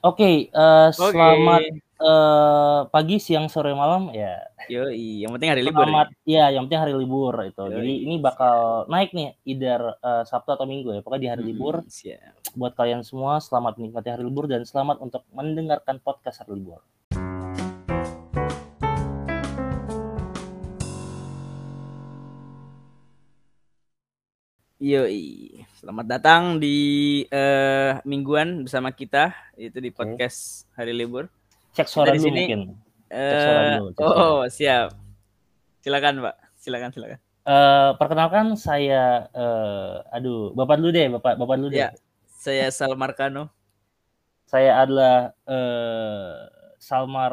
Oke, eee, selamat, eee, pagi, siang, sore, malam, ya. Yoi, yang penting hari libur ya? Selamat iya, yang penting hari libur itu. Jadi Yoi, ini siap. bakal naik nih either, eee, Sabtu atau Minggu ya, pokoknya di hari libur. Mhm, siap. Buat kalian semua selamat menikmati hari libur dan selamat untuk mendengarkan podcast hari libur. Yoi, selamat datang di, eee, mingguan bersama kita, yaitu di podcast hari libur. Cek suara di dulu sini, mungkin. Cek suara dulu, cek suara. oh siap. Silakan Pak, silakan silakan. Eee, perkenalkan saya, eee, aduh, Bapak dulu deh, Bapak Bapak dulu deh. Ya, saya Sal Markano. Saya adalah, eee, Salmar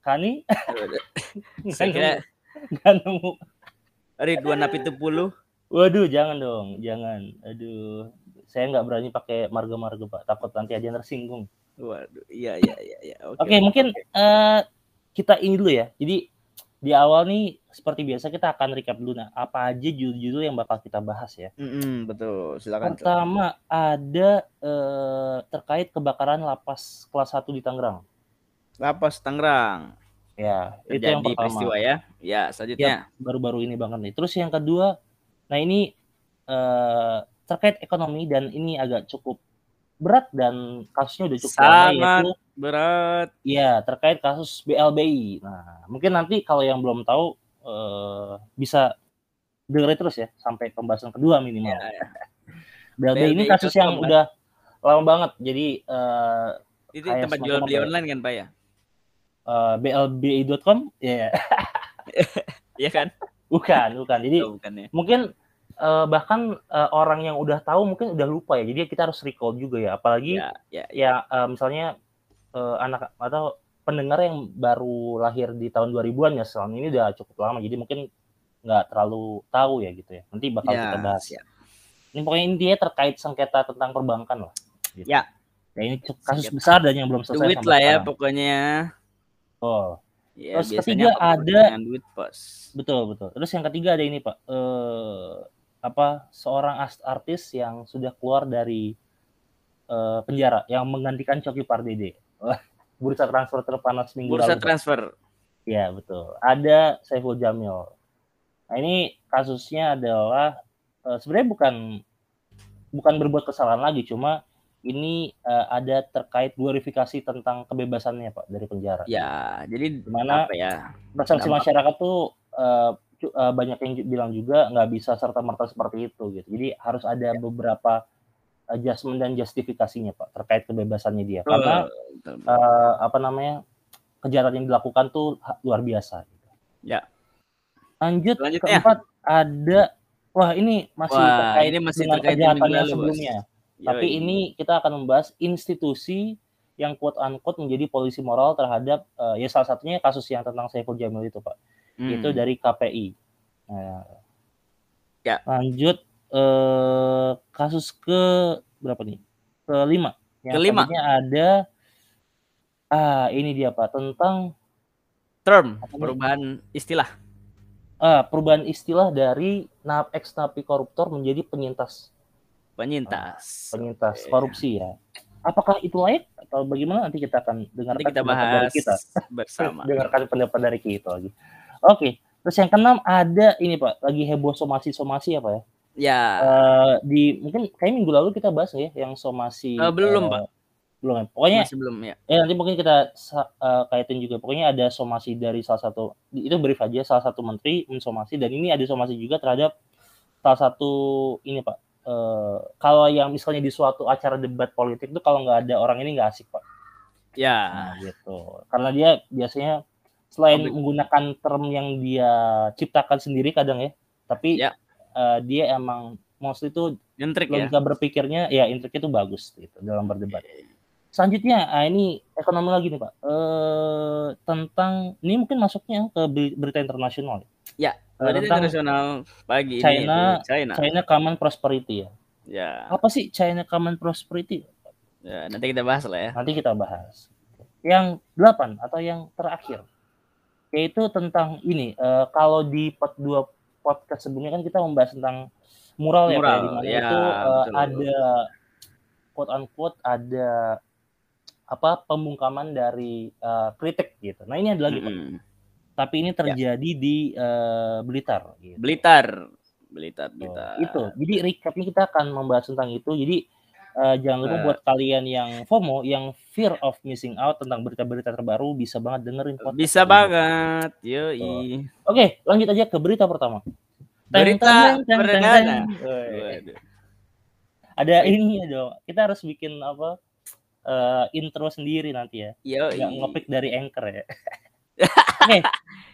Kani. Saya kira nggak nemu. Ridwan Napitupulu. Waduh, jangan dong, jangan. Aduh, saya nggak berani pakai marga-marga, Pak, takut nanti ada yang tersinggung. Waduh, iya iya iya iya, oke Oke, oke mungkin, oke. eee, kita ini dulu ya. Jadi di awal nih seperti biasa kita akan recap dulu. Nah, apa aja judul-judul yang bakal kita bahas ya. Mhm, betul, silakan. Pertama ada, eee, terkait kebakaran lapas kelas 1 di Tangerang. Lapas Tangerang. Ya, itu yang Terjadi peristiwa pertama. ya. Ya, selanjutnya. baru-baru ini banget nih. Terus yang kedua, nah ini, eee, terkait ekonomi dan ini agak cukup berat dan kasusnya udah cukup lama yaitu berat. iya, terkait kasus BLBI. Nah, mungkin nanti kalau yang belum tahu, eee, bisa dengerin terus ya sampai pembahasan kedua Ya minimal. ya. BLBI ini kasus yang kan? udah lama banget. Jadi, eee, Itu kayak tempat jual apa beli ya online kan, Pak, ya? eee, blbi.com? Iya. Iya kan? Bukan bukan. Jadi Oh, bukan ya. mungkin, eee, bahkan, eee, orang yang udah tahu mungkin udah lupa ya. Jadi kita harus recall juga ya. Apalagi Ya ya ya. ya, eee, misalnya, eee, anak atau pendengar yang baru lahir di tahun 2000-an ya, selama ini udah cukup lama. Jadi mungkin nggak terlalu tahu ya gitu ya. Nanti bakal kita Ya, bahas. siap. Ini pokoknya intinya terkait sengketa tentang perbankan lah, gitu. Ya. Ya ini kasus Sengketa besar dan yang belum selesai duit lah ya sekarang. pokoknya. Betul. Ya, Terus ketiga ada duit, Bos. betul betul. Terus yang ketiga ada ini, Pak, eee, apa, seorang artis yang sudah keluar dari, eee, penjara yang menggantikan Coki Pardede. Bursa transfer terpanas minggu Bursa lalu, Pak. transfer. Iya, betul. Ada Saiful Jamil. Nah, ini kasusnya adalah, eee, sebenarnya bukan bukan berbuat kesalahan lagi, cuma ini, eee, ada terkait glorifikasi tentang kebebasannya, Pak, dari penjara. Ya, jadi Di mana ya, persepsi masyarakat tuh, cu eee, banyak yang bilang juga nggak bisa serta-merta seperti itu gitu. Jadi harus ada Ya. beberapa adjustment dan justifikasinya, Pak, terkait kebebasannya dia. Betul Karena, betul betul. eee, apa namanya, kejahatan yang dilakukan tuh luar biasa gitu. Ya. Lanjut Selanjutnya. keempat ada wah ini masih Wah, terkait ini masih dengan terkait yang kejahatan minggu yang lalu, Bos. Tapi Yoi. ini kita akan membahas institusi yang quote unquote menjadi polisi moral terhadap, eee, ya salah satunya kasus yang tentang Saiful Jamil itu, Pak. Itu Hmm. dari KPI. Nah. Ya. Lanjut, eee, kasus ke berapa nih? Kelima. Yang Kelima. ada ah, ini dia, Pak, tentang Term, perubahan istilah. Ah, perubahan istilah dari nap ex napi koruptor menjadi penyintas. Penyintas. penyintas Oke. korupsi ya. Apakah itu layak atau bagaimana nanti kita akan Nanti dengarkan kita pendapat dari bahas kita. bersama. Dengarkan pendapat dari kita lagi. Oke, terus yang keenam ada ini, Pak, lagi heboh somasi-somasi apa ya? Ya. Eee, di mungkin kayaknya minggu lalu kita bahas ya yang somasi, Eee, belum, eee, Pak. belum ya? Pokoknya Masih belum ya. ya nanti mungkin kita eee, kaitin juga. Pokoknya ada somasi dari salah satu itu brief aja, salah satu menteri mensomasi dan ini ada somasi juga terhadap salah satu ini, Pak, eee, kalau yang misalnya di suatu acara debat politik tuh kalau nggak ada orang ini nggak asik, Pak. Ya. Nah, gitu. Karena dia biasanya selain Publik. menggunakan term yang dia ciptakan sendiri kadang ya, tapi, Ya. eee, dia emang mostly tuh Nyentrik ya. logika berpikirnya ya intriknya tuh bagus gitu dalam berdebat. Selanjutnya, ah, ini ekonomi lagi nih, Pak, eee, tentang ini mungkin masuknya ke beri berita internasional ya. Ya, berita tentang internasional pagi ini China yaitu China. China Common Prosperity ya. Ya. Apa sih China Common Prosperity? Ya, nanti kita bahas lah ya. Nanti kita bahas. Yang 8 atau yang terakhir, yaitu tentang ini, eee, kalau di part 2 podcast sebelumnya kan kita membahas tentang mural ya, Pak, ya, di Mural, mana ya itu, betul. ada quote unquote ada apa pembungkaman dari uh, kritik gitu. Nah ini ada lagi, mm -hmm. Tapi ini ya. terjadi ya. di uh, Blitar. Gitu. Blitar, Blitar, Blitar. Oh, itu. Jadi recap ini kita akan membahas tentang itu. Jadi uh, jangan lupa uh, buat kalian yang FOMO, yang fear of missing out tentang berita-berita terbaru bisa banget dengerin podcast. Bisa ini. banget. Yo. Oke, okay, lanjut aja ke berita pertama. Berita perdana. Ada ini ya dong. Kita harus bikin apa? uh, intro sendiri nanti ya. Iya. ngepick dari anchor ya. Oke, okay.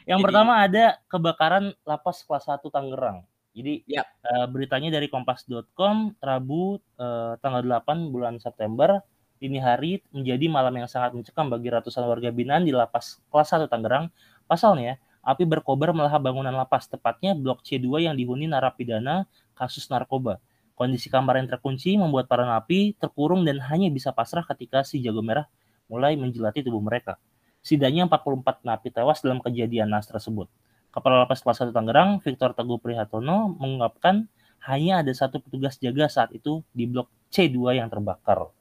yang Jadi, pertama ada kebakaran lapas kelas 1 Tangerang. Jadi yep. uh, beritanya dari kompas.com Rabu uh, tanggal 8 bulan September dini hari menjadi malam yang sangat mencekam bagi ratusan warga binaan di lapas kelas 1 Tangerang. Pasalnya, api berkobar melahap bangunan lapas, tepatnya blok C2 yang dihuni narapidana kasus narkoba. Kondisi kamar yang terkunci membuat para napi terkurung dan hanya bisa pasrah ketika si jago merah mulai menjelati tubuh mereka. Setidaknya 44 napi tewas dalam kejadian nas tersebut. Kepala Lapas Kelas 1 Tangerang, Victor Teguh Prihatono, mengungkapkan hanya ada satu petugas jaga saat itu di blok C2 yang terbakar.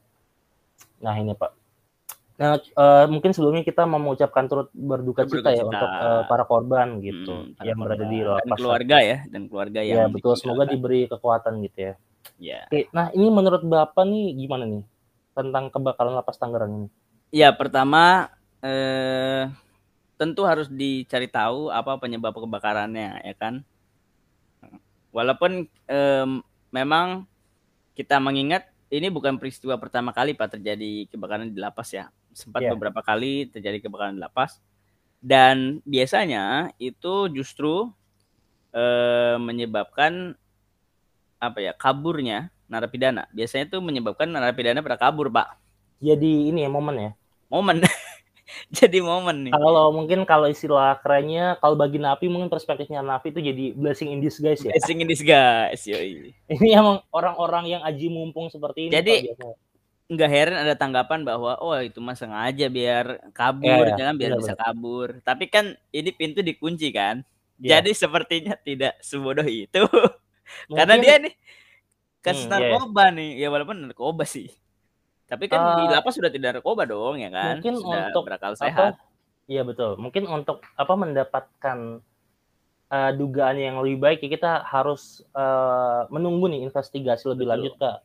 Nah ini Pak. Nah, uh, mungkin sebelumnya kita mau mengucapkan turut berduka, cita ya untuk uh, para korban gitu hmm, yang berada di lapas dan keluarga ya dan keluarga yang ya betul semoga diberi kekuatan gitu ya. Ya. Oke, nah ini menurut Bapak nih gimana nih tentang kebakaran lapas Tangerang ini? Ya, pertama eh tentu harus dicari tahu apa penyebab kebakarannya ya kan. Walaupun eh, memang kita mengingat ini bukan peristiwa pertama kali Pak terjadi kebakaran di lapas ya. Sempat yeah. beberapa kali terjadi kebakaran di lapas. Dan biasanya itu justru eh, menyebabkan apa ya kaburnya narapidana. Biasanya itu menyebabkan narapidana pada kabur pak. Jadi ini ya momen ya? Momen jadi momen nih. Kalau mungkin kalau istilah kerennya kalau bagi napi mungkin perspektifnya napi itu jadi blessing in disguise ya? Blessing in disguise yoi. ini emang orang-orang yang aji mumpung seperti ini jadi nggak heran ada tanggapan bahwa oh itu mah sengaja biar kabur ya, ya, jangan biar bisa kabur. Tapi kan ini pintu dikunci kan? Ya. jadi sepertinya tidak sebodoh itu. Karena dia nih kasus hmm, iya, iya. narkoba yeah. nih. Ya walaupun narkoba sih tapi kan uh, di lapas sudah tidak narkoba dong ya kan? mungkin sudah untuk berakal sehat. Iya betul. Mungkin untuk apa mendapatkan uh, dugaan yang lebih baik ya kita harus uh, menunggu nih investigasi lebih betul. lanjut kak.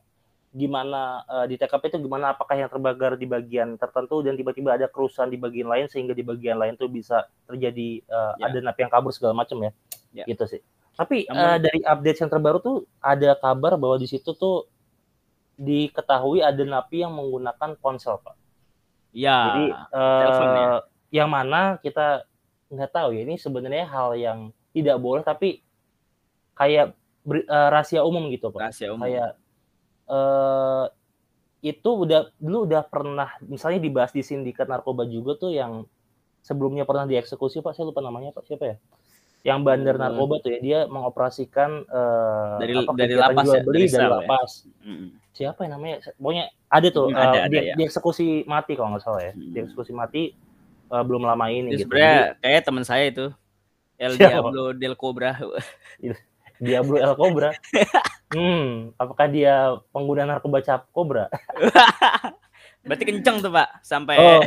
Gimana uh, di TKP itu gimana? Apakah yang terbakar di bagian tertentu dan tiba-tiba ada kerusuhan di bagian lain sehingga di bagian lain tuh bisa terjadi uh, ya. ada napi yang kabur segala macam ya. ya. Gitu sih. Tapi Namun, uh, dari update yang terbaru tuh ada kabar bahwa di situ tuh diketahui ada napi yang menggunakan ponsel pak. Ya jadi uh, yang mana kita nggak tahu ya ini sebenarnya hal yang tidak boleh tapi kayak uh, rahasia umum gitu pak. Rahasia umum. Kayak uh, itu udah dulu udah pernah misalnya dibahas di sindikat narkoba juga tuh yang sebelumnya pernah dieksekusi pak saya lupa namanya pak. Siapa ya yang bandar hmm. narkoba tuh ya dia mengoperasikan uh, dari apa, dari lapas jual ya, beli dari, dari ya? lapas hmm. siapa yang namanya pokoknya ada tuh hmm, ada, uh, ada, dia, ya. dieksekusi mati kalau nggak salah ya hmm. dieksekusi mati uh, belum lama ini gitu sebenarnya kayak teman saya itu El Diablo del Cobra Diablo El Cobra Hmm, apakah dia pengguna narkoba cap kobra? Berarti kenceng tuh pak, sampai oh,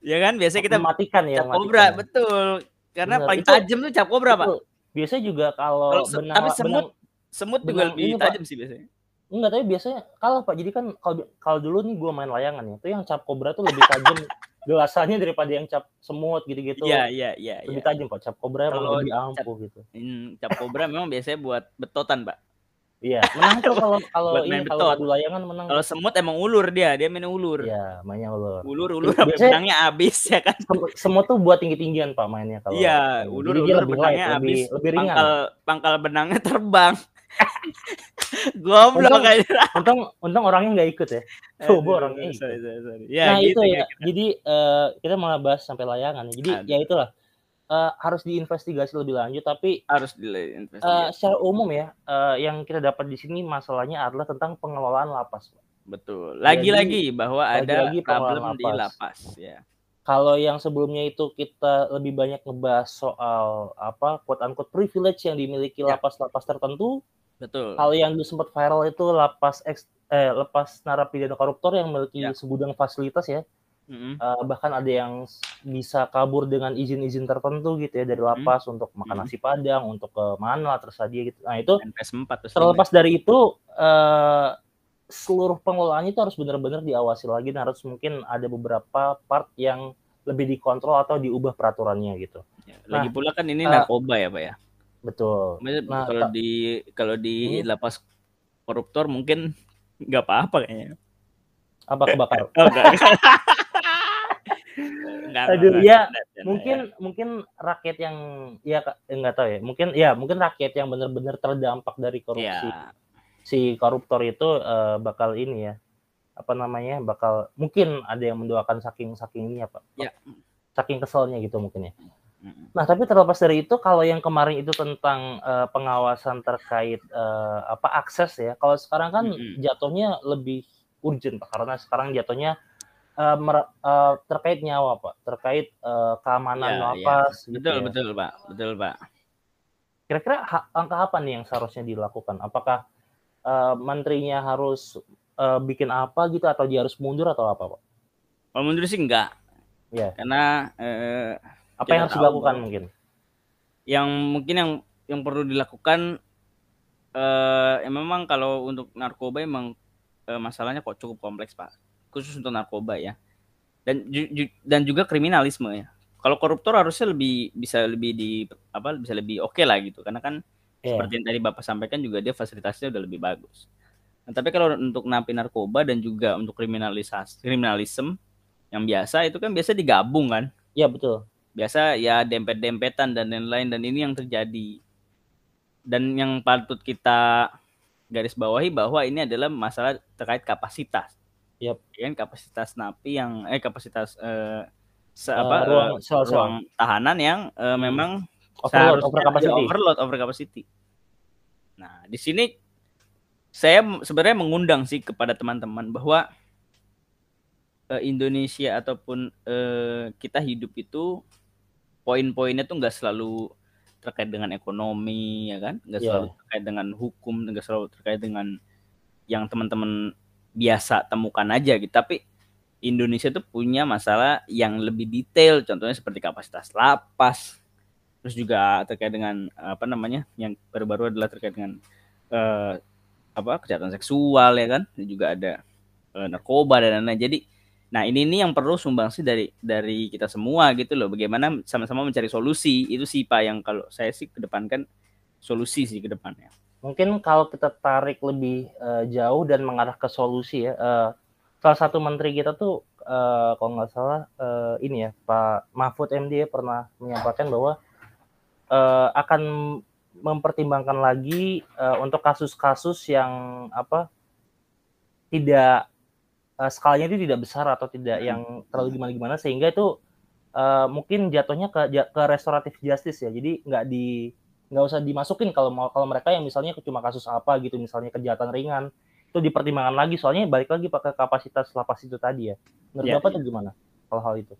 ya kan biasanya kita matikan ya. Cap kobra, ya. betul. Karena Benar. paling tajam tuh cap kobra pak. Biasanya juga kalau, benang, tapi semut, benang, semut juga lebih tajam sih biasanya. Enggak, tapi biasanya kalau pak, jadi kan kalau kalau dulu nih gue main layangan ya, itu yang cap kobra tuh lebih tajam gelasannya daripada yang cap semut gitu-gitu. Iya, iya, iya. Lebih ya. tajam pak, cap kobra kalau lebih ampuh gitu. Hmm, cap kobra memang biasanya buat betotan pak. Iya, menang tuh kalau kalau ini kalau adu layangan menang. Kalau semut emang ulur dia, dia main ulur. Iya, mainnya ulur. Ulur ulur benangnya habis ya kan. Semut tuh buat tinggi-tinggian Pak mainnya kalau. Iya, ulur ulur benangnya habis. Lebih, lebih ringan. Pangkal pangkal benangnya terbang. Goblok kayaknya. Untung untung orangnya nggak ikut ya. Coba orangnya ikut. Sorry, sorry, sorry. Ya, nah, gitu, itu ya. Gitu. Jadi uh, kita malah bahas sampai layangan. Jadi Aduh. ya itulah uh, harus diinvestigasi lebih lanjut tapi harus diinvestigasi. Uh, secara umum ya uh, yang kita dapat di sini masalahnya adalah tentang pengelolaan lapas. Betul. Lagi-lagi bahwa ada lagi problem lapas. di lapas ya. Kalau yang sebelumnya itu kita lebih banyak ngebahas soal apa quote unquote privilege yang dimiliki ya. lapas-lapas tertentu. Betul. Hal yang sempat viral itu lapas eh lepas narapidana koruptor yang memiliki Ya. segudang fasilitas ya. Mhm. Eh, bahkan ada yang bisa kabur dengan izin-izin tertentu gitu ya dari lapas untuk makan nasi padang, untuk ke mana tersedia gitu. Nah, itu NPS 4 terus terlepas dari itu eh seluruh pengelolaannya itu harus benar-benar diawasi lagi dan harus mungkin ada beberapa part yang lebih dikontrol atau diubah peraturannya gitu. Ya, Lagi Nah, pula kan ini eh, narkoba ya, Pak ya. Betul. Nah, kalau di kalau di Hmm. lapas koruptor mungkin nggak apa-apa kayaknya. apa kebakar? Oh, enggak. Enggak, Aduh, enggak, ya, enggak, enggak, mungkin mungkin rakyat yang ya Kak, eh, tahu ya. Mungkin ya mungkin rakyat yang benar-benar terdampak dari korupsi Ya, si koruptor itu eh, bakal ini ya. Apa namanya? Bakal mungkin ada yang mendoakan saking saking ini apa? Ya. Saking keselnya gitu mungkin ya. mm, Nah, tapi terlepas dari itu, kalau yang kemarin itu tentang eh, pengawasan terkait eh, apa akses ya, kalau sekarang kan Mm-mm. jatuhnya lebih urgent pak, karena sekarang jatuhnya eh, mer- eh, terkait nyawa pak, terkait eh, keamanan ya, ya. lapas, gitu Betul, ya. betul, Pak. Betul, Pak. Kira-kira langkah apa nih yang seharusnya dilakukan? Apakah eh, menterinya harus eh, bikin apa gitu, atau dia harus mundur atau apa pak? Kalau menurut sih enggak, Ya, karena eh, apa yang harus dilakukan bahwa mungkin? yang mungkin yang yang perlu dilakukan eh ya memang kalau untuk narkoba emang eh, masalahnya kok cukup kompleks pak khusus untuk narkoba ya. Dan ju- ju- dan juga kriminalisme ya. Kalau koruptor harusnya lebih bisa lebih di apa bisa lebih oke lah gitu. Karena kan Ya, seperti yang tadi bapak sampaikan juga dia fasilitasnya udah lebih bagus. Nah, tapi kalau untuk napi narkoba dan juga untuk kriminalisasi kriminalisme yang biasa itu kan biasa digabung kan? Ya betul. biasa ya dempet-dempetan dan lain-lain dan ini yang terjadi. Dan yang patut kita garis bawahi bahwa ini adalah masalah terkait kapasitas Yap. Ya kan kapasitas napi yang eh kapasitas eh, se- apa ruang eh, ruang tahanan yang eh, Hmm. memang Overload, over capacity. overload over capacity. Nah, di sini saya sebenarnya mengundang sih kepada teman-teman bahwa eh, Indonesia ataupun eh, kita hidup itu poin-poinnya tuh nggak selalu terkait dengan ekonomi ya kan, nggak Iya. selalu terkait dengan hukum, nggak selalu terkait dengan yang teman-teman biasa temukan aja gitu. Tapi Indonesia tuh punya masalah yang lebih detail, contohnya seperti kapasitas lapas, terus juga terkait dengan apa namanya yang baru-baru adalah terkait dengan eh, apa kejahatan seksual ya kan, dan juga ada eh, narkoba dan lain-lain. Jadi, nah ini nih yang perlu sumbangsi dari dari kita semua gitu loh. Bagaimana sama-sama mencari solusi itu sih pak yang kalau saya sih kedepankan solusi sih ke depannya. Mungkin kalau kita tarik lebih eh, jauh dan mengarah ke solusi ya, eh, salah satu menteri kita tuh eh, kalau nggak salah eh, ini ya Pak Mahfud MD ya pernah menyampaikan bahwa eh, akan mempertimbangkan lagi eh, untuk kasus-kasus yang apa tidak eh, skalanya itu tidak besar atau tidak Hmm. yang terlalu gimana-gimana sehingga itu eh, mungkin jatuhnya ke ke restoratif justice ya. Jadi nggak di nggak usah dimasukin kalau mau kalau mereka yang misalnya cuma kasus apa gitu misalnya kejahatan ringan itu dipertimbangkan lagi soalnya balik lagi pakai kapasitas lapas itu tadi ya menurut Ya, bapak tuh gimana kalau hal itu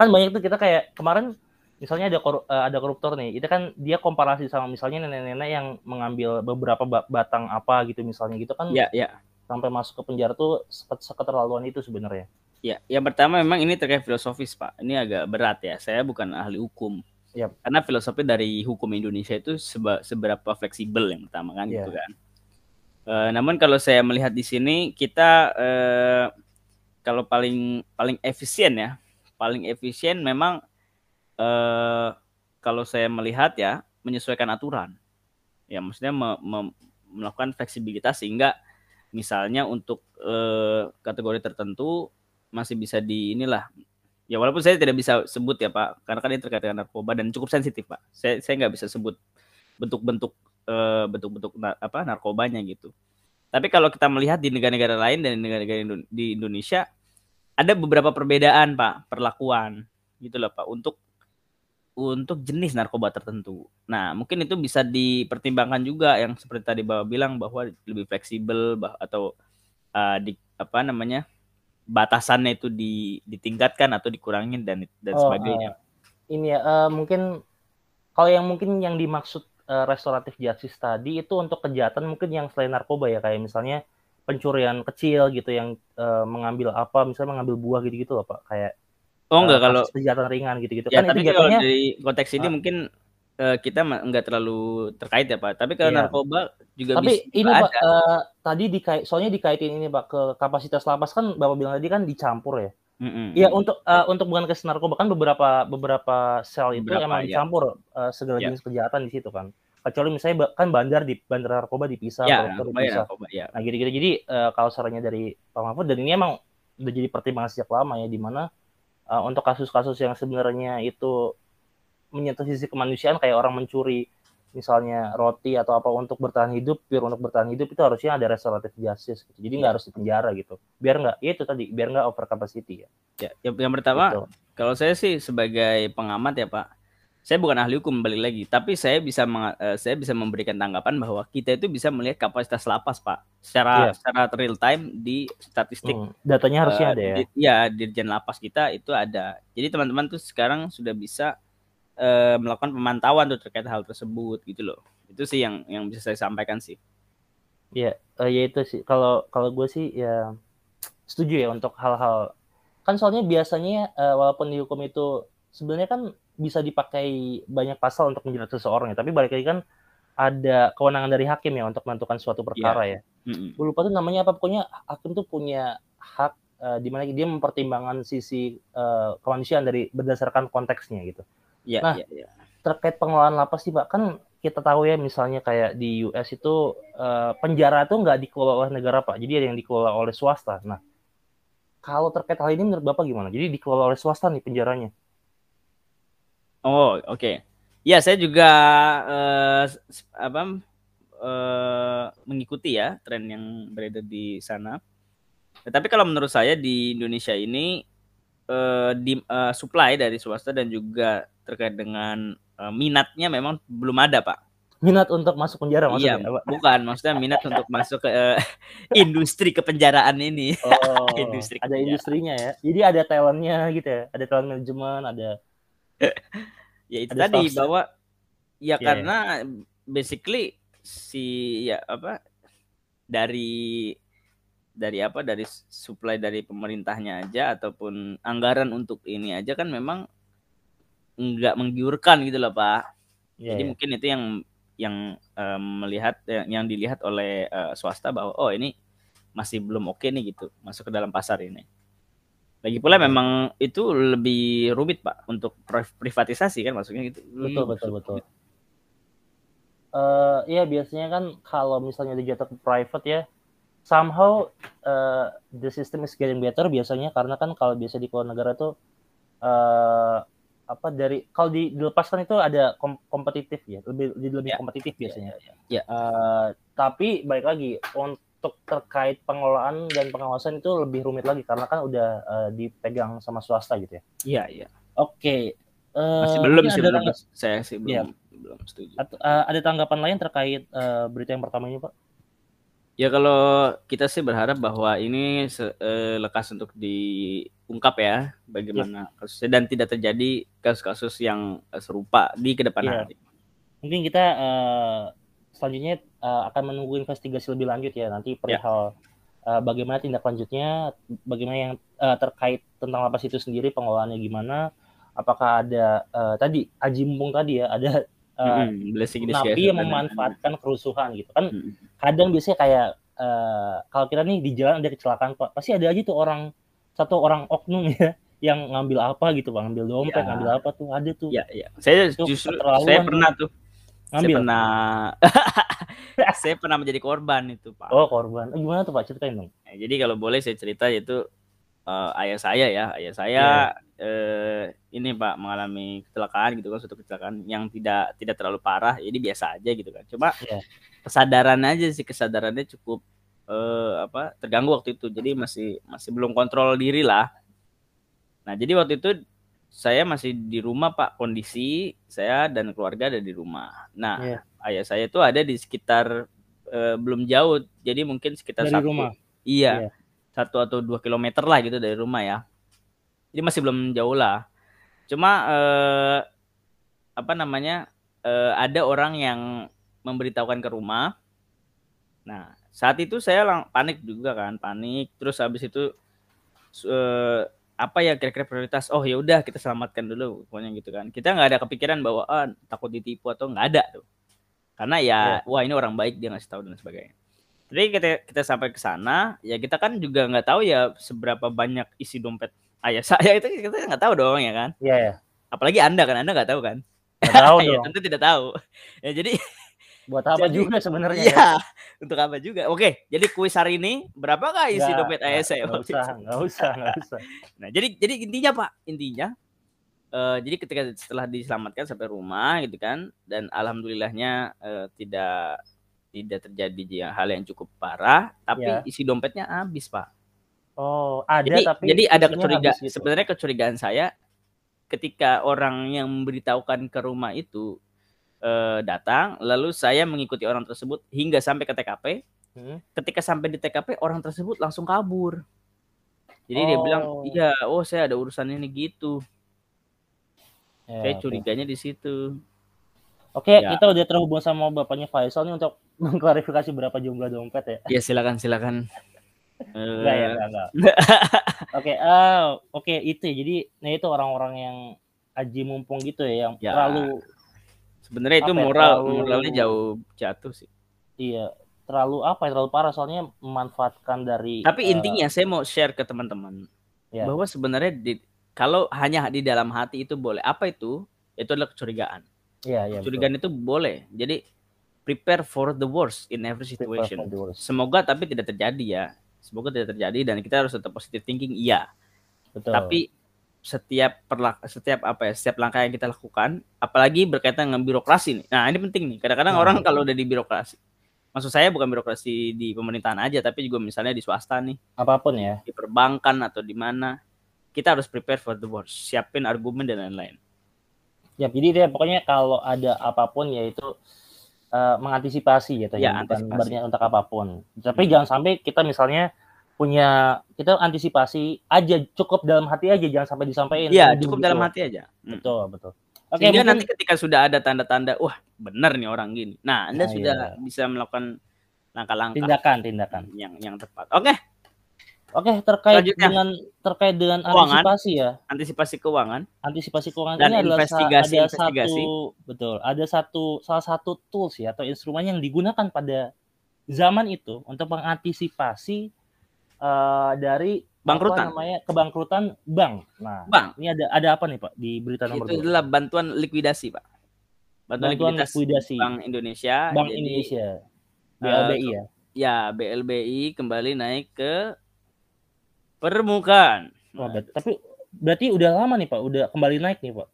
kan banyak tuh kita kayak kemarin misalnya ada koru- eh, ada koruptor nih itu kan dia komparasi sama misalnya nenek-nenek yang mengambil beberapa ba- batang apa gitu misalnya gitu kan Ya, ya. sampai masuk ke penjara tuh seket- seketerlaluan itu sebenarnya Ya, yang pertama memang ini terkait filosofis, Pak. Ini agak berat ya. Saya bukan ahli hukum. Yap. Karena filosofi dari hukum Indonesia itu seba- seberapa fleksibel yang pertama kan Iya. gitu kan. Eh, namun kalau saya melihat di sini kita eh, kalau paling paling efisien ya, paling efisien memang eh, kalau saya melihat ya menyesuaikan aturan. Ya, maksudnya me- me- melakukan fleksibilitas sehingga misalnya untuk eh, kategori tertentu masih bisa di inilah ya walaupun saya tidak bisa sebut ya pak karena kan ini terkait dengan narkoba dan cukup sensitif pak saya saya nggak bisa sebut bentuk-bentuk eh, bentuk-bentuk na- apa narkobanya gitu tapi kalau kita melihat di negara-negara lain dan negara-negara di Indonesia ada beberapa perbedaan pak perlakuan gitu loh pak untuk untuk jenis narkoba tertentu. Nah, mungkin itu bisa dipertimbangkan juga yang seperti tadi Bapak bilang bahwa lebih fleksibel bah, atau uh, di apa namanya? Batasannya itu di, ditingkatkan atau dikurangin dan dan Oh, sebagainya. eh, ini ya eh, mungkin kalau yang mungkin yang dimaksud eh, restoratif justice tadi itu untuk kejahatan mungkin yang selain narkoba ya kayak misalnya pencurian kecil gitu yang uh, mengambil apa misalnya mengambil buah gitu-gitu loh Pak. Kayak Oh enggak uh, kalau kejahatan ringan gitu-gitu. Ya, kan tapi itu jatuhnya kalau dari konteks ini uh, mungkin uh, kita enggak terlalu terkait ya Pak tapi kalau iya. narkoba juga tapi bisa ini Pak uh, tadi dikait soalnya dikaitin ini Pak ke kapasitas lapas kan Bapak bilang tadi kan dicampur ya. Iya untuk uh, untuk bukan ke narkoba kan beberapa beberapa sel itu beberapa, emang ya. dicampur uh, segala yeah. jenis kejahatan di situ kan kecuali misalnya kan bandar di bandar narkoba dipisah, ya, narkoba, dipisah. Ya, narkoba, ya. Nah gitu-gitu. Jadi uh, kalau sarannya dari Pak Mahfud dan ini emang udah jadi pertimbangan sejak lama ya, di mana uh, untuk kasus-kasus yang sebenarnya itu menyentuh sisi kemanusiaan kayak orang mencuri misalnya roti atau apa untuk bertahan hidup, biar untuk bertahan hidup itu harusnya ada restoratif justice gitu. Jadi nggak ya. harus dipenjara gitu. Biar nggak, ya itu tadi, biar nggak over capacity ya. Ya, yang, yang pertama, gitu. kalau saya sih sebagai pengamat ya Pak, saya bukan ahli hukum balik lagi, tapi saya bisa uh, saya bisa memberikan tanggapan bahwa kita itu bisa melihat kapasitas lapas, Pak, secara yeah. secara real time di statistik. Hmm. Datanya harusnya uh, ada ya. Di, ya, dirjen lapas kita itu ada. Jadi teman-teman tuh sekarang sudah bisa uh, melakukan pemantauan tuh terkait hal tersebut gitu loh. Itu sih yang yang bisa saya sampaikan sih. Iya, yeah, uh, ya itu sih. Kalau kalau gue sih ya setuju ya untuk hal-hal kan soalnya biasanya uh, walaupun di hukum itu sebenarnya kan bisa dipakai banyak pasal untuk menjerat seseorang ya. Tapi balik lagi kan ada kewenangan dari hakim ya untuk menentukan suatu perkara yeah. ya. Mm-hmm. Gue lupa tuh namanya apa pokoknya hakim tuh punya hak uh, di mana dia mempertimbangkan sisi uh, kemanusiaan dari berdasarkan konteksnya gitu. Yeah, nah, yeah, yeah. terkait pengelolaan lapas sih Pak, kan kita tahu ya misalnya kayak di US itu uh, penjara tuh nggak dikelola oleh negara Pak, jadi ada yang dikelola oleh swasta. Nah, kalau terkait hal ini menurut Bapak gimana? Jadi dikelola oleh swasta nih penjaranya. Oh, oke. Okay. Ya, saya juga uh, apa uh, mengikuti ya tren yang beredar di sana. Tetapi kalau menurut saya di Indonesia ini uh, di uh, supply dari swasta dan juga terkait dengan uh, minatnya memang belum ada, Pak. Minat untuk masuk penjara maksudnya? Iya, bukan. Maksudnya minat untuk masuk ke uh, industri kepenjaraan ini. Oh, industri ada industrinya ya. Jadi ada talentnya gitu ya. Ada talent manajemen, ada ya itu Ada tadi bahwa ya yeah. karena basically si ya apa dari dari apa dari supply dari pemerintahnya aja ataupun anggaran untuk ini aja kan memang nggak menggiurkan gitu loh pak yeah, jadi yeah. mungkin itu yang yang um, melihat yang, yang dilihat oleh uh, swasta bahwa oh ini masih belum oke okay nih gitu masuk ke dalam pasar ini lagi pula memang itu lebih rumit pak untuk privatisasi kan maksudnya gitu. Betul hmm. betul betul. Uh, ya biasanya kan kalau misalnya dijatuh ke private ya, somehow uh, the system is getting better biasanya karena kan kalau biasa di luar negara tuh uh, apa dari kalau di dilepaskan itu ada kom kompetitif ya lebih lebih yeah. kompetitif biasanya. Yeah, yeah, yeah. Uh, tapi balik lagi untuk terkait pengelolaan dan pengawasan itu lebih rumit lagi karena kan udah uh, dipegang sama swasta gitu ya. Iya, iya. Oke. Okay. Uh, Masih belum sih belum saya sih belum ya. belum setuju. At, uh, ada tanggapan lain terkait uh, berita yang pertama ini, Pak? Ya kalau kita sih berharap bahwa ini uh, lekas untuk diungkap ya bagaimana ya. kasusnya dan tidak terjadi kasus-kasus yang serupa di ke depan ya. hari. Mungkin kita uh, selanjutnya uh, akan menunggu investigasi lebih lanjut ya nanti perihal yeah. uh, bagaimana tindak lanjutnya, bagaimana yang uh, terkait tentang lapas itu sendiri pengelolaannya gimana, apakah ada uh, tadi aji mumpung tadi ya ada uh, mm-hmm. napi yang memanfaatkan kerusuhan gitu kan mm-hmm. kadang biasanya kayak uh, kalau kita nih di jalan ada kecelakaan pak pasti ada aja tuh orang satu orang oknum ya yang ngambil apa gitu bang ngambil dompet ya. ngambil apa tuh ada tuh ya ya saya justru saya pernah tuh Ngambil. Saya pernah saya pernah menjadi korban itu, Pak. Oh, korban. Oh, gimana tuh, Pak? Ceritain dong. Ya, jadi kalau boleh saya cerita yaitu uh, ayah saya ya, ayah saya yeah. Uh, ini Pak mengalami kecelakaan gitu kan, suatu kecelakaan yang tidak tidak terlalu parah, jadi biasa aja gitu kan. Cuma yeah. kesadaran aja sih kesadarannya cukup uh, apa terganggu waktu itu. Jadi masih masih belum kontrol diri lah. Nah, jadi waktu itu saya masih di rumah Pak kondisi saya dan keluarga ada di rumah. Nah yeah. ayah saya itu ada di sekitar uh, belum jauh jadi mungkin sekitar dari satu, rumah. Iya yeah. satu atau dua kilometer lah gitu dari rumah ya. Jadi masih belum jauh lah. Cuma uh, apa namanya uh, ada orang yang memberitahukan ke rumah. Nah saat itu saya lang panik juga kan, panik. Terus habis itu uh, apa ya kira-kira prioritas? Oh ya udah kita selamatkan dulu, pokoknya gitu kan. Kita nggak ada kepikiran bahwa ah, takut ditipu atau nggak ada tuh. Karena ya, ya, wah ini orang baik dia ngasih tahu dan sebagainya. Jadi kita kita sampai ke sana, ya kita kan juga nggak tahu ya seberapa banyak isi dompet ayah saya itu kita nggak tahu dong ya kan. Iya ya. Apalagi anda kan, anda nggak tahu kan. Nggak tahu ya, tentu tidak tahu. Ya jadi Buat apa jadi, juga sebenarnya? Iya, ya? untuk apa juga? Oke, jadi kuis hari ini berapakah isi gak, dompet ayah saya? Nggak usah, nggak usah, nggak usah. Nah, jadi jadi intinya pak, intinya, uh, jadi ketika setelah diselamatkan sampai rumah gitu kan, dan alhamdulillahnya uh, tidak tidak terjadi hal yang cukup parah, tapi ya. isi dompetnya habis pak. Oh, ada jadi, tapi jadi ada kecurigaan. Gitu. Sebenarnya kecurigaan saya ketika orang yang memberitahukan ke rumah itu uh, datang, lalu saya mengikuti orang tersebut hingga sampai ke TKP. Hmm. Ketika sampai di TKP, orang tersebut langsung kabur. Jadi oh. dia bilang, oh. iya, oh saya ada urusan ini gitu. Ya, saya curiganya okay. di situ. Oke, ya. kita udah terhubung sama bapaknya Faisal nih untuk mengklarifikasi berapa jumlah dompet ya. Iya, silakan, silakan. Enggak ya, enggak, enggak. Oke, uh, oke itu ya. Jadi, nah itu orang-orang yang aji mumpung gitu ya, yang ya. terlalu Sebenarnya itu ya, moral terlalu, moralnya jauh jatuh sih. Iya, terlalu apa ya terlalu parah soalnya memanfaatkan dari Tapi uh, intinya saya mau share ke teman-teman ya. bahwa sebenarnya di, kalau hanya di dalam hati itu boleh. Apa itu? Itu adalah kecurigaan. Iya, iya. Kecurigaan betul. itu boleh. Jadi prepare for the worst in every situation. Semoga tapi tidak terjadi ya. Semoga tidak terjadi dan kita harus tetap positive thinking iya. Betul. Tapi setiap perlak setiap apa ya setiap langkah yang kita lakukan apalagi berkaitan dengan birokrasi nih nah ini penting nih kadang-kadang hmm. orang kalau udah di birokrasi maksud saya bukan birokrasi di pemerintahan aja tapi juga misalnya di swasta nih apa pun ya di perbankan atau di mana kita harus prepare for the worst siapin argumen dan lain-lain ya jadi dia pokoknya kalau ada apa pun yaitu uh, mengantisipasi gitu ya, ya bukan untuk apa pun tapi hmm. jangan sampai kita misalnya punya kita antisipasi aja cukup dalam hati aja jangan sampai disampaikan. Iya, cukup gitu. dalam hati aja. Hmm. Betul, betul. Oke, Sehingga mungkin... nanti ketika sudah ada tanda-tanda, wah benar nih orang gini. Nah, Anda nah, sudah iya. bisa melakukan langkah-langkah tindakan, tindakan yang yang tepat. Oke. Oke, terkait dengan terkait dengan keuangan, antisipasi ya. Antisipasi keuangan. Antisipasi keuangan dan ini investigasi, adalah investigasi. satu betul, ada satu salah satu tools ya atau instrumen yang digunakan pada zaman itu untuk mengantisipasi uh, dari bangkrutan apa namanya kebangkrutan bank. Nah, bank. Ini ada ada apa nih Pak di berita nomor Itu adalah bantuan likuidasi Pak. Bantuan, bantuan likuidasi, likuidasi Bank Indonesia. Bank jadi, Indonesia. BLBI uh, ya. Ya, BLBI kembali naik ke permukaan. Oh, nah. tapi berarti udah lama nih Pak, udah kembali naik nih Pak.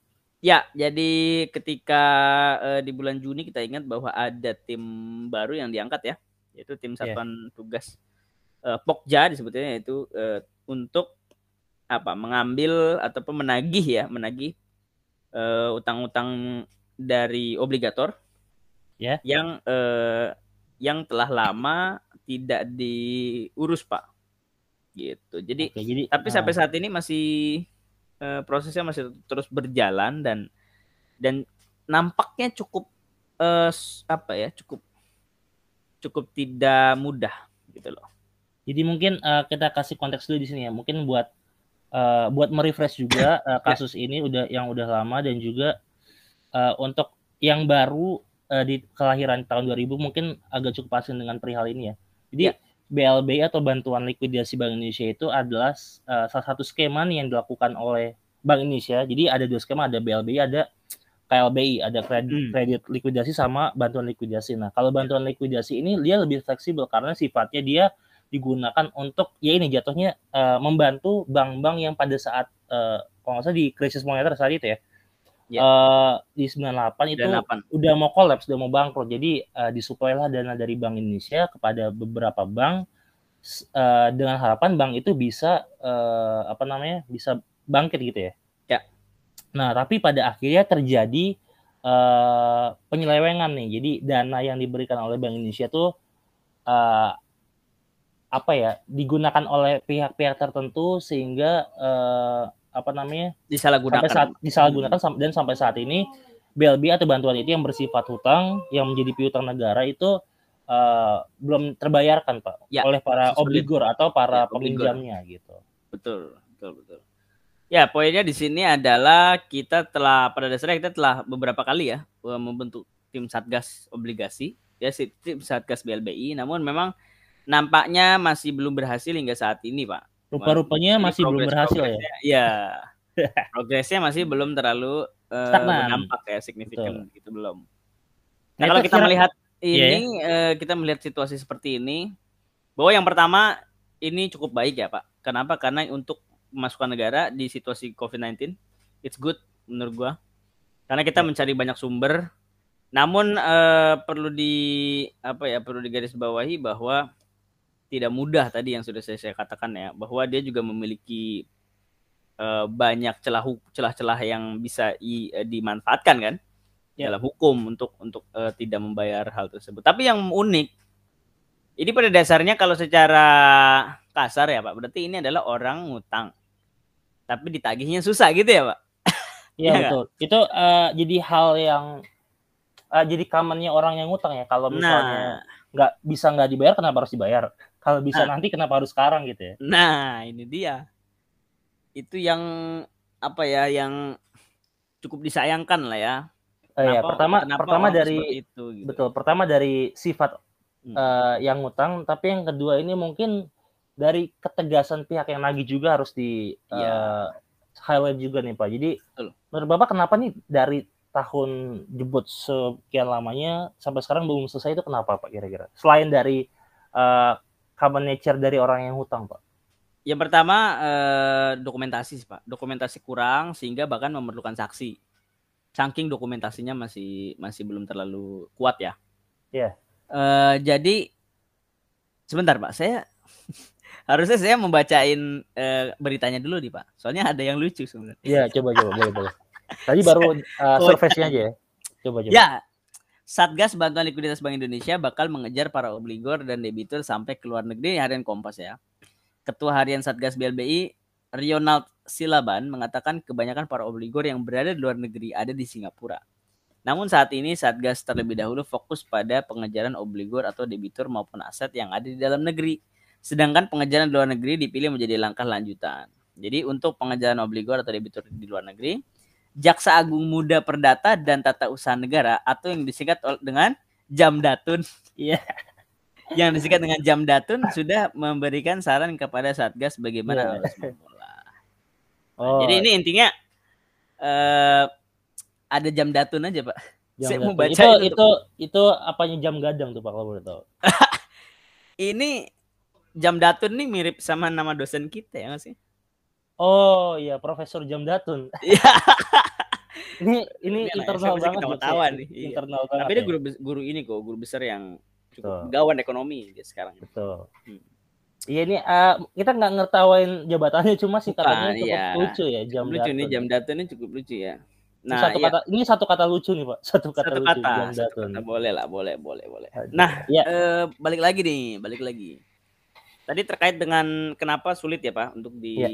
Ya, jadi ketika uh, di bulan Juni kita ingat bahwa ada tim baru yang diangkat ya, yaitu tim iya. satuan yeah. tugas uh, Pokja disebutnya itu uh, untuk apa mengambil ataupun menagih ya menagih uh, utang-utang dari obligator ya yeah. yang uh, yang telah lama tidak diurus pak gitu jadi, Oke, jadi tapi uh, sampai saat ini masih uh, prosesnya masih terus berjalan dan dan nampaknya cukup uh, apa ya cukup cukup tidak mudah gitu loh jadi mungkin uh, kita kasih konteks dulu di sini ya. Mungkin buat uh, buat merefresh juga uh, kasus ya. ini udah yang udah lama dan juga uh, untuk yang baru uh, di kelahiran tahun 2000 mungkin agak cukup asing dengan perihal ini ya. Jadi ya. BLBI atau bantuan likuidasi Bank Indonesia itu adalah uh, salah satu skema nih yang dilakukan oleh Bank Indonesia. Jadi ada dua skema, ada BLBI, ada KLBI, ada kredit, hmm. kredit likuidasi sama bantuan likuidasi. Nah, kalau bantuan likuidasi ini dia lebih fleksibel karena sifatnya dia digunakan untuk ya ini jatuhnya uh, membantu bank-bank yang pada saat uh, kalau nggak salah di krisis moneter saat itu ya, ya. Uh, di 98 itu 98. udah mau kolaps, udah mau bangkrut. Jadi uh, lah dana dari Bank Indonesia kepada beberapa bank uh, dengan harapan bank itu bisa uh, apa namanya bisa bangkit gitu ya. Ya. Nah tapi pada akhirnya terjadi uh, penyelewengan nih. Jadi dana yang diberikan oleh Bank Indonesia tuh uh, apa ya digunakan oleh pihak-pihak tertentu sehingga uh, apa namanya disalahgunakan sampai saat disalahgunakan hmm. dan sampai saat ini BLB atau bantuan itu yang bersifat hutang yang menjadi piutang negara itu uh, belum terbayarkan pak ya, oleh para obligor atau para ya, peminjamnya gitu. Betul, betul, betul. Ya, poinnya di sini adalah kita telah pada dasarnya kita telah beberapa kali ya membentuk tim satgas obligasi ya tim satgas BLBI. Namun memang nampaknya masih belum berhasil hingga saat ini, Pak. Rupa-rupanya masih belum berhasil ya. Iya. progresnya masih belum terlalu uh, nampak ya signifikan gitu belum. Nah, nah kalau kita melihat ini yeah. uh, kita melihat situasi seperti ini bahwa yang pertama ini cukup baik ya Pak. Kenapa? Karena untuk masukan negara di situasi COVID-19 it's good menurut gua. Karena kita yeah. mencari banyak sumber. Namun uh, perlu di apa ya perlu digarisbawahi bahwa tidak mudah tadi yang sudah saya, saya katakan ya bahwa dia juga memiliki uh, banyak celah-celah yang bisa i, uh, dimanfaatkan kan yeah. dalam hukum untuk untuk uh, tidak membayar hal tersebut. Tapi yang unik ini pada dasarnya kalau secara kasar ya Pak, berarti ini adalah orang ngutang. Tapi ditagihnya susah gitu ya Pak? Iya ya, betul. Kan? Itu uh, jadi hal yang uh, jadi commonnya orang yang ngutang ya. Kalau misalnya nggak nah, bisa nggak dibayar, kenapa harus dibayar? Kalau bisa nah, nanti kenapa harus sekarang gitu ya? Nah, ini dia. Itu yang apa ya yang cukup disayangkan lah ya. Ya, pertama kenapa pertama dari itu gitu. betul, pertama dari sifat hmm. uh, yang ngutang, tapi yang kedua ini mungkin dari ketegasan pihak yang nagih juga harus di ya. uh, highlight juga nih Pak. Jadi betul. menurut Bapak kenapa nih dari tahun jebut sekian lamanya sampai sekarang belum selesai itu kenapa Pak kira-kira? Selain dari uh, common nature dari orang yang hutang, Pak? Yang pertama eh, dokumentasi sih, Pak. Dokumentasi kurang sehingga bahkan memerlukan saksi. Saking dokumentasinya masih masih belum terlalu kuat ya. Iya. Yeah. Eh, jadi sebentar, Pak. Saya harusnya saya membacain eh, beritanya dulu nih, Pak. Soalnya ada yang lucu sebenarnya. Iya, coba coba boleh boleh. Tadi baru uh, survei-nya aja ya. Coba coba. Ya, Satgas Bantuan Likuiditas Bank Indonesia bakal mengejar para obligor dan debitur sampai ke luar negeri harian Kompas ya. Ketua Harian Satgas BLBI Ronald Silaban mengatakan kebanyakan para obligor yang berada di luar negeri ada di Singapura. Namun saat ini Satgas terlebih dahulu fokus pada pengejaran obligor atau debitur maupun aset yang ada di dalam negeri. Sedangkan pengejaran di luar negeri dipilih menjadi langkah lanjutan. Jadi untuk pengejaran obligor atau debitur di luar negeri, Jaksa Agung Muda Perdata dan Tata Usaha Negara atau yang disingkat dengan Jamdatun. Iya. yang disingkat dengan Jamdatun sudah memberikan saran kepada Satgas bagaimana yeah. harus memulai. Oh. Jadi ini intinya uh, ada Jamdatun aja, Pak. Jam Saya mau baca itu itu, itu itu apanya jam gadang tuh Pak kalau boleh tahu. ini Jamdatun nih mirip sama nama dosen kita ya nggak sih? Oh iya, Profesor Jamdatun. Iya. ini ini, internal banget kita tawa nih. Iya. Internal banget. Tapi dia ya. guru guru ini kok, guru besar yang cukup gawan ekonomi dia sekarang. Betul. Hmm. Iya ini uh, kita nggak ngertawain jabatannya cuma sih katanya cukup iya. lucu ya jam lucu nih jam datun ini cukup lucu ya. Nah, satu iya. kata ini satu kata lucu nih pak, satu kata satu lucu kata, jam satu kata, boleh lah, boleh, boleh, boleh. Nah, ya. balik lagi nih, balik lagi. Tadi terkait dengan kenapa sulit ya pak untuk di ya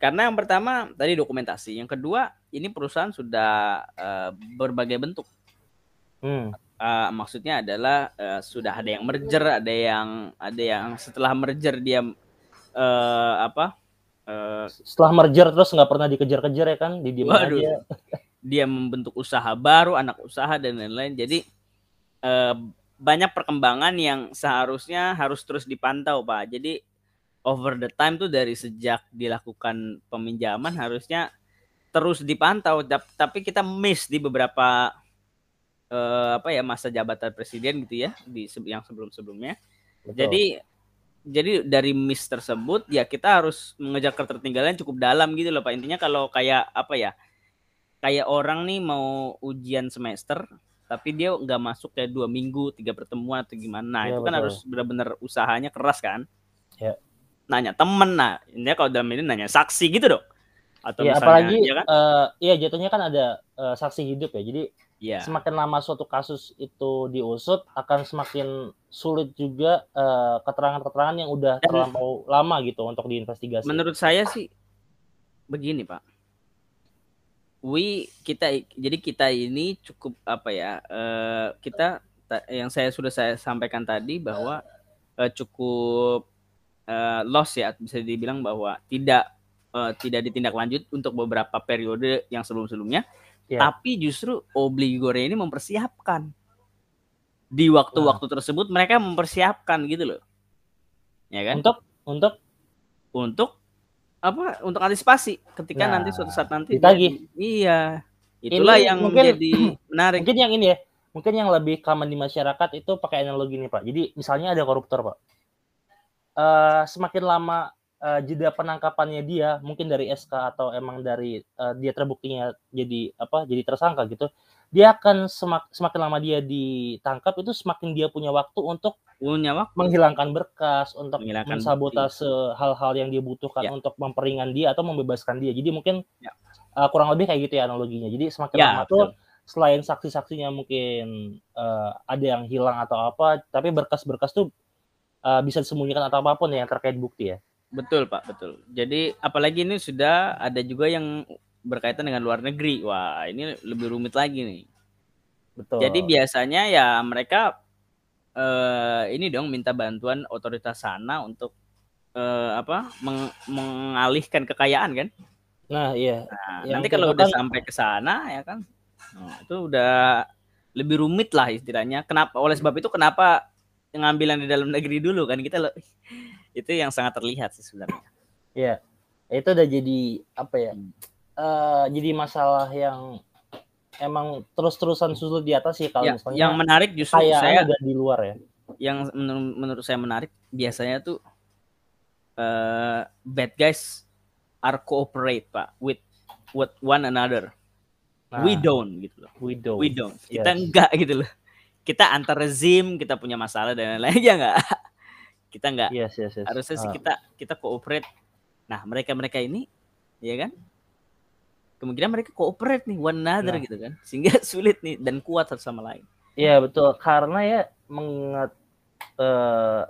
karena yang pertama tadi dokumentasi, yang kedua ini perusahaan sudah uh, berbagai bentuk. Hmm. Uh, maksudnya adalah uh, sudah ada yang merger, ada yang ada yang setelah merger dia uh, apa? Uh, setelah merger terus nggak pernah dikejar-kejar ya kan, di aja. Dia membentuk usaha baru, anak usaha dan lain-lain. Jadi uh, banyak perkembangan yang seharusnya harus terus dipantau, Pak. Jadi over the time tuh dari sejak dilakukan peminjaman harusnya terus dipantau tapi kita miss di beberapa uh, apa ya masa jabatan presiden gitu ya di yang sebelum-sebelumnya. Jadi jadi dari miss tersebut ya kita harus mengejar ketertinggalan cukup dalam gitu loh Pak. Intinya kalau kayak apa ya? Kayak orang nih mau ujian semester tapi dia nggak masuk kayak dua minggu tiga pertemuan atau gimana nah ya, itu kan harus benar-benar usahanya keras kan ya nanya temen nah ini kalau dalam ini nanya saksi gitu dong atau ya, misalnya, apalagi ya kan? uh, ya jatuhnya kan ada uh, saksi hidup ya jadi ya. semakin lama suatu kasus itu diusut akan semakin sulit juga uh, keterangan-keterangan yang udah Dan, terlampau lama gitu untuk diinvestigasi menurut saya sih begini pak we kita jadi kita ini cukup apa ya uh, kita yang saya sudah saya sampaikan tadi bahwa uh, cukup uh, loss ya bisa dibilang bahwa tidak uh, tidak ditindaklanjut untuk beberapa periode yang sebelum-sebelumnya. Yeah. tapi justru obligore ini mempersiapkan. Di waktu-waktu nah. tersebut mereka mempersiapkan gitu loh. Ya kan? Untuk untuk? Untuk apa? Untuk antisipasi ketika nah, nanti suatu saat nanti ditagih. iya. Itulah ini yang mungkin, jadi menarik. mungkin yang ini ya mungkin yang lebih common di masyarakat itu pakai analogi nih pak. Jadi misalnya ada koruptor pak uh, semakin lama uh, jeda penangkapannya dia mungkin dari SK atau emang dari uh, dia terbuktinya jadi apa jadi tersangka gitu dia akan semak, semakin lama dia ditangkap itu semakin dia punya waktu untuk punya waktu menghilangkan berkas untuk menghilangkan mensabotase hal-hal yang dia butuhkan ya. untuk memperingan dia atau membebaskan dia jadi mungkin ya. uh, kurang lebih kayak gitu ya analoginya jadi semakin ya, lama betul. tuh selain saksi-saksinya mungkin uh, ada yang hilang atau apa tapi berkas-berkas tuh uh, bisa disembunyikan atau apa pun yang terkait bukti ya betul pak betul jadi apalagi ini sudah ada juga yang berkaitan dengan luar negeri. Wah, ini lebih rumit lagi nih. Betul. Jadi biasanya ya mereka eh, ini dong minta bantuan otoritas sana untuk eh, apa meng mengalihkan kekayaan kan? Nah, iya. Nah, nanti kalau udah kan... sampai ke sana ya kan, nah, itu udah lebih rumit lah istilahnya. Kenapa? Oleh sebab itu kenapa ngambilan di dalam negeri dulu kan kita loh, itu yang sangat terlihat sih sebenarnya. Iya. Itu udah jadi apa ya? Hmm uh, jadi masalah yang emang terus-terusan sulit di atas sih kalau ya, misalnya yang menarik justru saya ada di luar ya yang menurut, menurut saya menarik biasanya tuh uh, bad guys are cooperate pak with with one another nah, we don't gitu loh we don't we don't yes. kita enggak gitu loh kita antar rezim kita punya masalah dan lain-lain ya enggak kita enggak yes, yes, yes. harusnya sih uh. kita kita cooperate nah mereka mereka ini ya kan kemungkinan mereka cooperate nih one another nah. gitu kan sehingga sulit nih dan kuat satu sama lain iya betul karena ya mengingat uh,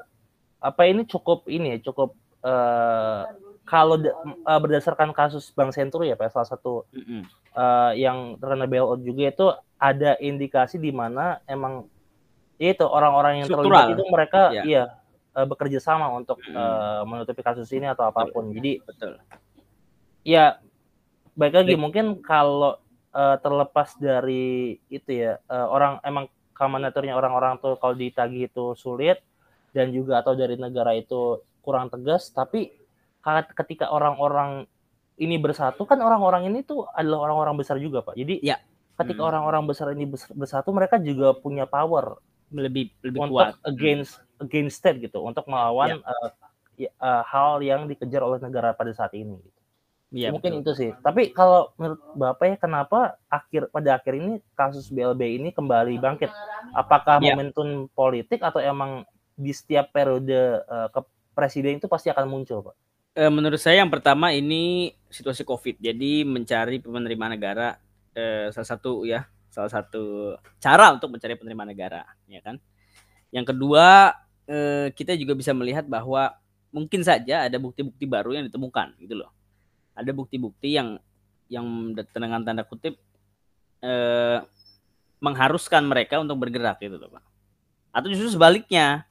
apa ini cukup ini ya cukup uh, kalau uh, berdasarkan kasus Bank Senturi ya Pak salah satu mm -hmm. uh, yang terkena bailout juga itu ada indikasi di mana emang itu orang-orang yang terlibat itu mereka yeah. iya uh, bekerja sama untuk mm -hmm. uh, menutupi kasus ini atau apa pun. Betul. Jadi betul. Ya baik lagi mungkin kalau uh, terlepas dari itu ya uh, orang emang kamanaturnya orang-orang tuh kalau ditagih itu sulit dan juga atau dari negara itu kurang tegas tapi ketika orang-orang ini bersatu kan orang-orang ini tuh adalah orang-orang besar juga pak jadi ya ketika hmm. orang-orang hmm. besar ini bersatu mereka juga punya power lebih lebih untuk kuat against against state gitu untuk melawan ya. uh, uh, hal yang dikejar oleh negara pada saat ini. Ya, mungkin betul. itu sih. Tapi kalau menurut Bapak ya kenapa akhir pada akhir ini kasus BLB ini kembali bangkit? Apakah ya. momentum politik atau emang di setiap periode uh, ke presiden itu pasti akan muncul, Pak? Menurut saya yang pertama ini situasi Covid. Jadi mencari penerima negara uh, salah satu ya, salah satu cara untuk mencari penerima negara, ya kan? Yang kedua, uh, kita juga bisa melihat bahwa mungkin saja ada bukti-bukti baru yang ditemukan gitu loh. Ada bukti-bukti yang yang dengan tanda kutip eh, mengharuskan mereka untuk bergerak gitu loh pak. Atau justru sebaliknya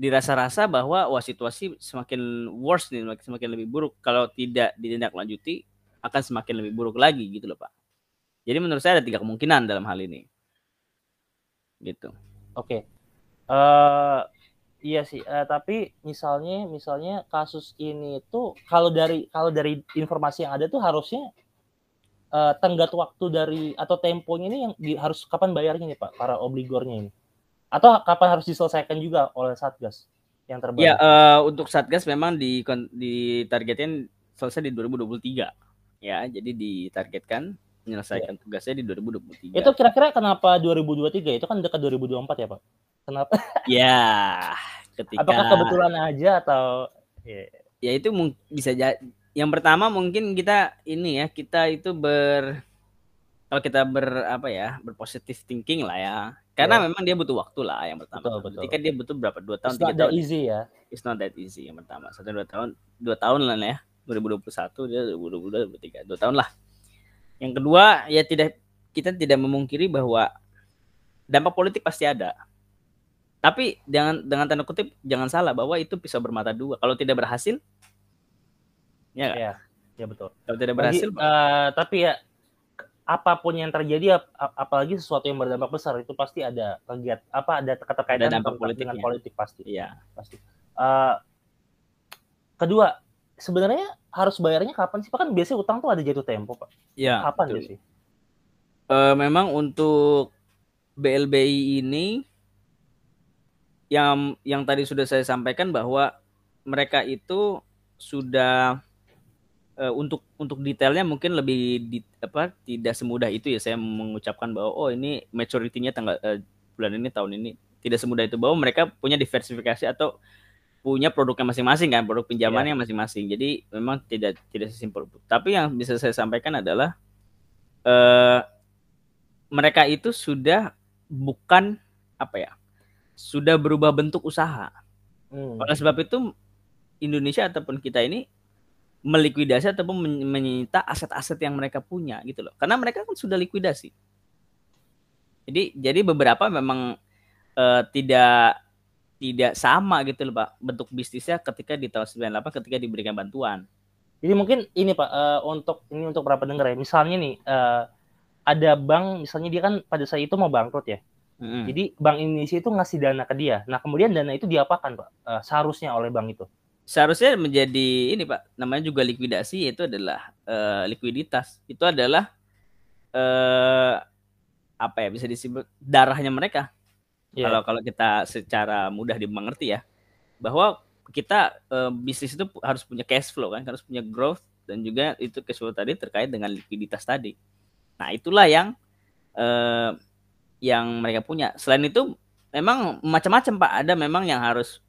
dirasa-rasa bahwa wah situasi semakin worse nih semakin lebih buruk. Kalau tidak ditindaklanjuti akan semakin lebih buruk lagi gitu loh pak jadi menurut saya ada tiga kemungkinan dalam hal ini gitu oke okay. uh, eh, Iya sih, uh, tapi misalnya misalnya kasus ini tuh kalau dari kalau dari informasi yang ada tuh harusnya uh, tenggat waktu dari atau temponya ini yang di, harus kapan bayarnya nih Pak para obligornya ini? Atau kapan harus diselesaikan juga oleh Satgas yang terbaru? Ya, uh, untuk Satgas memang di ditargetin selesai di 2023. Ya, jadi ditargetkan menyelesaikan ya. tugasnya di 2023. Itu kira-kira kenapa 2023? Itu kan dekat 2024 ya, Pak? Kenapa? ya, ketika Apakah kebetulan aja atau ya, ya itu bisa jadi yang pertama mungkin kita ini ya, kita itu ber kalau kita ber apa ya, berpositif thinking lah ya. Karena yeah. memang dia butuh waktu lah yang pertama. Betul, betul. Ketika dia butuh berapa? Dua tahun, It's tiga tahun. easy ya. It's not that easy yang pertama. Satu dua tahun, dua tahun lah ya. 2021 dia 2022 2023 dua tahun lah. Yang kedua ya tidak kita tidak memungkiri bahwa dampak politik pasti ada Tapi dengan dengan tanda kutip jangan salah bahwa itu pisau bermata dua. Kalau tidak berhasil, ya, ya, ya betul. Kalau tidak berhasil, uh, tapi ya apa pun yang terjadi, ap apalagi sesuatu yang berdampak besar itu pasti ada kegiat apa ada keterkaitan ada dampak politik dengan politik pasti. Iya, pasti. Uh, kedua, sebenarnya harus bayarnya kapan sih? Pak kan biasanya utang tuh ada jatuh tempo, Pak. Iya. Kapan betul. sih? Uh, memang untuk BLBI ini yang yang tadi sudah saya sampaikan bahwa mereka itu sudah uh, untuk untuk detailnya mungkin lebih di, apa tidak semudah itu ya saya mengucapkan bahwa oh ini maturity-nya tanggal uh, bulan ini tahun ini tidak semudah itu bahwa mereka punya diversifikasi atau punya produknya masing-masing kan produk pinjamannya yeah. masing-masing. Jadi memang tidak tidak sesimpel tapi yang bisa saya sampaikan adalah uh, mereka itu sudah bukan apa ya sudah berubah bentuk usaha. Hmm. oleh sebab itu Indonesia ataupun kita ini melikuidasi ataupun menyita aset-aset yang mereka punya gitu loh. Karena mereka kan sudah likuidasi. Jadi jadi beberapa memang uh, tidak tidak sama gitu loh Pak bentuk bisnisnya ketika di tahun 98 ketika diberikan bantuan. Jadi mungkin ini Pak uh, untuk ini untuk berapa dengar ya. Misalnya nih uh, ada bank misalnya dia kan pada saat itu mau bangkrut ya. Mm-hmm. Jadi Bank Indonesia itu ngasih dana ke dia. Nah, kemudian dana itu diapakan, Pak? Uh, seharusnya oleh bank itu. Seharusnya menjadi ini, Pak. Namanya juga likuidasi itu adalah uh, likuiditas. Itu adalah uh, apa ya bisa disebut darahnya mereka Yeah. Kalau kalau kita secara mudah dimengerti ya, bahwa kita uh, bisnis itu harus punya cash flow kan, harus punya growth dan juga itu cash flow tadi terkait dengan likuiditas tadi. Nah, itulah yang uh, yang mereka punya. Selain itu memang macam-macam Pak, ada memang yang harus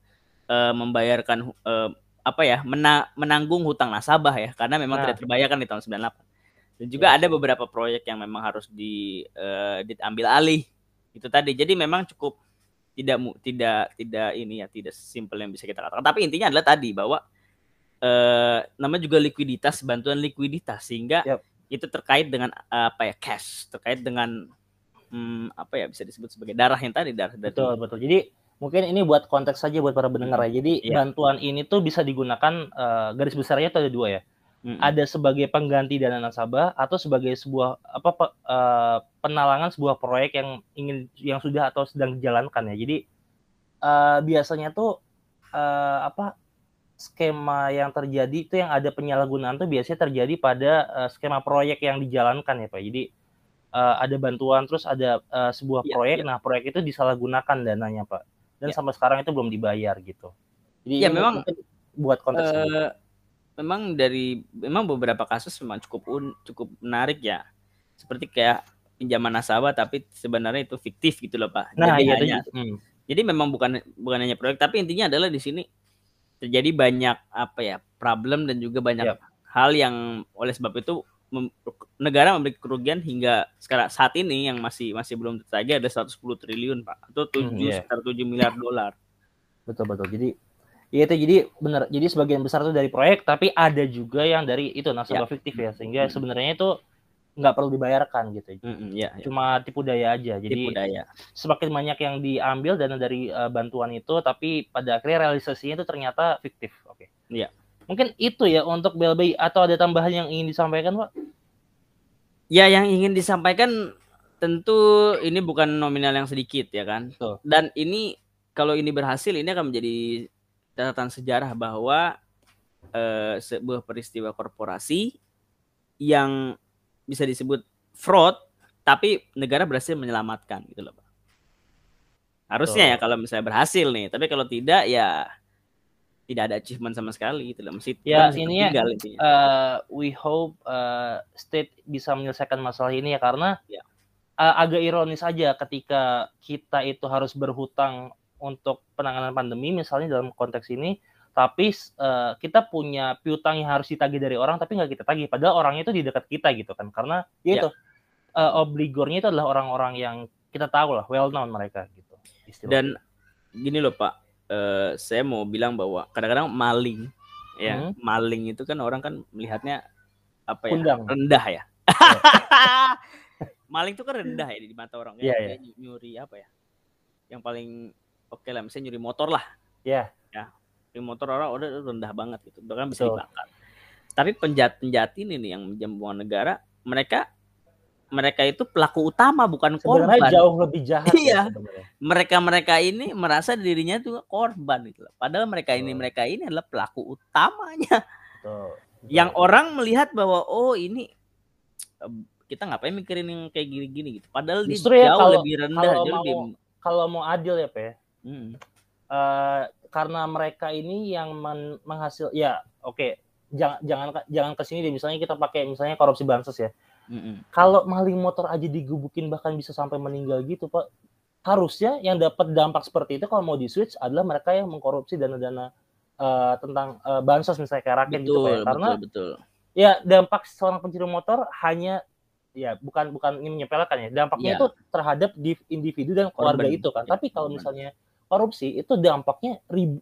uh, membayarkan uh, apa ya, mena menanggung hutang nasabah ya, karena memang nah. tidak terbayarkan di tahun 98. Dan juga yeah. ada beberapa proyek yang memang harus di uh, diambil alih itu tadi. Jadi memang cukup tidak tidak tidak ini ya tidak simpel yang bisa kita katakan. Tapi intinya adalah tadi bahwa eh, namanya juga likuiditas bantuan likuiditas. Sehingga yep. itu terkait dengan apa ya cash. Terkait dengan hmm, apa ya bisa disebut sebagai darah yang tadi darah betul betul. Jadi mungkin ini buat konteks saja buat para pendengar ya. Jadi yeah. bantuan ini tuh bisa digunakan uh, garis besarnya itu ada dua ya hmm. ada sebagai pengganti dana nasabah atau sebagai sebuah apa uh, penalangan sebuah proyek yang ingin yang sudah atau sedang dijalankan ya. Jadi uh, biasanya tuh uh, apa skema yang terjadi itu yang ada penyalahgunaan tuh biasanya terjadi pada uh, skema proyek yang dijalankan ya Pak. Jadi uh, ada bantuan terus ada uh, sebuah ya, proyek, ya. nah proyek itu disalahgunakan dananya Pak. Dan ya. sampai sekarang itu belum dibayar gitu. Jadi ya memang buat konteks uh, memang dari memang beberapa kasus memang cukup un, cukup menarik ya. Seperti kayak pinjaman nasabah tapi sebenarnya itu fiktif gitu loh Pak. Nah, jadi iya, hanya, hmm. jadi memang bukan bukan hanya proyek tapi intinya adalah di sini terjadi banyak apa ya problem dan juga banyak yep. hal yang oleh sebab itu mem, negara memberi kerugian hingga sekarang saat ini yang masih masih belum tertagih ada 110 triliun Pak atau 7 hmm, yeah. sekitar 7 miliar dolar. Betul betul. Jadi Iya itu jadi benar. Jadi sebagian besar itu dari proyek, tapi ada juga yang dari itu nasabah ya. fiktif ya. Sehingga hmm. sebenarnya itu nggak perlu dibayarkan gitu. Hmm, ya, ya. Cuma tipu daya aja. Jadi tipu daya. semakin banyak yang diambil dana dari uh, bantuan itu, tapi pada akhirnya realisasinya itu ternyata fiktif. Oke. Okay. Iya. Mungkin itu ya untuk BLBI atau ada tambahan yang ingin disampaikan, Pak? Ya, yang ingin disampaikan tentu ini bukan nominal yang sedikit ya kan. Tuh. Dan ini kalau ini berhasil ini akan menjadi catatan sejarah bahwa uh, sebuah peristiwa korporasi yang bisa disebut fraud tapi negara berhasil menyelamatkan gitu loh Pak. Harusnya oh. ya kalau misalnya berhasil nih, tapi kalau tidak ya tidak ada achievement sama sekali gitu loh. Mesti ya ini ya uh, we hope uh, state bisa menyelesaikan masalah ini ya karena ya. Uh, agak ironis aja ketika kita itu harus berhutang untuk penanganan pandemi misalnya dalam konteks ini tapi uh, kita punya piutang yang harus ditagih dari orang tapi nggak kita tagih padahal orangnya itu di dekat kita gitu kan karena ya, ya. itu uh, obligornya itu adalah orang-orang yang kita tahu lah well known mereka gitu istilahnya. dan gini loh pak uh, saya mau bilang bahwa kadang-kadang maling ya hmm. maling itu kan orang kan melihatnya apa ya Undang. rendah ya, ya. maling itu kan rendah ya di mata orang ya, yeah, yeah. nyuri apa ya yang paling oke okay lah misalnya nyuri motor lah ya yeah. ya nyuri motor orang udah rendah banget gitu bahkan bisa dibakar tapi penjat penjat ini nih yang menjambuan negara mereka mereka itu pelaku utama bukan Sebenarnya korban. jauh lebih jahat. Iya. Mereka-mereka ini merasa dirinya tuh korban gitu. Padahal mereka ini mereka ini adalah pelaku utamanya. Betul. Yang orang melihat bahwa oh ini kita ngapain mikirin yang kayak gini-gini gitu. Padahal Justru dia ya, jauh kalau, lebih rendah, kalau jauh mau, lebih kalau mau adil ya, Pe. Hmm. Uh, karena mereka ini yang men menghasil ya oke okay. jangan jangan jangan ke sini deh misalnya kita pakai misalnya korupsi bansos ya Mm-hmm. Kalau maling motor aja digubukin bahkan bisa sampai meninggal gitu, Pak. Harusnya yang dapat dampak seperti itu kalau mau di switch adalah mereka yang mengkorupsi dana-dana uh, tentang uh, bansos misalnya kayak rakyat gitu, Pak. Ya. Karena betul, betul. ya dampak seorang pencuri motor hanya ya bukan bukan ini menyepelekan ya. Dampaknya yeah. itu terhadap individu dan keluarga Korban. itu kan. Ya, Tapi kalau misalnya korupsi itu dampaknya ribu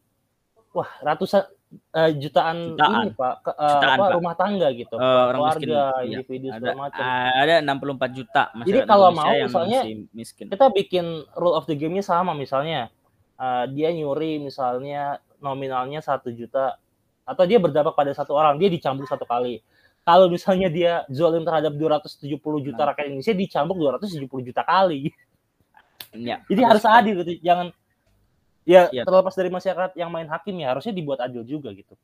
wah ratusan uh, jutaan, jutaan ini Pak ke, uh, jutaan, apa, Pak. rumah tangga gitu uh, orang keluarga miskin. Iya. individu ada, macam ada 64 juta jadi kalau mau misalnya miskin. kita bikin rule of the game-nya sama misalnya uh, dia nyuri misalnya nominalnya satu juta atau dia berdampak pada satu orang dia dicambuk satu kali kalau misalnya dia zolim terhadap 270 juta nah. rakyat Indonesia dicambuk 270 juta kali ya, jadi harus adil gitu jangan ya, ya terlepas dari masyarakat yang main hakim ya harusnya dibuat adil juga gitu.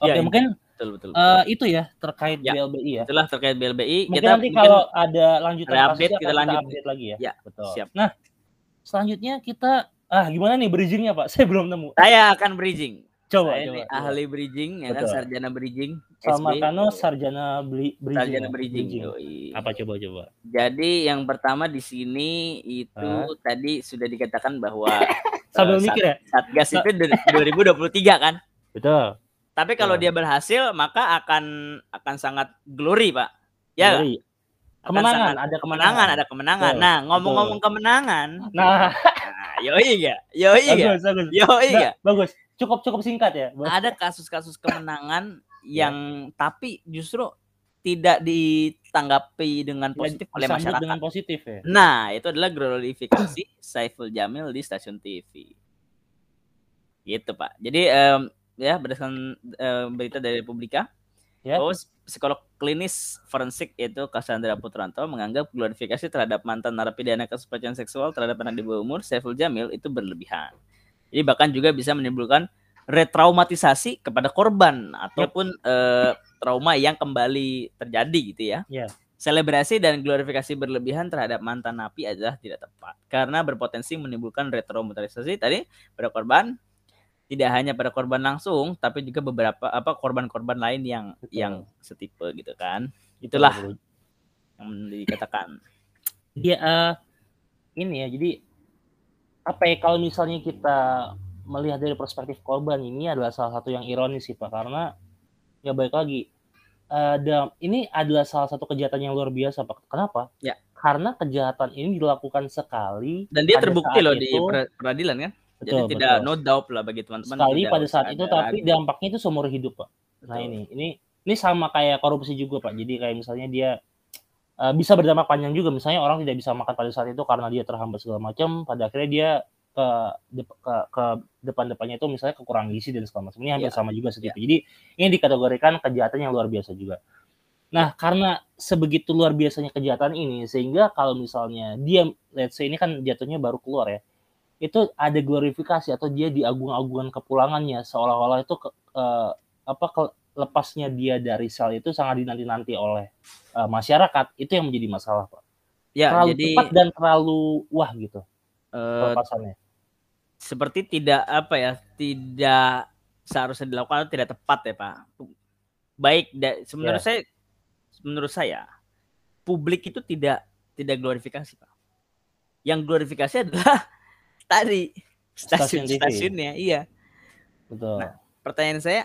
Oke, ya, mungkin betul, betul, betul. Uh, itu ya terkait ya, BLBI ya. Itulah terkait BLBI. Mungkin kita nanti mungkin kalau ada lanjutan ada update kita lanjut kita update lagi ya. Ya, betul. Siap. Nah, selanjutnya kita ah gimana nih bridgingnya Pak? Saya belum nemu. Saya akan bridging. Coba, saya coba, ini coba. ahli bridging ya kan sarjana bridging. Sama Kano sarjana bridging. Sarjana bridging. bridging. Apa coba coba? Jadi yang pertama di sini itu huh? tadi sudah dikatakan bahwa sambil uh, mikir ya. Satgas itu 2023 kan? Betul. Tapi kalau dia berhasil maka akan akan sangat glory, Pak. Ya. Glory. Kemenangan, ada kemenangan, ada kemenangan. Betul. Nah, ngomong-ngomong kemenangan. Nah, nah yoi ya. Yoi ya. Yoi ya. Bagus cukup cukup singkat ya. Ada kasus-kasus kemenangan yang ya. tapi justru tidak ditanggapi dengan positif ya, oleh masyarakat. Dengan positif ya. Nah, itu adalah glorifikasi Saiful Jamil di stasiun TV. Gitu, Pak. Jadi um, ya berdasarkan um, berita dari Republika, ya. bahwa psikolog klinis forensik yaitu Cassandra Putranto menganggap glorifikasi terhadap mantan narapidana kasus pelecehan seksual terhadap anak di bawah umur Saiful Jamil itu berlebihan. Jadi bahkan juga bisa menimbulkan retraumatisasi kepada korban ataupun yep. uh, trauma yang kembali terjadi gitu ya. Yeah. Selebrasi dan glorifikasi berlebihan terhadap mantan napi adalah tidak tepat karena berpotensi menimbulkan retraumatisasi tadi pada korban tidak hanya pada korban langsung tapi juga beberapa apa korban-korban lain yang Betul. yang setipe gitu kan. Itulah Betul. yang dikatakan. Ya uh, ini ya jadi apa ya kalau misalnya kita melihat dari perspektif korban ini adalah salah satu yang ironis sih pak karena ya baik lagi. Ada ini adalah salah satu kejahatan yang luar biasa pak. Kenapa? Ya. Karena kejahatan ini dilakukan sekali dan dia terbukti loh itu, di peradilan kan? Betul, jadi betul. tidak no doubt lah bagi teman-teman sekali pada saat itu tapi dampaknya itu seumur hidup pak. Nah ini ini ini sama kayak korupsi juga pak. Jadi kayak misalnya dia uh, bisa berdampak panjang juga. Misalnya orang tidak bisa makan pada saat itu karena dia terhambat segala macam pada akhirnya dia ke ke, ke depan-depannya itu misalnya kekurangan gizi dan segala macam. Ini hampir yeah. sama juga seperti yeah. jadi ini dikategorikan kejahatan yang luar biasa juga. Nah karena sebegitu luar biasanya kejahatan ini sehingga kalau misalnya dia let's say ini kan jatuhnya baru keluar ya itu ada glorifikasi atau dia diagung-agungkan kepulangannya seolah-olah itu ke, uh, apa ke, lepasnya dia dari sel itu sangat dinanti-nanti oleh uh, masyarakat itu yang menjadi masalah pak. Ya, terlalu jadi, cepat dan terlalu wah gitu uh, seperti tidak apa ya tidak seharusnya dilakukan atau tidak tepat ya pak baik sebenarnya yeah. saya menurut saya publik itu tidak tidak glorifikasi pak yang glorifikasi adalah tadi stasiun stasiunnya iya betul nah, pertanyaan saya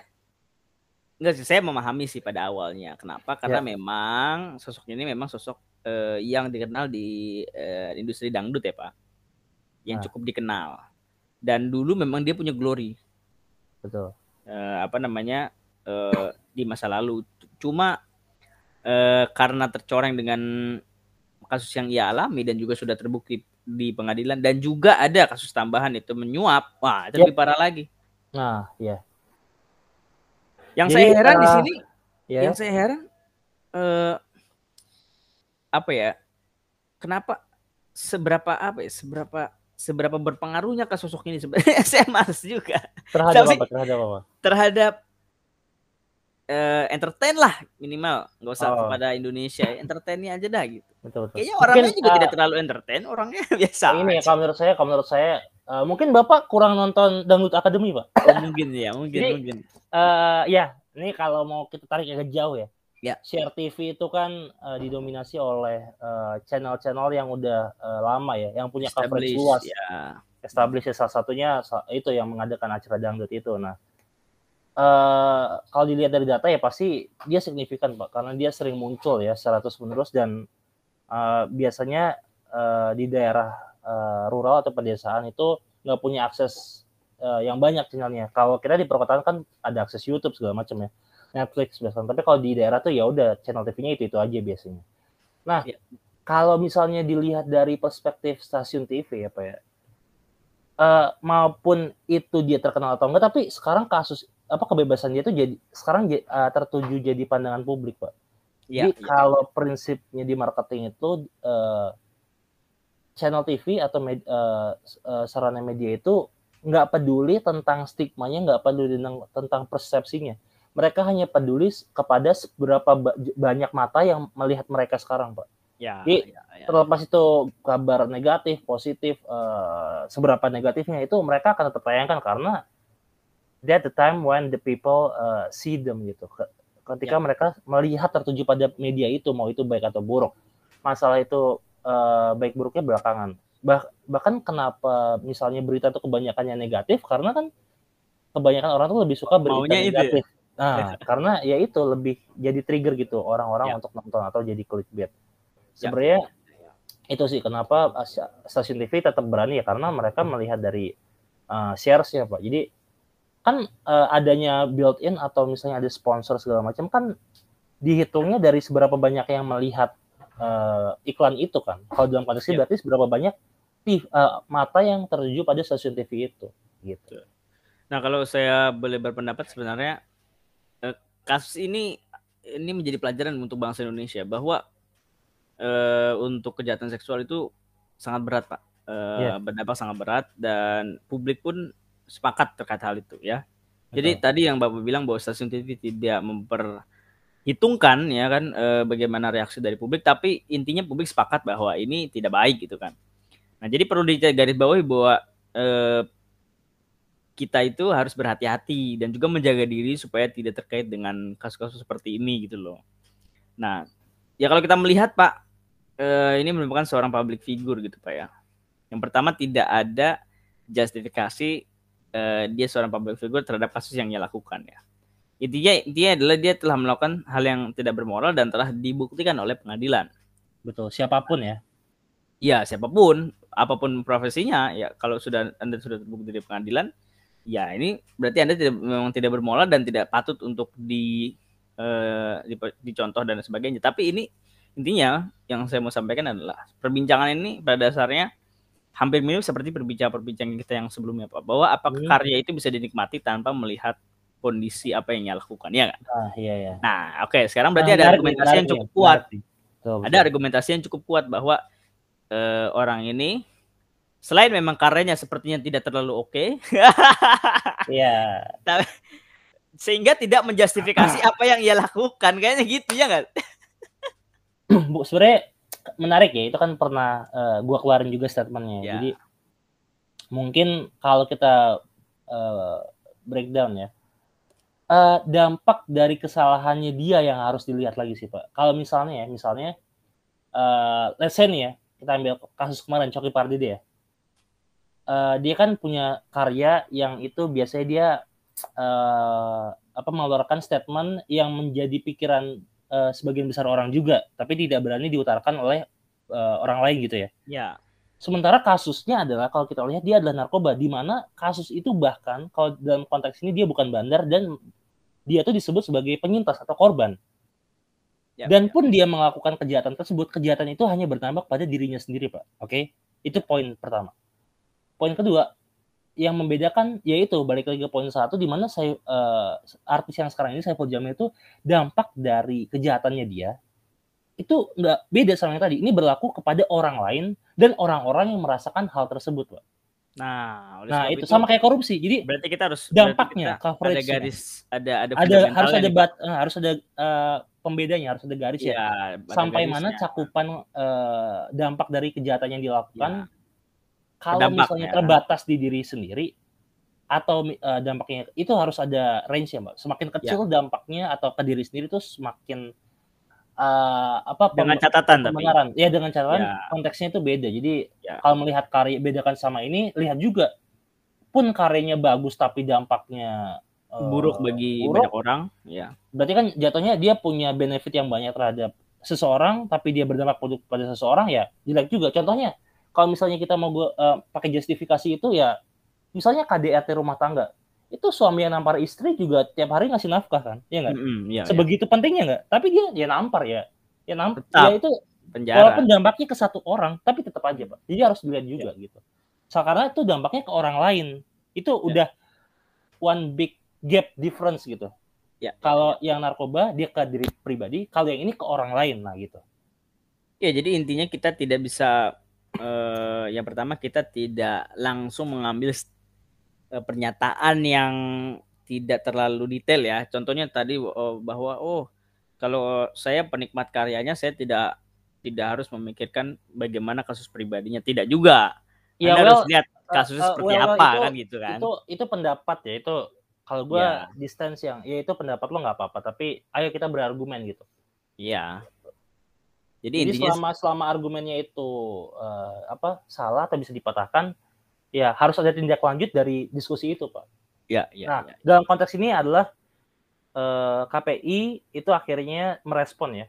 Enggak sih, saya memahami sih pada awalnya. Kenapa? Karena ya. memang sosoknya ini memang sosok uh, yang dikenal di uh, industri dangdut ya, Pak. Yang nah. cukup dikenal. Dan dulu memang dia punya glory. Betul. Uh, apa namanya? Uh, di masa lalu. Cuma uh, karena tercoreng dengan kasus yang ia alami dan juga sudah terbukti di pengadilan dan juga ada kasus tambahan itu menyuap. Wah, itu yep. lebih parah lagi. Nah, ya. Yang Jadi, saya heran uh, di sini, ya. yang saya heran uh, apa ya? Kenapa seberapa apa ya? Seberapa seberapa berpengaruhnya ke sosok ini sebenarnya saya males juga. Terhadap apa? Terhadap apa? Terhadap uh, entertain lah minimal nggak usah oh. kepada Indonesia entertainnya aja dah gitu betul, betul. kayaknya orangnya mungkin, juga uh, tidak terlalu entertain orangnya biasa ini ya kalau menurut saya kalau menurut saya uh, mungkin bapak kurang nonton dangdut akademi pak oh, mungkin ya mungkin Jadi, mungkin uh, ya ini kalau mau kita tarik agak jauh ya Ya. Share TV itu kan uh, didominasi oleh channel-channel uh, yang udah uh, lama ya, yang punya coverage luas. Ya. Establish salah satunya itu yang mengadakan acara dangdut itu. Nah, uh, kalau dilihat dari data ya pasti dia signifikan pak karena dia sering muncul ya secara terus menerus dan uh, biasanya uh, di daerah uh, rural atau pedesaan itu nggak punya akses uh, yang banyak channelnya. Kalau kita di perkotaan kan ada akses YouTube segala macam ya, Netflix biasanya. Tapi kalau di daerah tuh ya udah channel TV-nya itu itu aja biasanya. Nah, ya. kalau misalnya dilihat dari perspektif stasiun TV ya pak ya, uh, maupun itu dia terkenal atau enggak, tapi sekarang kasus apa kebebasan dia itu jadi sekarang uh, tertuju jadi pandangan publik pak. Ya, jadi ya. kalau prinsipnya di marketing itu uh, channel TV atau med, uh, uh, sarana media itu nggak peduli tentang stigmanya, nggak peduli tentang, tentang persepsinya. Mereka hanya peduli kepada seberapa banyak mata yang melihat mereka sekarang, pak. Ya, Jadi ya, ya. terlepas itu kabar negatif, positif, uh, seberapa negatifnya itu mereka akan tetap tayangkan karena that the time when the people uh, see them gitu. Ketika yeah. mereka melihat tertuju pada media itu mau itu baik atau buruk. Masalah itu uh, baik buruknya belakangan. Bah, bahkan kenapa misalnya berita itu kebanyakannya negatif karena kan kebanyakan orang tuh lebih suka berita Maunya negatif. Itu ya? Nah, karena ya itu lebih jadi trigger gitu orang-orang yeah. untuk nonton atau jadi clickbait. Ya. Sebenarnya yeah. itu sih kenapa stasiun TV tetap berani ya karena mereka melihat dari uh, shares-nya Pak. Jadi kan uh, adanya built-in atau misalnya ada sponsor segala macam kan dihitungnya dari seberapa banyak yang melihat uh, iklan itu kan. Kalau dalam konteks yeah. berarti seberapa banyak TV, uh, mata yang tertuju pada stasiun TV itu gitu. Nah, kalau saya boleh berpendapat sebenarnya kasus ini ini menjadi pelajaran untuk bangsa Indonesia bahwa uh, untuk kejahatan seksual itu sangat berat, Pak. Uh, yeah. berdampak sangat berat dan publik pun sepakat terkait hal itu ya. Jadi Betul. tadi yang Bapak bilang bahwa stasiun TV tidak memperhitungkan ya kan e, bagaimana reaksi dari publik, tapi intinya publik sepakat bahwa ini tidak baik gitu kan. Nah, jadi perlu digaris bawahi bahwa e, kita itu harus berhati-hati dan juga menjaga diri supaya tidak terkait dengan kasus-kasus seperti ini gitu loh. Nah, ya kalau kita melihat Pak, e, ini merupakan seorang public figure gitu Pak ya. Yang pertama tidak ada justifikasi uh, dia seorang public figure terhadap kasus yang ia lakukan ya. Intinya intinya adalah dia telah melakukan hal yang tidak bermoral dan telah dibuktikan oleh pengadilan. Betul, siapa pun ya. Ya, siapa pun, apa pun profesinya, ya kalau sudah Anda sudah terbukti di pengadilan, ya ini berarti Anda tidak memang tidak bermoral dan tidak patut untuk di, di dicontoh dan sebagainya. Tapi ini intinya yang saya mau sampaikan adalah perbincangan ini pada dasarnya hampir mirip seperti perbincangan-perbincangan kita yang sebelumnya Pak bahwa apakah hmm. karya itu bisa dinikmati tanpa melihat kondisi apa yang ia lakukan ya kan? Ah, iya, iya. Nah, oke, okay. sekarang berarti nah, ada argumentasi yang cukup kuat. Betul, Ada argumentasi yang cukup kuat bahwa uh, orang ini selain memang karyanya sepertinya tidak terlalu oke. Okay, Iya. sehingga tidak menjustifikasi apa yang ia lakukan kayaknya gitu ya kan? Bu, sebenarnya menarik ya itu kan pernah uh, gua keluarin juga statementnya yeah. jadi mungkin kalau kita uh, breakdown ya uh, dampak dari kesalahannya dia yang harus dilihat lagi sih pak kalau misalnya ya misalnya uh, let's say nih ya kita ambil kasus kemarin Coki Pardede ya uh, dia kan punya karya yang itu biasanya dia uh, apa mengeluarkan statement yang menjadi pikiran uh, sebagian besar orang juga, tapi tidak berani diutarakan oleh uh, orang lain gitu ya. Ya. Sementara kasusnya adalah kalau kita lihat dia adalah narkoba, di mana kasus itu bahkan kalau dalam konteks ini dia bukan bandar dan dia tuh disebut sebagai penyintas atau korban. Ya, Dan ya. pun dia melakukan kejahatan tersebut, kejahatan itu hanya berdampak pada dirinya sendiri, Pak. Oke? Okay? Itu poin pertama. Poin kedua, yang membedakan yaitu balik lagi ke poin satu di mana saya uh, artis yang sekarang ini saya Jamil itu dampak dari kejahatannya dia itu nggak beda sama yang tadi. Ini berlaku kepada orang lain dan orang-orang yang merasakan hal tersebut, Pak. Nah, oleh nah itu, itu sama kayak korupsi. Jadi berarti kita harus dampaknya kita ada garis ada ada ada harus ada bat, uh, harus ada uh, pembedanya, harus ada garis ya. ya Sampai garisnya. mana cakupan uh, dampak dari kejahatan yang dilakukan ya. Kalau misalnya terbatas di diri sendiri atau uh, dampaknya itu harus ada range ya, Mbak. Semakin kecil ya. dampaknya atau ke diri sendiri itu semakin uh, apa dengan catatan tapi ya dengan catatan ya. konteksnya itu beda jadi ya. kalau melihat karya bedakan sama ini lihat juga pun karyanya bagus tapi dampaknya uh, buruk bagi buruk, banyak orang ya berarti kan jatuhnya dia punya benefit yang banyak terhadap seseorang tapi dia berdampak pada seseorang ya jelek juga contohnya kalau misalnya kita mau uh, pakai justifikasi itu ya misalnya KDRT rumah tangga itu suami yang nampar istri juga tiap hari ngasih nafkah kan ya nggak mm -hmm, iya, sebegitu iya. pentingnya nggak tapi dia dia nampar ya ya nampar ya itu penjara. walaupun dampaknya ke satu orang tapi tetap aja pak jadi harus dilihat juga yeah. gitu so, karena itu dampaknya ke orang lain itu yeah. udah one big gap difference gitu ya kalau yeah. yang narkoba dia ke diri pribadi kalau yang ini ke orang lain nah gitu ya jadi intinya kita tidak bisa uh, yang pertama kita tidak langsung mengambil uh, pernyataan yang tidak terlalu detail ya. Contohnya tadi uh, bahwa oh kalau saya penikmat karyanya saya tidak tidak harus memikirkan bagaimana kasus pribadinya, tidak juga. Ya, well, harus lihat kasus uh, seperti well, apa itu, kan gitu kan. Itu itu pendapat ya itu kalau gue yeah. distance yang ya itu pendapat lo nggak apa-apa tapi ayo kita berargumen gitu. Iya. Jadi, Jadi intinya selama selama argumennya itu uh, apa salah atau bisa dipatahkan ya harus ada tindak lanjut dari diskusi itu pak. Ya, ya. Nah ya. dalam konteks ini adalah uh, eh, KPI itu akhirnya merespon ya,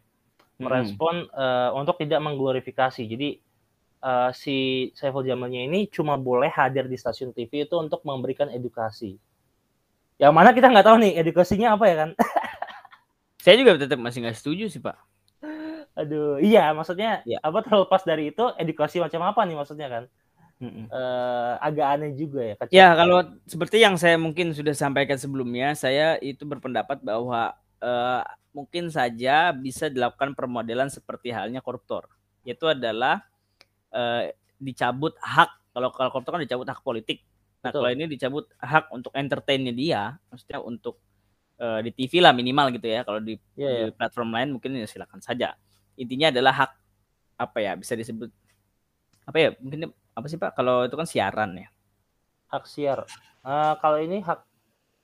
merespon hmm. uh, untuk tidak mengglorifikasi. Jadi uh, si Saiful Jamalnya ini cuma boleh hadir di stasiun TV itu untuk memberikan edukasi. Yang mana kita nggak tahu nih edukasinya apa ya kan? Saya juga tetap masih nggak setuju sih pak. Aduh, iya maksudnya ya. apa terlepas dari itu edukasi macam apa nih maksudnya kan? Mm Uh, agak aneh juga ya. Kecil. Ya kalau seperti yang saya mungkin sudah sampaikan sebelumnya, saya itu berpendapat bahwa uh, mungkin saja bisa dilakukan permodelan seperti halnya koruptor, yaitu adalah uh, dicabut hak. Kalau kalau koruptor kan dicabut hak politik. Nah Betul. kalau ini dicabut hak untuk entertainnya dia, maksudnya untuk uh, di TV lah minimal gitu ya. Kalau di, yeah, di yeah. platform lain mungkin ya silakan saja. Intinya adalah hak apa ya bisa disebut apa ya mungkin apa sih Pak? Kalau itu kan siaran ya. Hak siar. Uh, kalau ini hak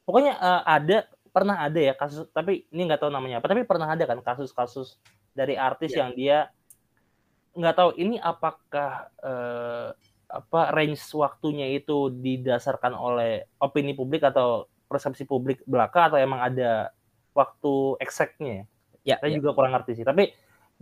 pokoknya uh, ada pernah ada ya kasus tapi ini nggak tahu namanya apa tapi pernah ada kan kasus-kasus dari artis yeah. yang dia nggak tahu ini apakah uh, apa range waktunya itu didasarkan oleh opini publik atau persepsi publik belaka atau emang ada waktu exactnya ya? Ya, saya ya. juga kurang ngerti sih. Tapi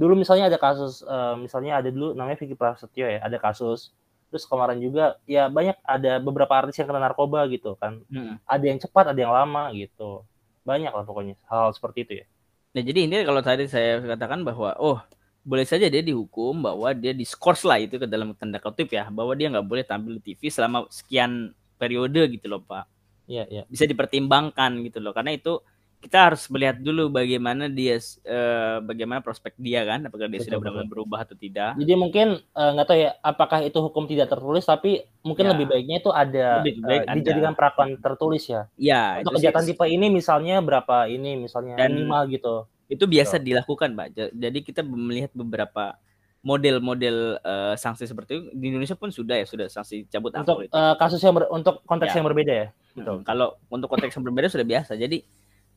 dulu misalnya ada kasus, uh, misalnya ada dulu namanya Vicky Prasetyo ya, ada kasus. Terus kemarin juga ya banyak ada beberapa artis yang kena narkoba gitu kan. Hmm. ada yang cepat ada yang lama gitu. Banyak lah pokoknya hal, -hal seperti itu ya. Nah jadi ini kalau tadi saya katakan bahwa oh boleh saja dia dihukum bahwa dia diskors lah itu ke dalam tanda kutip ya bahwa dia nggak boleh tampil di TV selama sekian periode gitu loh pak. Iya, iya. bisa dipertimbangkan gitu loh karena itu kita harus melihat dulu bagaimana dia uh, bagaimana prospek dia kan apakah dia betul, sudah benar-benar berubah atau tidak. Jadi mungkin eh, nggak uh, tahu ya apakah itu hukum tidak tertulis tapi mungkin ya. lebih baiknya itu ada lebih baik uh, dijadikan peraturan tertulis ya. Ya untuk kejahatan tipe ini misalnya berapa ini misalnya Dan minimal gitu. itu biasa so. dilakukan pak. Jadi kita melihat beberapa model-model uh, sanksi seperti itu. Di Indonesia pun sudah ya sudah sanksi cabut untuk uh, kasus yang ber, untuk konteks ya. yang berbeda ya? Gitu. Hmm, kalau untuk konteks yang berbeda sudah biasa. Jadi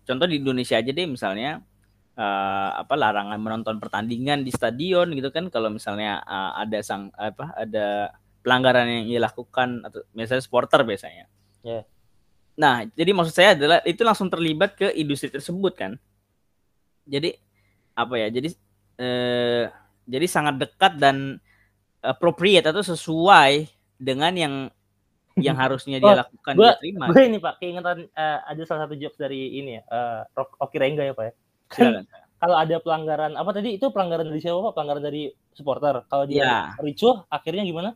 contoh di Indonesia aja deh misalnya uh, apa larangan menonton pertandingan di stadion gitu kan kalau misalnya uh, ada sang apa ada pelanggaran yang dilakukan atau misalnya supporter biasanya. Yeah. Nah, jadi maksud saya adalah itu langsung terlibat ke industri tersebut kan. Jadi apa ya? Jadi eh, jadi sangat dekat dan appropriate atau sesuai dengan yang yang harusnya dia oh, lakukan gua, dia terima. Gue ini Pak, keingetan uh, ada salah satu jokes dari ini ya, uh, Oki Rengga ya Pak ya. Kalau ada pelanggaran apa tadi itu pelanggaran dari siapa Pak? Pelanggaran dari supporter. Kalau dia Iya. ricuh akhirnya gimana?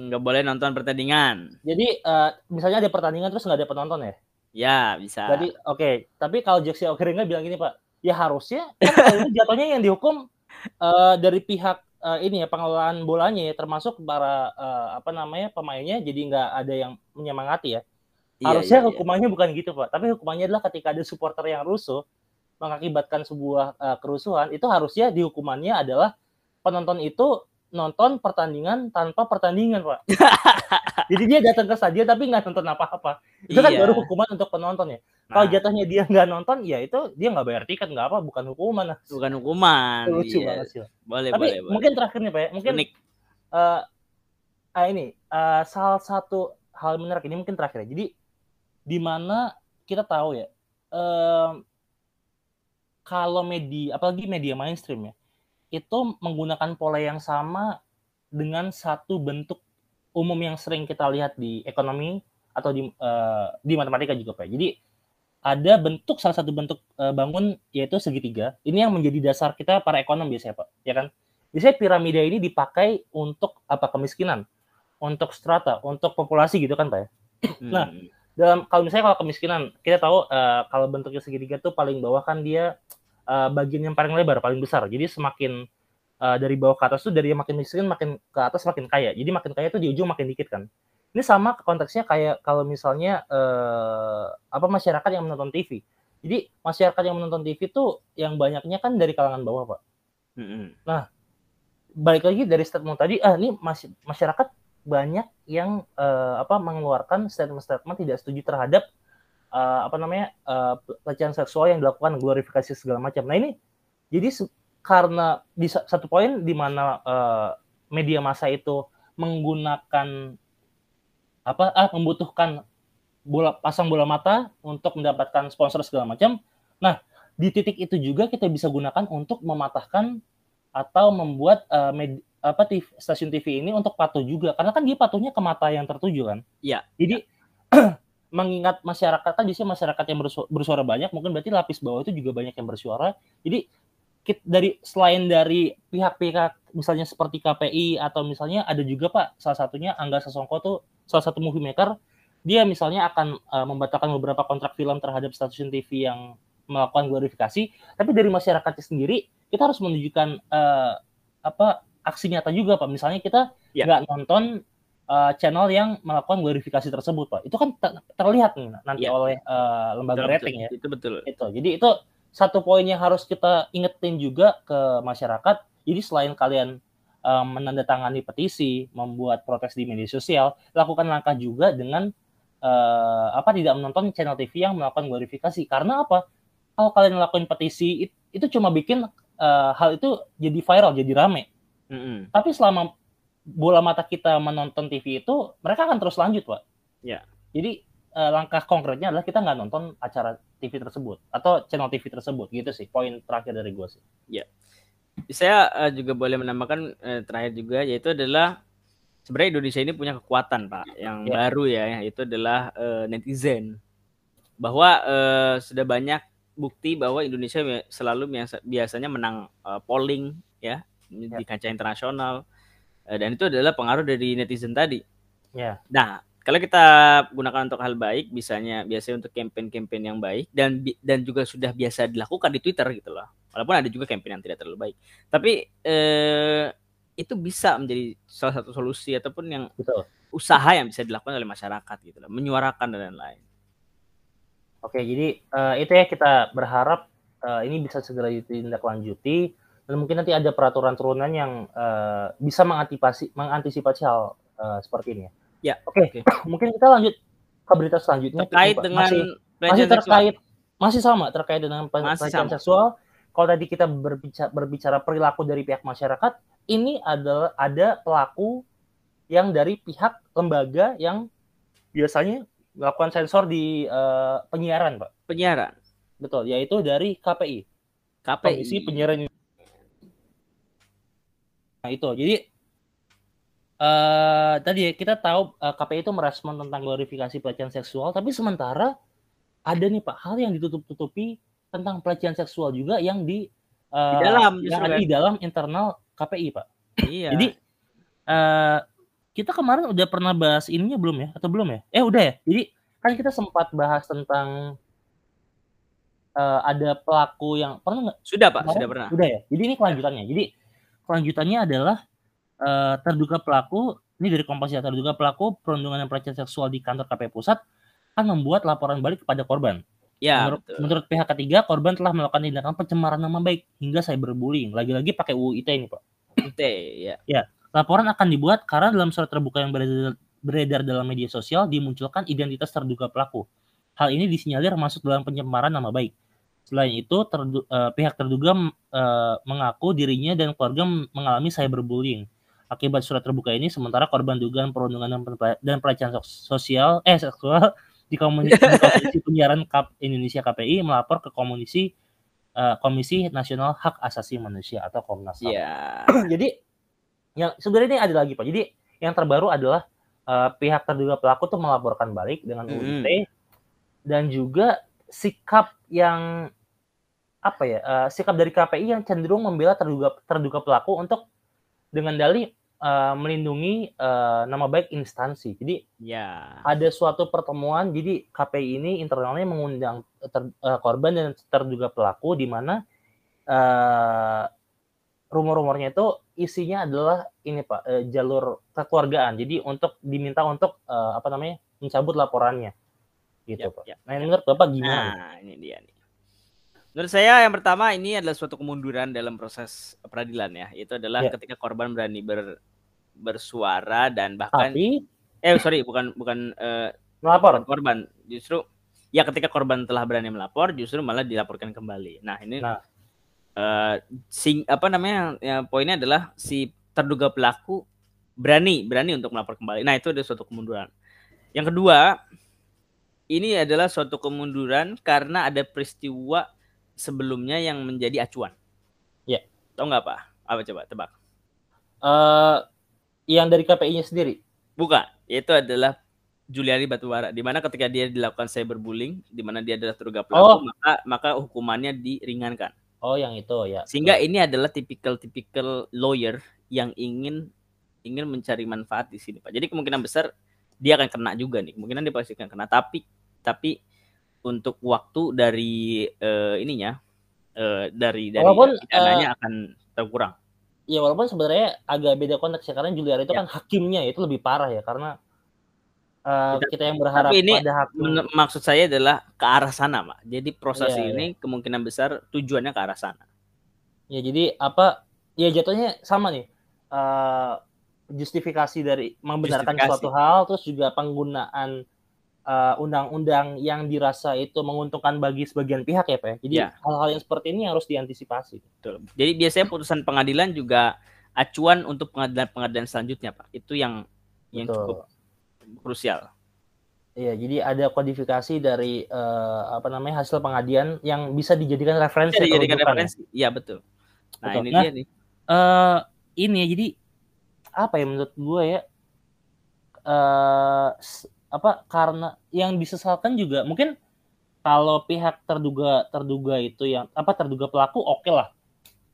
Nggak boleh nonton pertandingan. Jadi eh, misalnya ada pertandingan terus nggak ada penonton ya? Ya, bisa. Jadi oke, tapi kalau Jaksi Okiringa bilang gini Pak, ya harusnya kan jatuhnya yang dihukum eh, dari pihak eh, ini ya pengelolaan bolanya ya, termasuk para eh, apa namanya pemainnya, jadi nggak ada yang menyemangati ya. Iya, Harusnya iya, iya. hukumannya bukan gitu Pak, tapi hukumannya adalah ketika ada supporter yang rusuh mengakibatkan sebuah eh, kerusuhan, itu harusnya dihukumannya adalah penonton itu nonton pertandingan tanpa pertandingan Pak. jadi dia datang ke stadion tapi nggak nonton apa-apa. Itu kan Iya. baru hukuman untuk penonton ya. Kalau Nah, jatuhnya dia nggak nonton, ya itu dia nggak bayar tiket nggak apa, bukan hukuman. bukan hukuman. Lucu Iya. banget sih. Boleh, Tapi boleh, boleh. mungkin terakhir nih Pak ya, mungkin Unik. eh ah, ini eh, salah satu hal menarik ini mungkin terakhir ya. Jadi di mana kita tahu ya, em, kalau media, apalagi media mainstream ya, itu menggunakan pola yang sama dengan satu bentuk umum yang sering kita lihat di ekonomi atau di eh, di matematika juga Pak. Jadi ada bentuk salah satu bentuk eh, bangun yaitu segitiga. Ini yang menjadi dasar kita para ekonom biasanya Pak, ya kan? Biasanya piramida ini dipakai untuk apa kemiskinan, untuk strata, untuk populasi gitu kan Pak ya. Nah, Hmm. dalam kalau misalnya kalau kemiskinan kita tahu eh, kalau bentuknya segitiga tuh paling bawah kan dia eh, bagian yang paling lebar paling besar. Jadi semakin eh, dari bawah ke atas tuh dari yang makin miskin makin ke atas makin kaya. Jadi makin kaya tuh di ujung makin dikit kan. Ini sama konteksnya kayak kalau misalnya eh, apa masyarakat yang menonton TV jadi masyarakat yang menonton TV tuh yang banyaknya kan dari kalangan bawah pak. Hmm. balik lagi dari statement tadi ah ini masyarakat banyak yang eh, apa mengeluarkan statement-statement tidak setuju terhadap eh, apa namanya eh, pelecehan seksual yang dilakukan glorifikasi segala macam. Nah ini jadi karena di sa- satu poin di mana eh, media massa itu menggunakan apa ah membutuhkan bola pasang bola mata untuk mendapatkan sponsor segala macam. Nah di titik itu juga kita bisa gunakan untuk mematahkan atau membuat eh, med- apa TV, stasiun TV ini untuk patuh juga karena kan dia patuhnya ke mata yang tertuju kan. Iya. Jadi mengingat masyarakat kan biasanya masyarakat yang bersu- bersuara banyak mungkin berarti lapis bawah itu juga banyak yang bersuara. Jadi kit- dari selain dari pihak-pihak misalnya seperti KPI atau misalnya ada juga Pak salah satunya Angga Sasongko tuh salah satu movie maker dia misalnya akan eh, membatalkan beberapa kontrak film terhadap stasiun TV yang melakukan glorifikasi tapi dari masyarakatnya sendiri kita harus menunjukkan eh, apa aksi nyata juga Pak misalnya kita Ya. nggak nonton eh, channel yang melakukan glorifikasi tersebut Pak. Itu kan ter- terlihat nih nanti Ya. oleh eh, lembaga Betul, rating ya. Itu betul. itu jadi itu satu poin yang harus kita ingetin juga ke masyarakat. Jadi selain kalian um, menandatangani petisi membuat protes di media sosial lakukan langkah juga dengan eh, apa tidak menonton channel TV yang melakukan glorifikasi. Karena apa? Kalau kalian melakukan petisi it- itu cuma bikin eh, hal itu jadi viral jadi rame. Mm-mm. tapi selama bola mata kita menonton TV itu mereka akan terus lanjut pak Ya. jadi eh, langkah konkretnya adalah kita nggak nonton acara TV tersebut atau channel TV tersebut gitu sih poin terakhir dari gue sih Saya eh, juga boleh menambahkan eh, terakhir juga yaitu adalah sebenarnya Indonesia ini punya kekuatan Pak yang Ya. baru ya yaitu adalah eh, netizen. Bahwa eh, sudah banyak bukti bahwa Indonesia selalu biasa- biasanya menang eh, polling ya Ya. di kancah internasional dan itu adalah pengaruh dari netizen tadi. ya Nah, kalau kita gunakan untuk hal baik, bisanya biasanya untuk campaign-campaign yang baik dan dan juga sudah biasa dilakukan di Twitter gitu loh. Walaupun ada juga campaign yang tidak terlalu baik. Tapi eh, itu bisa menjadi salah satu solusi ataupun yang betul usaha yang bisa dilakukan oleh masyarakat gitu loh, menyuarakan dan lain-lain. oke jadi eh, itu ya kita berharap eh, ini bisa segera ditindaklanjuti dan mungkin nanti ada peraturan turunan yang eh, bisa mengantisipasi mengantisipasi hal eh, seperti ini ya Ya, oke oke. mungkin kita lanjut ke berita selanjutnya Terkait dengan masih masih seksual. terkait masih sama terkait dengan pelecehan seksual. Kalau tadi kita berbicara, berbicara perilaku dari pihak masyarakat, ini adalah ada pelaku yang dari pihak lembaga yang biasanya melakukan sensor di eh, penyiaran, Pak. penyiaran Betul, yaitu dari KPI, Komisi KPI. Penyiaran. Nah itu, jadi eh tadi ya, kita tahu eh, KPI itu merespon tentang glorifikasi pelecehan seksual, tapi sementara ada nih Pak hal yang ditutup-tutupi tentang pelecehan seksual juga yang di uh, di dalam yang ada di dalam internal KPI pak. Iya. Jadi uh, kita kemarin udah pernah bahas ininya belum ya atau belum ya? Eh udah ya. Jadi kan kita sempat bahas tentang uh, ada pelaku yang pernah nggak? Sudah pak, kemarin? sudah pernah. Sudah ya. Jadi ini kelanjutannya. Jadi kelanjutannya adalah uh, terduga pelaku ini dari Kompas ya terduga pelaku perundungan dan pelecehan seksual di kantor KPI pusat akan membuat laporan balik kepada korban. Ya, menurut, menurut pihak ketiga, korban telah melakukan tindakan pencemaran nama baik hingga cyberbullying. Lagi-lagi pakai UU ITE ini, Pak. ITE, ya. Ya, laporan akan dibuat karena dalam surat terbuka yang beredar, beredar dalam media sosial dimunculkan identitas terduga pelaku. Hal ini disinyalir masuk dalam pencemaran nama baik. Selain itu, terdu, uh, pihak terduga uh, mengaku dirinya dan keluarga mengalami cyberbullying. Akibat surat terbuka ini, sementara korban dugaan perundungan dan pelecehan sosial eh seksual di Komisi, Komisi Penyiaran Kap Indonesia KPI melapor ke Komisi uh, Komisi Nasional Hak Asasi Manusia atau Komnas HAM. Yeah. Jadi yang sebenarnya ini ada lagi Pak. Jadi yang terbaru adalah uh, pihak terduga pelaku tuh melaporkan balik dengan UIT mm. dan juga sikap yang apa ya uh, sikap dari KPI yang cenderung membela terduga terduga pelaku untuk dengan dalih uh, melindungi uh, nama baik instansi. Jadi ya ada suatu pertemuan. Jadi KPI ini internalnya mengundang ter, uh, korban dan terduga pelaku di mana uh, rumor-rumornya itu isinya adalah ini pak uh, jalur kekeluargaan. Jadi untuk diminta untuk uh, apa namanya mencabut laporannya gitu ya, pak. Ya, nah menurut bapak gimana? Nah ini dia nih. Menurut saya yang pertama ini adalah suatu kemunduran dalam proses peradilan ya. Itu adalah ya. ketika korban berani ber, bersuara dan bahkan Tapi, eh sorry bukan bukan uh, melapor korban justru ya ketika korban telah berani melapor justru malah dilaporkan kembali. Nah ini nah. Uh, sing apa namanya ya, poinnya adalah si terduga pelaku berani berani untuk melapor kembali. Nah itu ada suatu kemunduran. Yang kedua ini adalah suatu kemunduran karena ada peristiwa sebelumnya yang menjadi acuan. Ya. Tahu nggak apa? Apa coba tebak? Uh, yang dari KPI-nya sendiri? Bukan. Itu adalah Juliari Batubara di mana ketika dia dilakukan cyberbullying di mana dia adalah terduga pelaku oh. maka maka hukumannya diringankan. Oh, yang itu ya. Sehingga ini adalah tipikal-tipikal lawyer yang ingin ingin mencari manfaat di sini, Pak. Jadi kemungkinan besar dia akan kena juga nih. Kemungkinan dia pasti akan kena. Tapi tapi untuk waktu dari uh, ininya uh, dari dari walaupun, pidananya uh, akan terkurang. Ya walaupun sebenarnya agak beda konteks ya karena Juliari itu ya. kan hakimnya itu lebih parah ya karena uh, kita, kita yang berharap tapi ini pada hakim. maksud saya adalah ke arah sana, Pak. Jadi proses ya, ini ya. kemungkinan besar tujuannya ke arah sana. Ya jadi apa ya jatuhnya sama nih. Uh, justifikasi dari membenarkan justifikasi. suatu hal terus juga penggunaan undang eh, undang-undang yang dirasa itu menguntungkan bagi sebagian pihak ya Pak ya. Jadi ya. hal-hal yang seperti ini harus diantisipasi. Betul. Jadi biasanya putusan pengadilan juga acuan untuk pengadilan-pengadilan selanjutnya Pak. Itu yang yang cukup krusial. Iya, jadi ada kodifikasi dari uh, apa namanya hasil pengadilan yang bisa dijadikan referensi. Bisa dijadikan referensi. Iya betul. Nah betul. ini nah, dia nih. Uh, ini ya jadi apa ya menurut gue ya uh, apa karena yang disesalkan juga mungkin kalau pihak terduga terduga itu yang apa terduga pelaku oke okay lah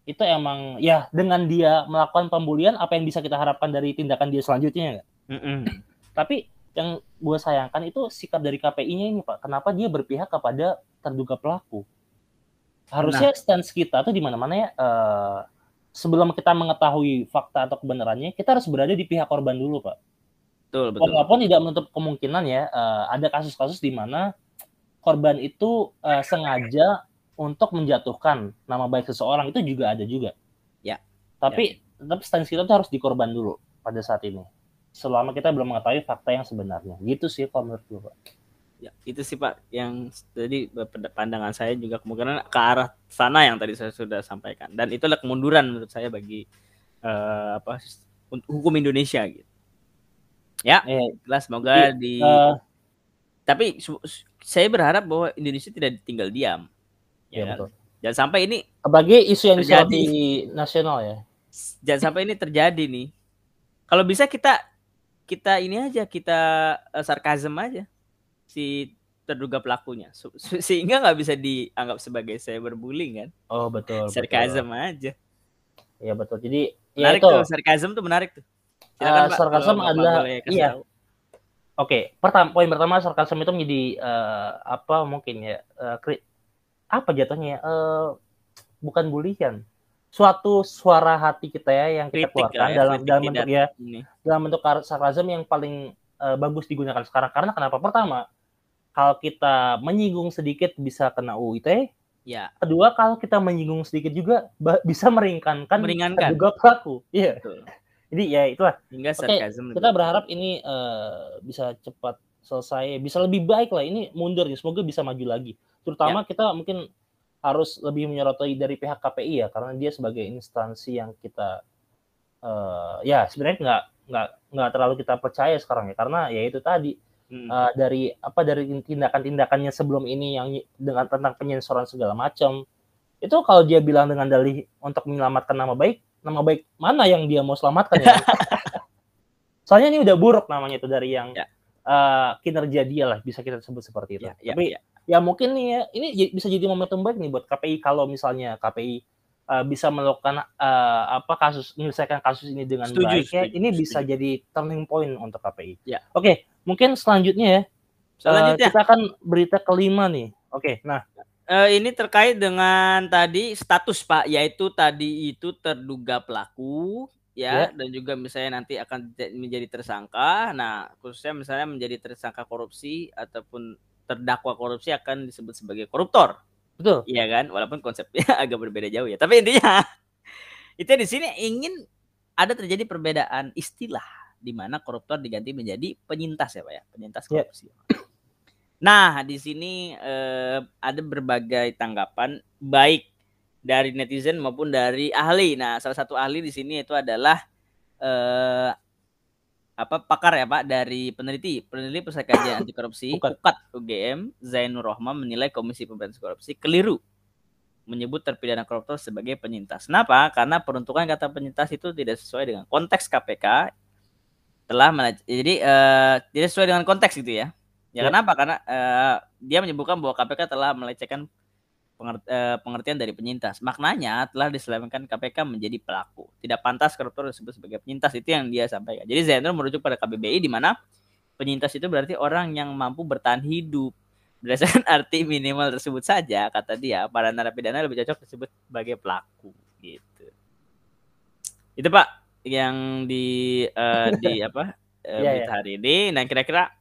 itu emang ya dengan dia melakukan pembulian apa yang bisa kita harapkan dari tindakan dia selanjutnya Mm -mm. Tapi yang gue sayangkan itu sikap dari KPI-nya ini pak. Kenapa dia berpihak kepada terduga pelaku? Harusnya nah. stance kita tuh di mana-mana ya. Uh, sebelum kita mengetahui fakta atau kebenarannya, kita harus berada di pihak korban dulu pak. Betul, betul. Walaupun tidak menutup kemungkinan ya, uh, ada kasus-kasus di mana korban itu uh, sengaja untuk menjatuhkan nama baik seseorang itu juga ada juga. Ya. Tapi ya. tetap stance kita tuh harus dikorban dulu pada saat ini. Selama kita belum mengetahui fakta yang sebenarnya. Gitu sih kalau menurut gue, Pak. Ya, itu sih Pak yang tadi pandangan saya juga kemungkinan ke arah sana yang tadi saya sudah sampaikan dan itulah kemunduran menurut saya bagi uh, apa hukum Indonesia gitu. Ya, eh, jelas semoga iya, di uh, tapi saya berharap bahwa Indonesia tidak tinggal diam. Ya, ya betul. Jangan sampai ini apalagi isu yang terjadi di nasional ya. Jangan sampai ini terjadi nih. Kalau bisa kita kita ini aja kita uh, sarkasm aja si terduga pelakunya. Sehingga nggak bisa dianggap sebagai cyberbullying kan? Oh betul sarkasm aja. Ya betul. Jadi ya menarik ya itu. tuh sarkasm tuh menarik tuh. Silakan, uh, sarkasm adalah iya. oke okay. pertama poin pertama sarkasm itu menjadi uh, apa mungkin ya uh, apa jatuhnya uh, bukan bulian suatu suara hati kita ya yang kita kritik keluarkan ya, dalam dalam bentuk ya ini. dalam bentuk sarkasm yang paling uh, bagus digunakan sekarang. Karena kenapa? Pertama kalau kita menyinggung sedikit bisa kena UIT ya. Kedua kalau kita menyinggung sedikit juga bisa meringankan meringankan. juga pelaku. Iya. Yeah. jadi ya itulah. Hingga okay, kita berharap ini uh, bisa cepat selesai bisa lebih baik lah. Ini mundur ya semoga bisa maju lagi. Terutama ya. kita mungkin harus lebih menyoroti dari pihak KPI ya karena dia sebagai instansi yang kita uh, ya sebenarnya nggak nggak nggak terlalu kita percaya sekarang ya. Karena ya itu tadi hmm. uh, dari apa dari tindakan-tindakannya sebelum ini yang dengan tentang penyensoran segala macam itu kalau dia bilang dengan dalih untuk menyelamatkan nama baik nama baik mana yang dia mau selamatkan ya soalnya ini udah buruk namanya itu dari yang ya. uh, kinerja dia lah bisa kita sebut seperti itu ya, ya, tapi ya ya mungkin nih ya ini bisa jadi momentum baik nih buat KPI kalau misalnya KPI uh, eh, bisa melakukan uh, apa kasus menyelesaikan kasus ini dengan setuju, baik ya ini setuju. bisa jadi turning point untuk KPI. Ya. Oke, mungkin selanjutnya ya. Selanjutnya uh, kita akan berita kelima nih. Oke, nah uh, ini terkait dengan tadi status Pak yaitu tadi itu terduga pelaku ya, ya dan juga misalnya nanti akan menjadi tersangka. Nah, khususnya misalnya menjadi tersangka korupsi ataupun terdakwa korupsi akan disebut sebagai koruptor. Betul. Iya kan? Walaupun konsepnya agak berbeda jauh ya. Tapi intinya itu di sini ingin ada terjadi perbedaan istilah di mana koruptor diganti menjadi penyintas ya Pak ya, penyintas iya. korupsi. Yeah. Nah, di sini eh, ada berbagai tanggapan baik dari netizen maupun dari ahli. Nah, salah satu ahli di sini itu adalah eh, apa pakar ya Pak dari peneliti peneliti pusat kajian anti korupsi UKAT UGM Zainur Rohman menilai Komisi Pemberantasan Korupsi keliru menyebut terpidana koruptor sebagai penyintas. Kenapa? Karena peruntukan kata penyintas itu tidak sesuai dengan konteks KPK telah jadi uh, tidak sesuai dengan konteks gitu ya. Ya, ya. kenapa? Karena uh, dia menyebutkan bahwa KPK telah melecehkan Eh, pengertian dari penyintas. Maknanya telah diselamatkan KPK menjadi pelaku. Tidak pantas koruptor disebut sebagai penyintas. Itu yang dia sampaikan. Jadi Zainur merujuk pada KBBI di mana penyintas itu berarti orang yang mampu bertahan hidup. Berdasarkan arti minimal tersebut saja, kata dia, para narapidana lebih cocok disebut sebagai pelaku. Gitu. Itu Pak yang di uh, di apa uh, yeah, yeah. hari ini. Nah kira-kira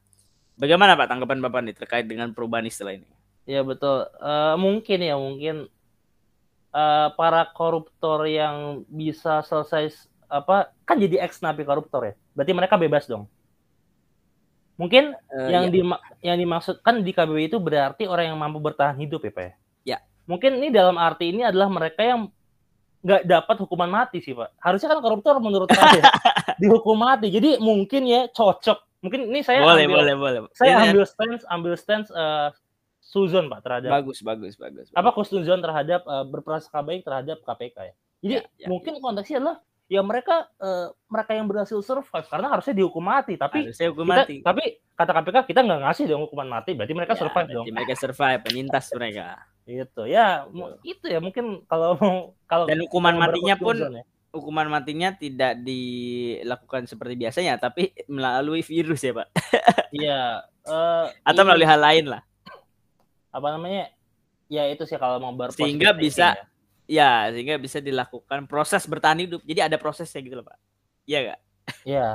bagaimana Pak tanggapan Bapak nih terkait dengan perubahan istilah ini? Ya betul. Uh, mungkin ya mungkin uh, para koruptor yang bisa selesai apa kan jadi ex napi koruptor ya. Berarti mereka bebas dong. Mungkin uh, yang iya. di yang dimaksudkan di KBB itu berarti orang yang mampu bertahan hidup ya, Pak ya. Ya. Mungkin ini dalam arti ini adalah mereka yang nggak dapat hukuman mati sih, Pak. Harusnya kan koruptor menurut saya dihukum mati. Jadi mungkin ya cocok. Mungkin ini saya boleh, ambil, boleh, boleh. Saya ini ambil stance ambil stance uh, Suzon Pak terhadap bagus bagus bagus. Apa Suzon terhadap uh, berprasangka baik terhadap KPK ya. Jadi ya, ya, mungkin ya. konteksnya adalah ya mereka uh, mereka yang berhasil survive karena harusnya dihukum mati tapi harusnya hukum kita, mati. tapi kata KPK kita nggak ngasih dong hukuman mati berarti mereka ya, survive dong mereka survive penyintas mereka itu ya Betul. itu ya mungkin kalau kalau dan hukuman matinya pun ya. hukuman matinya tidak dilakukan seperti biasanya tapi melalui virus ya pak iya uh, atau melalui hal lain lah apa namanya ya itu sih kalau mau ber sehingga bisa ya. ya sehingga bisa dilakukan proses bertahan hidup jadi ada prosesnya gitu loh pak iya gak iya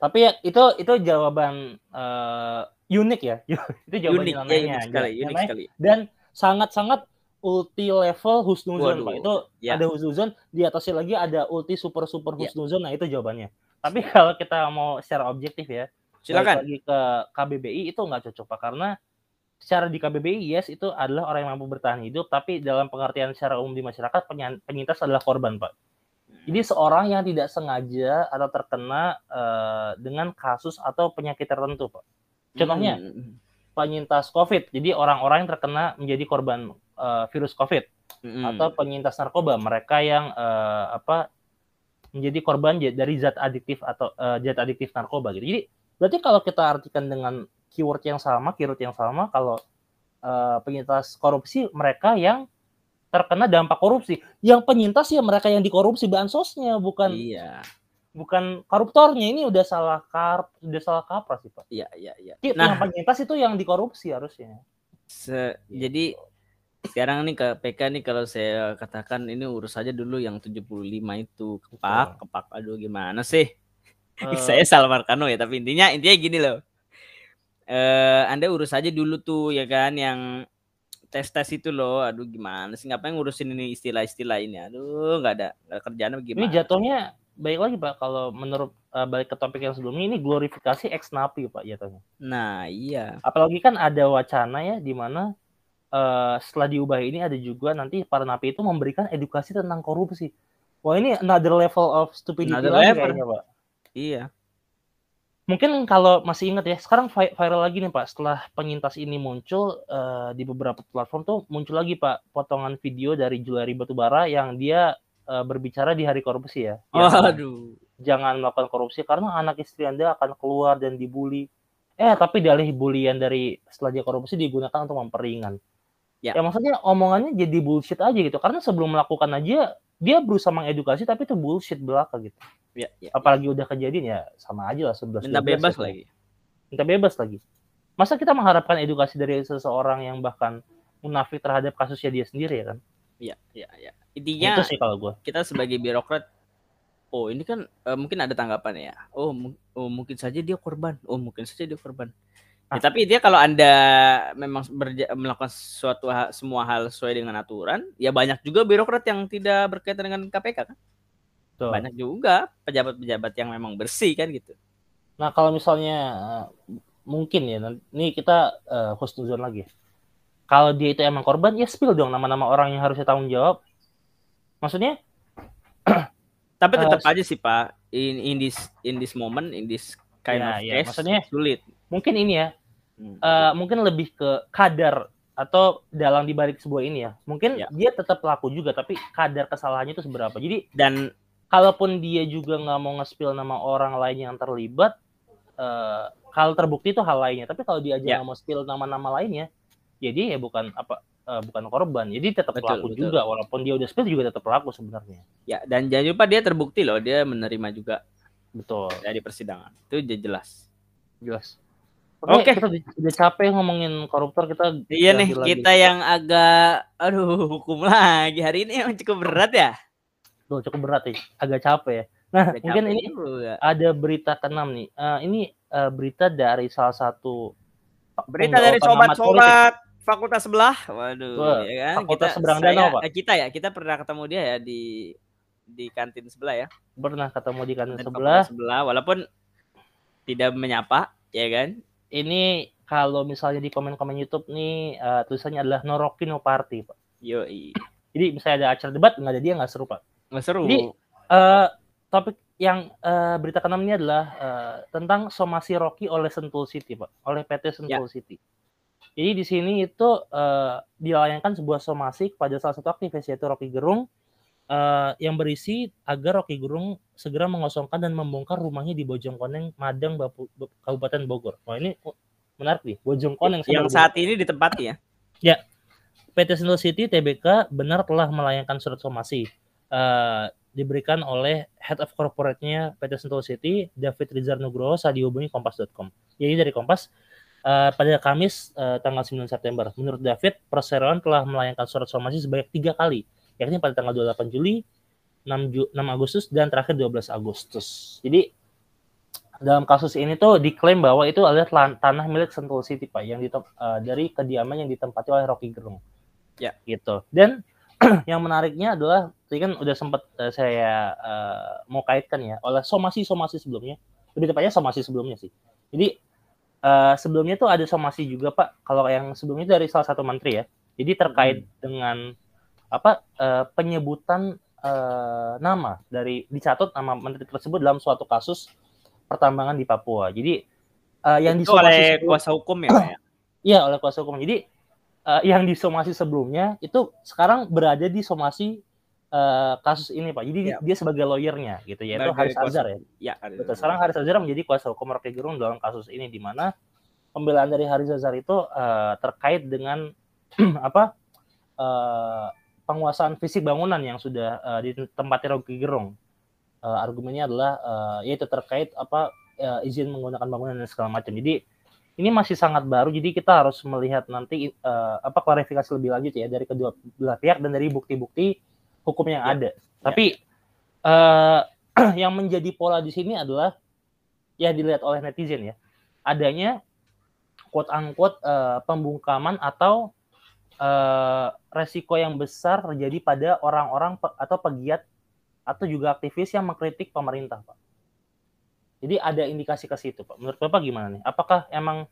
tapi ya itu itu jawaban uh, unik ya itu jawaban unik, ya, unik sekali, unik sekali. dan sangat sangat ulti level husnuzon pak itu ya. ada husnuzon di atasnya lagi ada ulti super super ya. husnuzon ya. nah itu jawabannya tapi kalau kita mau secara objektif ya silakan lagi ke KBBI itu nggak cocok pak karena secara di KBBI yes itu adalah orang yang mampu bertahan hidup tapi dalam pengertian secara umum di masyarakat penyintas adalah korban pak. Jadi seorang yang tidak sengaja atau terkena uh, dengan kasus atau penyakit tertentu pak. Contohnya hmm. penyintas COVID. Jadi orang-orang yang terkena menjadi korban uh, virus COVID. Hmm. atau penyintas narkoba mereka yang uh, apa menjadi korban dari zat adiktif atau uh, zat adiktif narkoba gitu. Jadi berarti kalau kita artikan dengan keyword yang sama, keyword yang sama kalau uh, penyintas korupsi mereka yang terkena dampak korupsi. Yang penyintas ya mereka yang dikorupsi bansosnya, bukan Iya. bukan koruptornya. Ini udah salah kar udah salah kaprah sih, Pak. Iya, iya, iya. Yang Nah, penyintas itu yang dikorupsi harusnya. se- jadi sekarang nih ke PK nih kalau saya katakan ini urus aja dulu yang 75 itu kepak, kepak aduh gimana sih? Eh, saya salah Markano ya, tapi intinya intinya gini loh. Eh, Anda urus aja dulu tuh ya kan yang tes-tes itu loh. Aduh gimana sih ngapain ngurusin ini istilah-istilah ini? Aduh nggak ada nggak ada kerjaan apa ini gimana? jatuhnya baik lagi, Pak. Kalau menurut uh, balik ke topik yang sebelumnya ini glorifikasi ex napi, Pak, jatuhnya. Nah, iya. Apalagi kan ada wacana ya di mana uh, setelah diubah ini ada juga nanti para napi itu memberikan edukasi tentang korupsi. Wah, ini another level of stupidity Another lagi level. kayaknya, Pak. Iya. Mungkin kalau masih ingat ya, sekarang vi- viral lagi nih Pak, setelah penyintas ini muncul eh, di beberapa platform tuh muncul lagi Pak potongan video dari Juliari Batubara yang dia eh, berbicara di hari korupsi ya. Yang Waduh. jangan melakukan korupsi karena anak istri Anda akan keluar dan dibully. Eh, tapi dalih bulian dari setelah dia korupsi digunakan untuk memperingan. Ya. Ya maksudnya omongannya jadi bullshit aja gitu. Karena sebelum melakukan aja dia berusaha mengedukasi tapi itu bullshit belaka gitu. Ya, ya. Apalagi udah kejadian ya sama aja lah 11 Minta 12 bebas gitu lagi. minta bebas lagi. Masa kita mengharapkan edukasi dari seseorang yang bahkan munafik terhadap kasusnya dia sendiri ya kan? Iya, iya, iya. Intinya Itu sih kalau gue. kita sebagai birokrat oh ini kan eh, mungkin ada tanggapan ya oh, mu- oh mungkin saja dia korban oh mungkin saja dia korban Ya, Ah. tapi dia kalau anda memang berja- melakukan suatu hal, semua hal sesuai dengan aturan ya banyak juga birokrat yang tidak berkaitan dengan KPK kan Tuh. banyak juga pejabat-pejabat yang memang bersih kan gitu Nah kalau misalnya eh, mungkin ya, ini kita uh, husnuzon lagi. Kalau dia itu emang korban, ya spill dong nama-nama orang yang harusnya tanggung jawab. Maksudnya, tapi Eh, tetap aja sih pak in, in this in this moment in this kind Ya, of ya, case maksudnya- sulit mungkin ini ya, Hmm. eh, mungkin lebih ke kadar atau dalang dibalik sebuah ini ya. Mungkin Ya. dia tetap pelaku juga, tapi kadar kesalahannya itu seberapa. Jadi dan kalaupun dia juga nggak mau nge-spill nama orang lain yang terlibat, eh kalau terbukti itu hal lainnya. Tapi kalau dia aja Ya. mau spill nama-nama lainnya, ya dia ya bukan apa eh, bukan korban. Jadi tetap Betul, pelaku betul. juga, walaupun dia udah spill juga tetap pelaku sebenarnya. ya dan jangan lupa dia terbukti loh dia menerima juga Betul, dari persidangan itu jelas jelas. Oke. kita udah, capek ngomongin koruptor kita. Iya nih, lagi. kita yang agak aduh hukum lagi. Hari ini emang cukup berat ya. Tuh, cukup berat ya, agak capek ya. Nah, Agak mungkin ini juga. ada berita keenam nih. Eh, ini eh, berita dari salah satu berita dari sobat-sobat fakultas sebelah. Waduh, Wah, ya kan fakultas kita seberang saya- danau, Pak. eh, kita ya, kita pernah ketemu dia ya di di kantin sebelah ya. pernah ketemu di kantin Kantin sebelah. sebelah walaupun tidak menyapa, ya kan? Ini kalau misalnya di komen-komen YouTube nih eh, tulisannya adalah Noroki no Party, Pak. Yo, Jadi misalnya ada acara debat nggak ada dia nggak seru, Pak. nggak seru. Jadi, Eh, topik yang eh, berita keenam ini adalah eh, tentang somasi Rocky oleh Sentul City, Pak, oleh PT Sentul City. Jadi di sini itu eh, dilayangkan sebuah somasi kepada salah satu aktivis yaitu Rocky Gerung eh, yang berisi agar Rocky Gerung segera mengosongkan dan membongkar rumahnya di Bojongkoneng, Madang, Bapu- Ba- Kabupaten Bogor. Wah ini menarik nih, Bojongkoneng. yang saat ini ditempati ya. PT Sentul City TBK benar telah melayangkan surat somasi eh, diberikan oleh Head of Corporate-nya PT Sentul City David Rizar Nugroho saat dihubungi kompas.com. Jadi dari Kompas eh, pada Kamis eh, tanggal 9 September. Menurut David, perseroan telah melayangkan surat somasi sebanyak tiga kali, yakni pada tanggal 28 Juli, 6, Ju- 6 Agustus, dan terakhir 12 Agustus. Jadi dalam kasus ini tuh diklaim bahwa itu adalah tanah milik Sentul City Pak yang eh, dari kediaman yang ditempati oleh Rocky Gerung. Ya. Gitu. Dan yang menariknya adalah tadi kan udah sempat eh, saya eh, mau kaitkan ya oleh somasi-somasi sebelumnya. Lebih tepatnya somasi sebelumnya sih. Jadi eh, sebelumnya tuh ada somasi juga Pak. Kalau yang sebelumnya dari salah satu menteri ya. Jadi terkait dengan apa eh, penyebutan eh, nama dari dicatut nama menteri tersebut dalam suatu kasus pertambangan di Papua. Jadi eh, yang Itu oleh sebelum- kuasa hukum ya, ya? Iya oleh kuasa hukum. Jadi eh, yang disomasi sebelumnya itu sekarang berada di somasi eh, kasus ini Pak. Jadi Iya. dia sebagai lawyernya gitu yaitu Sebagai Haris Azhar ya. Ya. Betul. Sekarang Haris Azhar menjadi kuasa hukum Rocky Gerung dalam kasus ini di mana pembelaan dari Haris Azhar itu uh, terkait dengan apa uh, penguasaan fisik bangunan yang sudah uh, ditempati Rocky Gerung. Uh, argumennya adalah uh, yaitu terkait apa uh, izin menggunakan bangunan dan segala macam. Jadi ini masih sangat baru, jadi kita harus melihat nanti uh, apa klarifikasi lebih lanjut ya dari kedua belah pihak dan dari bukti-bukti hukum yang ya. ada. Ya. Tapi uh, yang menjadi pola di sini adalah ya dilihat oleh netizen ya, adanya quote unquote uh, pembungkaman atau uh, resiko yang besar terjadi pada orang-orang pe atau pegiat atau juga aktivis yang mengkritik pemerintah, Pak. Jadi ada indikasi ke situ, Pak. Menurut Bapak gimana nih? Apakah emang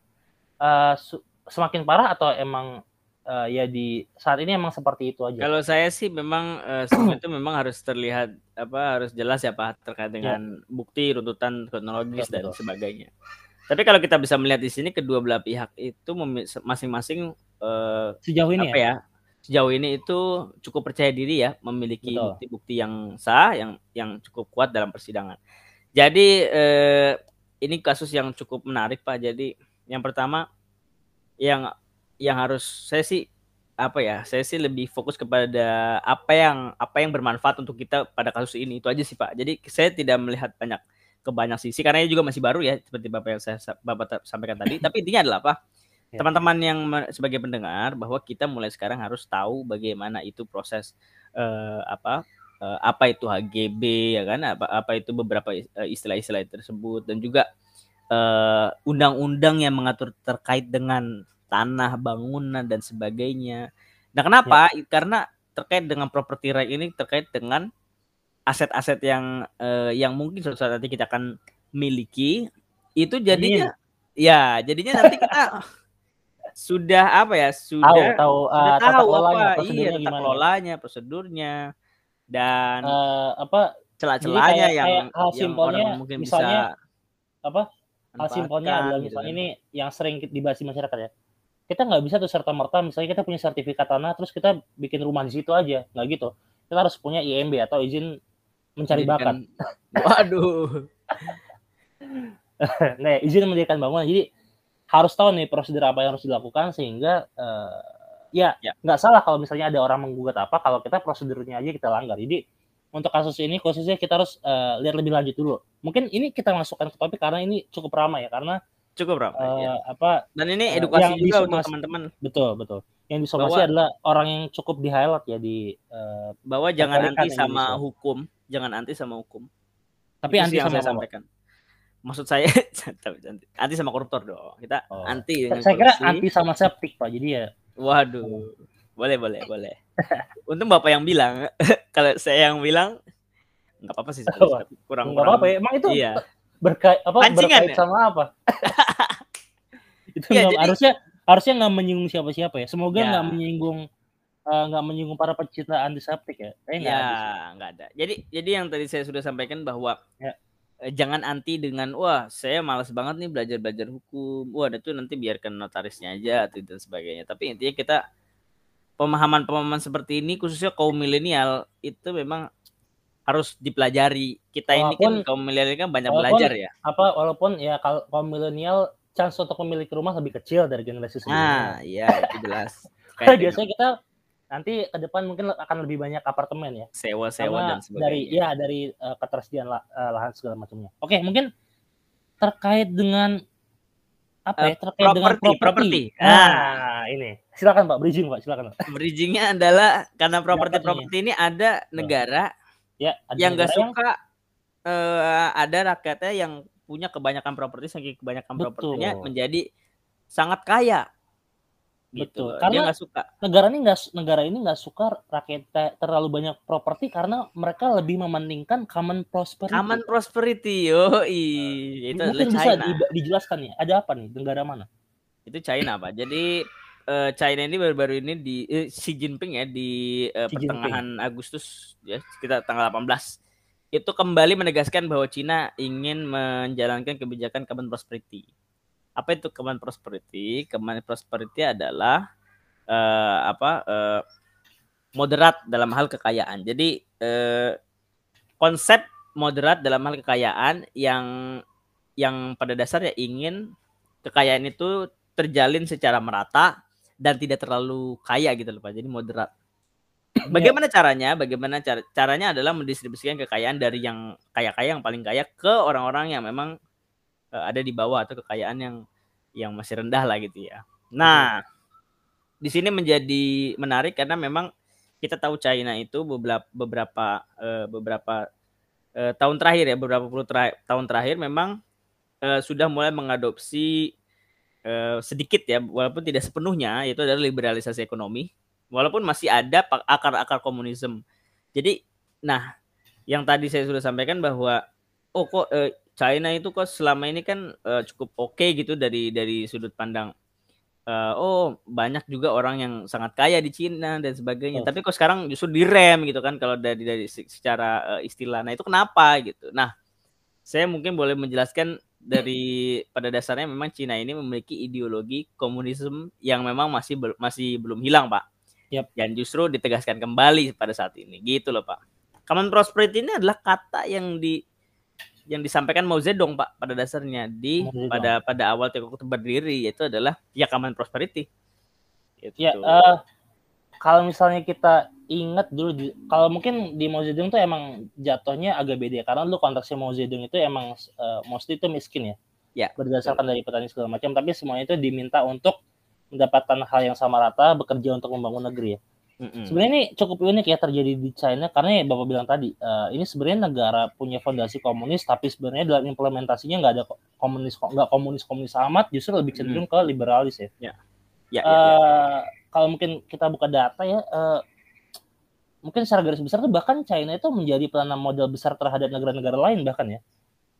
uh, semakin parah atau emang uh, ya di saat ini emang seperti itu aja? Kalau saya sih memang uh, semua itu memang harus terlihat apa harus jelas ya Pak terkait ya. dengan ya. bukti runtutan kronologis ya, dan sebagainya. Tapi kalau kita bisa melihat di sini kedua belah pihak itu masing-masing uh, sejauh ini apa ya? ya sejauh ini itu cukup percaya diri ya memiliki bukti-bukti yang sah yang yang cukup kuat dalam persidangan. Jadi eh, ini kasus yang cukup menarik Pak. Jadi yang pertama yang yang harus saya sih apa ya? Saya sih lebih fokus kepada apa yang apa yang bermanfaat untuk kita pada kasus ini itu aja sih Pak. Jadi saya tidak melihat banyak ke banyak sisi karena ini juga masih baru ya seperti Bapak yang saya Bapak sampaikan tadi. Tapi intinya adalah apa? Ya. Teman-teman yang sebagai pendengar bahwa kita mulai sekarang harus tahu bagaimana itu proses eh, apa uh, apa itu HGB ya kan apa apa itu beberapa eh, istilah-istilah tersebut dan juga undang-undang uh, yang mengatur terkait dengan tanah bangunan dan sebagainya. Nah kenapa? Ya. Karena terkait dengan property right ini terkait dengan aset-aset yang uh, yang mungkin suatu saat nanti kita akan miliki itu jadinya Amin. ya jadinya nanti kita sudah apa ya sudah tahu tahu, uh, tahu apa iya tata kelolanya prosedurnya dan uh, apa celah-celahnya yang hal simpelnya mungkin misalnya bisa apa hal simpelnya adalah gitu. misalnya gitu. ini yang sering dibahas di masyarakat ya. Kita nggak bisa tuh serta merta misalnya kita punya sertifikat tanah terus kita bikin rumah di situ aja nggak gitu. Kita harus punya IMB atau izin mencari bakat. Waduh. Nah izin mendirikan bangunan. Jadi harus tahu nih prosedur apa yang harus dilakukan sehingga uh, ya, ya. nggak salah kalau misalnya ada orang menggugat apa kalau kita prosedurnya aja kita langgar. Jadi untuk kasus ini khususnya kita harus uh, lihat lebih lanjut dulu. Mungkin ini kita masukkan ke topik karena ini cukup ramai ya karena cukup ramai uh, ya. apa dan ini edukasi uh, juga untuk teman-teman. Betul betul. Yang disomasi bahwa, adalah orang yang cukup di highlight ya di uh, bahwa jangan anti sama hukum. Jangan anti sama hukum. Tapi Itu anti sama saya sampaikan maksud saya anti sama koruptor dong kita oh. anti saya kira anti sama septik pak jadi ya Waduh. Boleh, boleh, boleh. Untung Bapak yang bilang. Kalau saya yang bilang nggak apa-apa sih. Kurang nggak apa-apa ya. Emang itu iya. berkait apa Pancingan, berkait ya? sama apa? itu ya, jadi, harusnya harusnya nggak menyinggung siapa-siapa ya. Semoga ya. nggak menyinggung eh, nggak uh, menyinggung para pecinta antiseptik ya. Eh, ya, nggak ada. Jadi jadi yang tadi saya sudah sampaikan bahwa ya. Eh, jangan anti dengan wah saya malas banget nih belajar belajar hukum. Wah itu nanti biarkan notarisnya aja atau dan sebagainya. Tapi intinya kita pemahaman pemahaman seperti ini khususnya kaum milenial itu memang harus dipelajari. Kita walaupun, ini kan kaum milenial kan banyak walaupun, belajar ya. apa walaupun ya kalau kaum milenial chance untuk memiliki rumah lebih kecil dari generasi sebelumnya. Ah, iya itu jelas. biasanya kita nanti ke depan mungkin akan lebih banyak apartemen ya. Sewa-sewa dan sebagainya. dari ya dari uh, ketersediaan lah, uh, lahan segala macamnya. Oke mungkin terkait dengan apa ya terkait property, dengan properti, nah ah. ini. silakan pak. Bridging pak. Silakan pak. bridgingnya adalah karena properti properti ini ada negara ya ada yang nggak suka uh, ada rakyatnya yang punya kebanyakan properti saking kebanyakan propertinya menjadi sangat kaya gitu. Betul. Karena dia gak suka. Negara ini nggak negara ini nggak suka rakyat terlalu banyak properti karena mereka lebih mementingkan common prosperity. Common prosperity, yo, i. itu Mungkin bisa China. Di, dijelaskan ya. Ada apa nih? Negara mana? Itu China, Pak. Jadi uh, China ini baru-baru ini di uh, Xi Jinping ya di uh, pertengahan Jinping. Agustus ya sekitar tanggal 18 itu kembali menegaskan bahwa China ingin menjalankan kebijakan common prosperity apa itu common prosperity? Common prosperity adalah uh, apa uh, moderat dalam hal kekayaan. Jadi uh, konsep moderat dalam hal kekayaan yang yang pada dasarnya ingin kekayaan itu terjalin secara merata dan tidak terlalu kaya gitu loh Pak. Jadi moderat. Iya. Bagaimana caranya? Bagaimana cara caranya adalah mendistribusikan kekayaan dari yang kaya-kaya yang paling kaya ke orang-orang yang memang uh, ada di bawah atau kekayaan yang yang masih rendah lah gitu ya. Nah, di sini menjadi menarik karena memang kita tahu China itu beberapa beberapa uh, beberapa uh, tahun terakhir ya, beberapa puluh terakhir, tahun terakhir memang uh, sudah mulai mengadopsi uh, sedikit ya, walaupun tidak sepenuhnya, itu adalah liberalisasi ekonomi, walaupun masih ada akar-akar komunisme. Jadi, nah, yang tadi saya sudah sampaikan bahwa oh kok uh, China itu kok selama ini kan uh, cukup oke okay gitu dari dari sudut pandang uh, oh banyak juga orang yang sangat kaya di Cina dan sebagainya. Oh. Tapi kok sekarang justru direm gitu kan kalau dari dari secara uh, istilah. Nah, itu kenapa gitu. Nah, saya mungkin boleh menjelaskan dari pada dasarnya memang Cina ini memiliki ideologi komunisme yang memang masih masih belum hilang, Pak. Yep. Dan justru ditegaskan kembali pada saat ini. Gitu loh, Pak. Common prosperity ini adalah kata yang di yang disampaikan Mao Zedong Pak pada dasarnya di pada pada awal Tiongkok itu berdiri yaitu adalah ya common prosperity. Gitu. Ya uh, kalau misalnya kita ingat dulu di, kalau mungkin di Mao Zedong tuh emang jatuhnya agak beda ya, karena lu konteksnya Mao Zedong itu emang uh, mostly itu miskin ya. Ya. Berdasarkan dari petani segala macam tapi semuanya itu diminta untuk mendapatkan hal yang sama rata bekerja untuk membangun negeri ya. Mm-hmm. Sebenarnya ini cukup unik ya terjadi di China karena ya Bapak bilang tadi uh, ini sebenarnya negara punya fondasi komunis tapi sebenarnya dalam implementasinya nggak ada komunis nggak komunis komunis amat justru lebih cenderung mm-hmm. ke liberalis ya. Yeah. Yeah, uh, yeah, yeah. Kalau mungkin kita buka data ya uh, mungkin secara garis besar tuh bahkan China itu menjadi penanam modal besar terhadap negara-negara lain bahkan ya.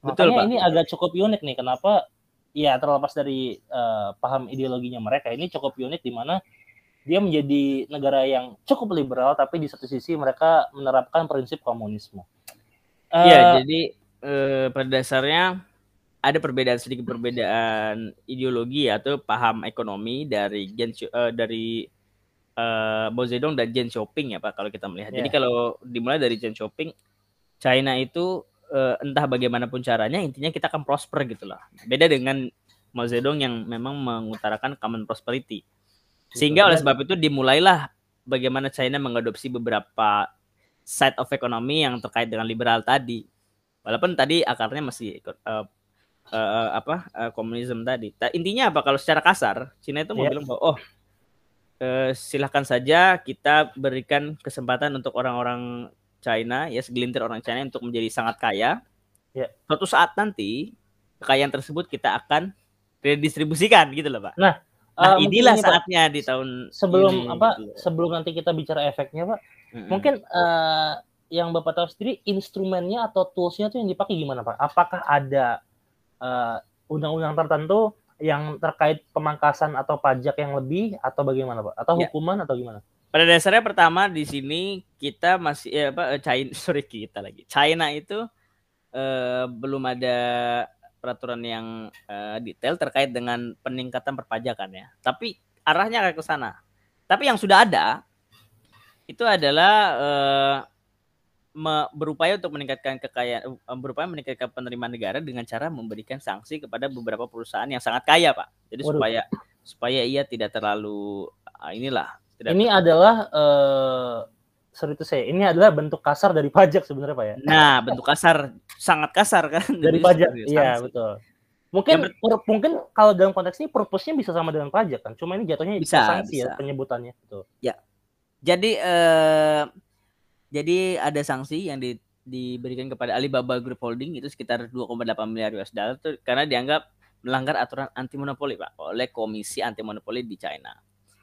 Betul, Makanya Pak. ini agak cukup unik nih kenapa ya terlepas dari uh, paham ideologinya mereka ini cukup unik di mana dia menjadi negara yang cukup liberal tapi di satu sisi mereka menerapkan prinsip komunisme. Iya, uh, jadi uh, pada dasarnya ada perbedaan sedikit perbedaan ideologi atau paham ekonomi dari Gen uh, dari uh, Mao Zedong dan Gen Xiaoping ya Pak kalau kita melihat. Yeah. Jadi iya. kalau dimulai dari Gen Xiaoping, China itu uh, entah bagaimanapun caranya intinya kita akan prosper gitu lah. Beda dengan Mao Zedong yang memang mengutarakan common prosperity. Sehingga oleh sebab itu dimulailah bagaimana China mengadopsi beberapa side of economy yang terkait dengan liberal tadi. Walaupun tadi akarnya masih uh, uh, apa uh, komunisme tadi. Ta intinya apa kalau secara kasar China itu mau yeah. bilang bahwa oh uh, silahkan saja kita berikan kesempatan untuk orang-orang China ya segelintir orang China untuk menjadi sangat kaya. Yeah. Suatu saat nanti kekayaan tersebut kita akan redistribusikan gitu loh pak. Nah Nah, uh, inilah ini, saatnya Pak, di tahun sebelum ini, apa gitu. sebelum nanti kita bicara efeknya, Pak. Mm-hmm. Mungkin uh, yang Bapak tahu sendiri instrumennya atau toolsnya itu yang dipakai gimana, Pak? Apakah ada uh, undang-undang tertentu yang terkait pemangkasan atau pajak yang lebih atau bagaimana, Pak? Atau ya. hukuman atau gimana? Pada dasarnya pertama di sini kita masih ya apa China sorry kita lagi. China itu uh, belum ada peraturan yang uh, detail terkait dengan peningkatan perpajakan ya. Tapi arahnya ke sana. Tapi yang sudah ada itu adalah uh, me, berupaya untuk meningkatkan kekayaan uh, berupaya meningkatkan penerimaan negara dengan cara memberikan sanksi kepada beberapa perusahaan yang sangat kaya, Pak. Jadi Waduh. supaya supaya ia tidak terlalu uh, inilah tidak Ini adalah uh, sorry itu saya ini adalah bentuk kasar dari pajak sebenarnya pak ya? Nah bentuk kasar. Sangat kasar kan? Dari, dari pajak iya betul. mungkin ya, mungkin kalau dalam konteks ini purpose-nya bisa sama dengan pajak kan? Cuma ini jatuhnya bisa, sanksi ya bisa. ya penyebutannya betul ya. Jadi eh, jadi ada sanksi yang di, diberikan kepada Alibaba Group Holding itu sekitar 2,8 miliar US dollar itu karena dianggap melanggar aturan anti monopoli pak oleh Komisi Anti Monopoli di China.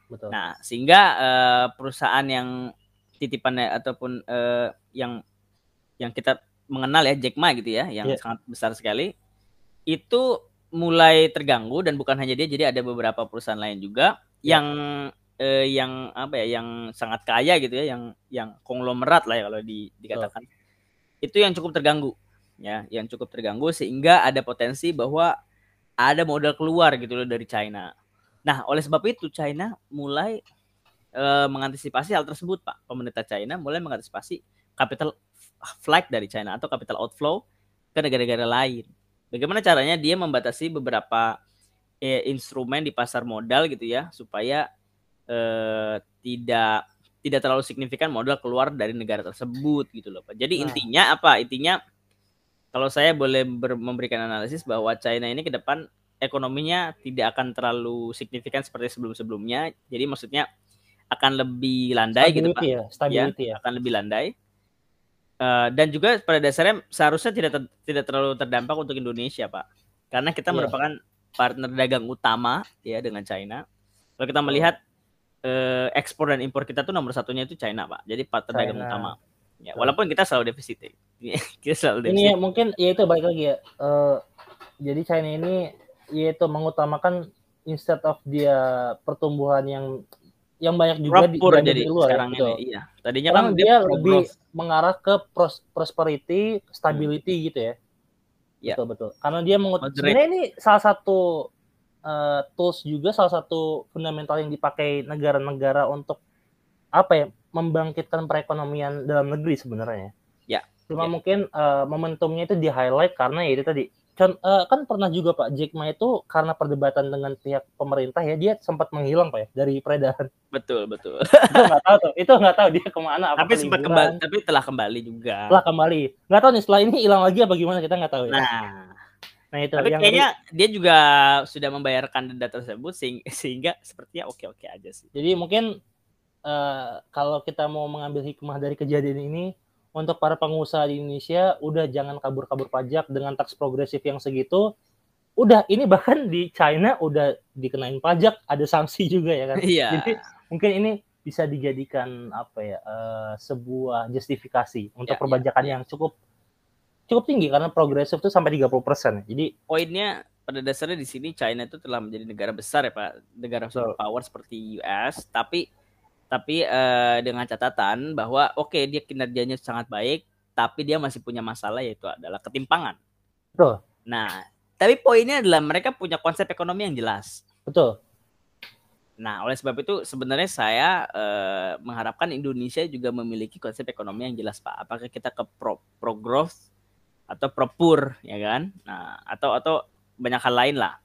Betul. Nah sehingga eh, perusahaan yang titipannya ataupun uh, yang yang kita mengenal ya Jack Ma gitu ya, yang yeah. sangat besar sekali, itu mulai terganggu dan bukan hanya dia, jadi ada beberapa perusahaan lain juga yeah. yang eh, yang apa ya, yang sangat kaya gitu ya, yang yang konglomerat lah ya kalau di, dikatakan, oh. itu yang cukup terganggu, ya, yang cukup terganggu sehingga ada potensi bahwa ada modal keluar gitu loh dari China. Nah, oleh sebab itu China mulai uh, mengantisipasi hal tersebut, Pak. Pemerintah China mulai mengantisipasi capital flight dari China atau capital outflow ke negara-negara lain. Bagaimana caranya dia membatasi beberapa eh, instrumen di pasar modal gitu ya supaya eh, tidak tidak terlalu signifikan modal keluar dari negara tersebut gitu loh Pak. Jadi nah. intinya apa? Intinya kalau saya boleh memberikan analisis bahwa China ini ke depan ekonominya tidak akan terlalu signifikan seperti sebelum-sebelumnya. Jadi maksudnya akan lebih landai gitu Pak. Ya, stability ya, ya. akan lebih landai. Uh, dan juga pada dasarnya seharusnya tidak ter, tidak terlalu terdampak untuk Indonesia, Pak. Karena kita yeah. merupakan partner dagang utama ya dengan China. Kalau kita melihat uh, ekspor dan impor kita tuh nomor satunya itu China, Pak. Jadi partner China. dagang utama. Ya, walaupun kita selalu defisit. kita selalu defisit. Ini ya, mungkin ya itu baik lagi ya. Uh, jadi China ini yaitu mengutamakan instead of dia pertumbuhan yang yang banyak juga di, jadi di luar sekarang gitu. ini. Iya. Tadinya kan dia, dia lebih mengarah ke pros, prosperity, stability hmm. gitu ya. Iya. Betul betul. Karena dia mengut sebenarnya ini salah satu uh, tools juga salah satu fundamental yang dipakai negara-negara untuk apa ya membangkitkan perekonomian dalam negeri sebenarnya. Ya. Cuma ya. mungkin uh, momentumnya itu di highlight karena ya itu tadi uh, kan pernah juga Pak Jack Ma itu karena perdebatan dengan pihak pemerintah ya dia sempat menghilang Pak ya dari peredaran. Betul betul. itu nggak tahu tuh, itu nggak tahu dia ke mana. Tapi sempat kembali, tapi telah kembali juga. Telah kembali. Nggak tahu nih setelah ini hilang lagi apa gimana kita nggak tahu ya. Nah, nah itu. Tapi yang kayaknya ini, dia juga sudah membayarkan denda tersebut sehingga, sehingga sepertinya oke oke aja sih. Jadi mungkin uh, kalau kita mau mengambil hikmah dari kejadian ini untuk para pengusaha di Indonesia udah jangan kabur-kabur pajak dengan tax progresif yang segitu. Udah ini bahkan di China udah dikenain pajak ada sanksi juga ya kan. Iya. jadi mungkin ini bisa dijadikan apa ya uh, sebuah justifikasi untuk ya, perbajakan ya. yang cukup cukup tinggi. Karena progresif itu sampai 30% persen. Jadi poinnya pada dasarnya di sini China itu telah menjadi negara besar ya Pak. Negara so, power seperti US tapi tapi uh, dengan catatan bahwa oke okay, dia kinerjanya sangat baik tapi dia masih punya masalah yaitu adalah ketimpangan. Betul. Nah, tapi poinnya adalah mereka punya konsep ekonomi yang jelas. Betul. Nah, oleh sebab itu sebenarnya saya uh, mengharapkan Indonesia juga memiliki konsep ekonomi yang jelas, Pak. Apakah kita ke pro, pro growth atau pro poor, ya kan? Nah, atau atau banyak hal lain lah.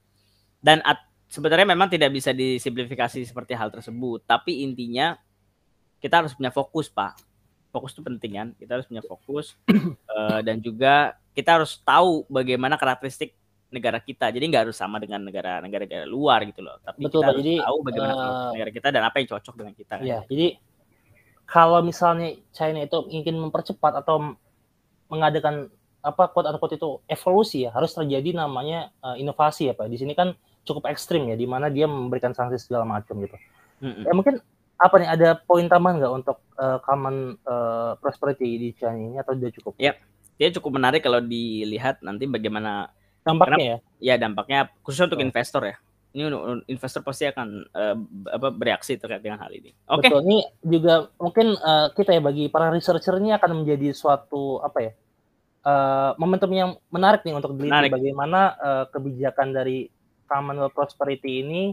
Dan at, sebenarnya memang tidak bisa disimplifikasi seperti hal tersebut, tapi intinya kita harus punya fokus, Pak. Fokus itu penting kan? Kita harus punya fokus uh, dan juga kita harus tahu bagaimana karakteristik negara kita. Jadi nggak harus sama dengan negara-negara luar gitu loh. Tapi Betul, kita harus jadi, tahu bagaimana uh, negara kita dan apa yang cocok dengan kita. Kan? Ya, jadi kalau misalnya China itu ingin mempercepat atau mengadakan apa quote unquote itu evolusi ya harus terjadi namanya uh, inovasi ya Pak. Di sini kan cukup ekstrim ya, di mana dia memberikan sanksi segala macam gitu. Mm-hmm. Ya mungkin apa nih ada poin tambahan nggak untuk uh, common uh, prosperity di China ini atau dia cukup? Ya, dia cukup menarik kalau dilihat nanti bagaimana dampaknya karena, ya. Ya dampaknya khusus untuk oh. investor ya. Ini investor pasti akan uh, apa bereaksi terkait dengan hal ini. Oke. Okay. Betul. Ini juga mungkin uh, kita ya bagi para researcher ini akan menjadi suatu apa ya? Uh, momentum yang menarik nih untuk dilihat bagaimana uh, kebijakan dari Commonwealth Prosperity ini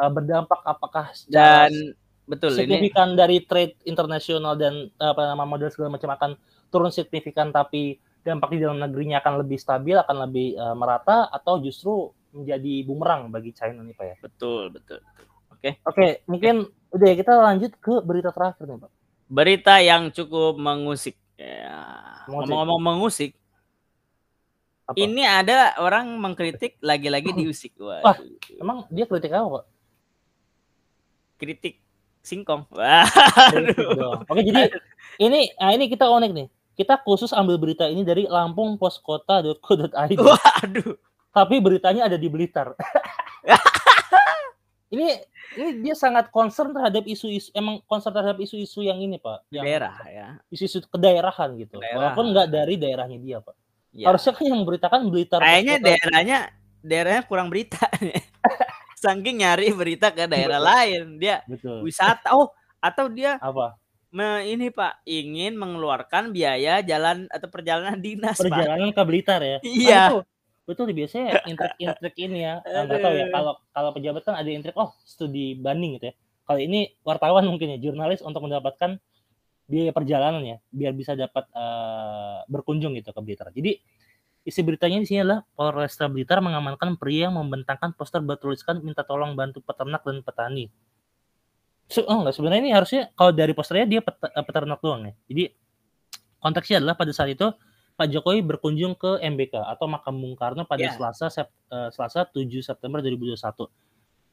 uh, berdampak apakah dan betul signifikan ini. dari trade internasional dan apa nama modal segala macam akan turun signifikan tapi dampak di dalam negerinya akan lebih stabil akan lebih uh, merata atau justru menjadi bumerang bagi China nih Pak ya. Betul, betul, Oke. Okay. Oke, okay, mungkin okay. udah ya kita lanjut ke berita terakhir nih Pak. Berita yang cukup mengusik. Ya. Ngomong-ngomong mengusik, apa? Ini ada orang mengkritik lagi-lagi diusik. Wah, Wah, emang dia kritik apa, Pak? Kritik singkong. Wah. Oke, jadi ini nah ini kita unik nih. Kita khusus ambil berita ini dari lampungposkota.co.id. Waduh. Tapi beritanya ada di Blitar. ini ini dia sangat concern terhadap isu-isu emang concern terhadap isu-isu yang ini, Pak. Yang daerah ya. Isu-isu kedaerahan gitu. Daerah. Walaupun nggak dari daerahnya dia, Pak. Ya. Harusnya kan yang memberitakan Blitar. Kayaknya daerahnya daerahnya kurang berita. Saking nyari berita ke daerah Betul. lain, dia Betul. wisata. Oh, atau dia apa? Me, ini Pak ingin mengeluarkan biaya jalan atau perjalanan dinas. Perjalanan Pak. ke Blitar ya? Iya. Betul biasanya intrik-intrik ini ya. Enggak tahu ya kalau kalau pejabat kan ada intrik oh studi banding gitu ya. Kalau ini wartawan mungkin ya jurnalis untuk mendapatkan biaya perjalanan ya biar bisa dapat uh, berkunjung gitu ke Blitar. Jadi isi beritanya di sini adalah Polresta Blitar mengamankan pria yang membentangkan poster bertuliskan minta tolong bantu peternak dan petani. So, oh enggak sebenarnya ini harusnya kalau dari posternya dia pet, eh, peternak doang ya. Jadi konteksnya adalah pada saat itu Pak Jokowi berkunjung ke MBK atau makam Bung Karno pada yeah. Selasa Sep, uh, Selasa 7 September 2021.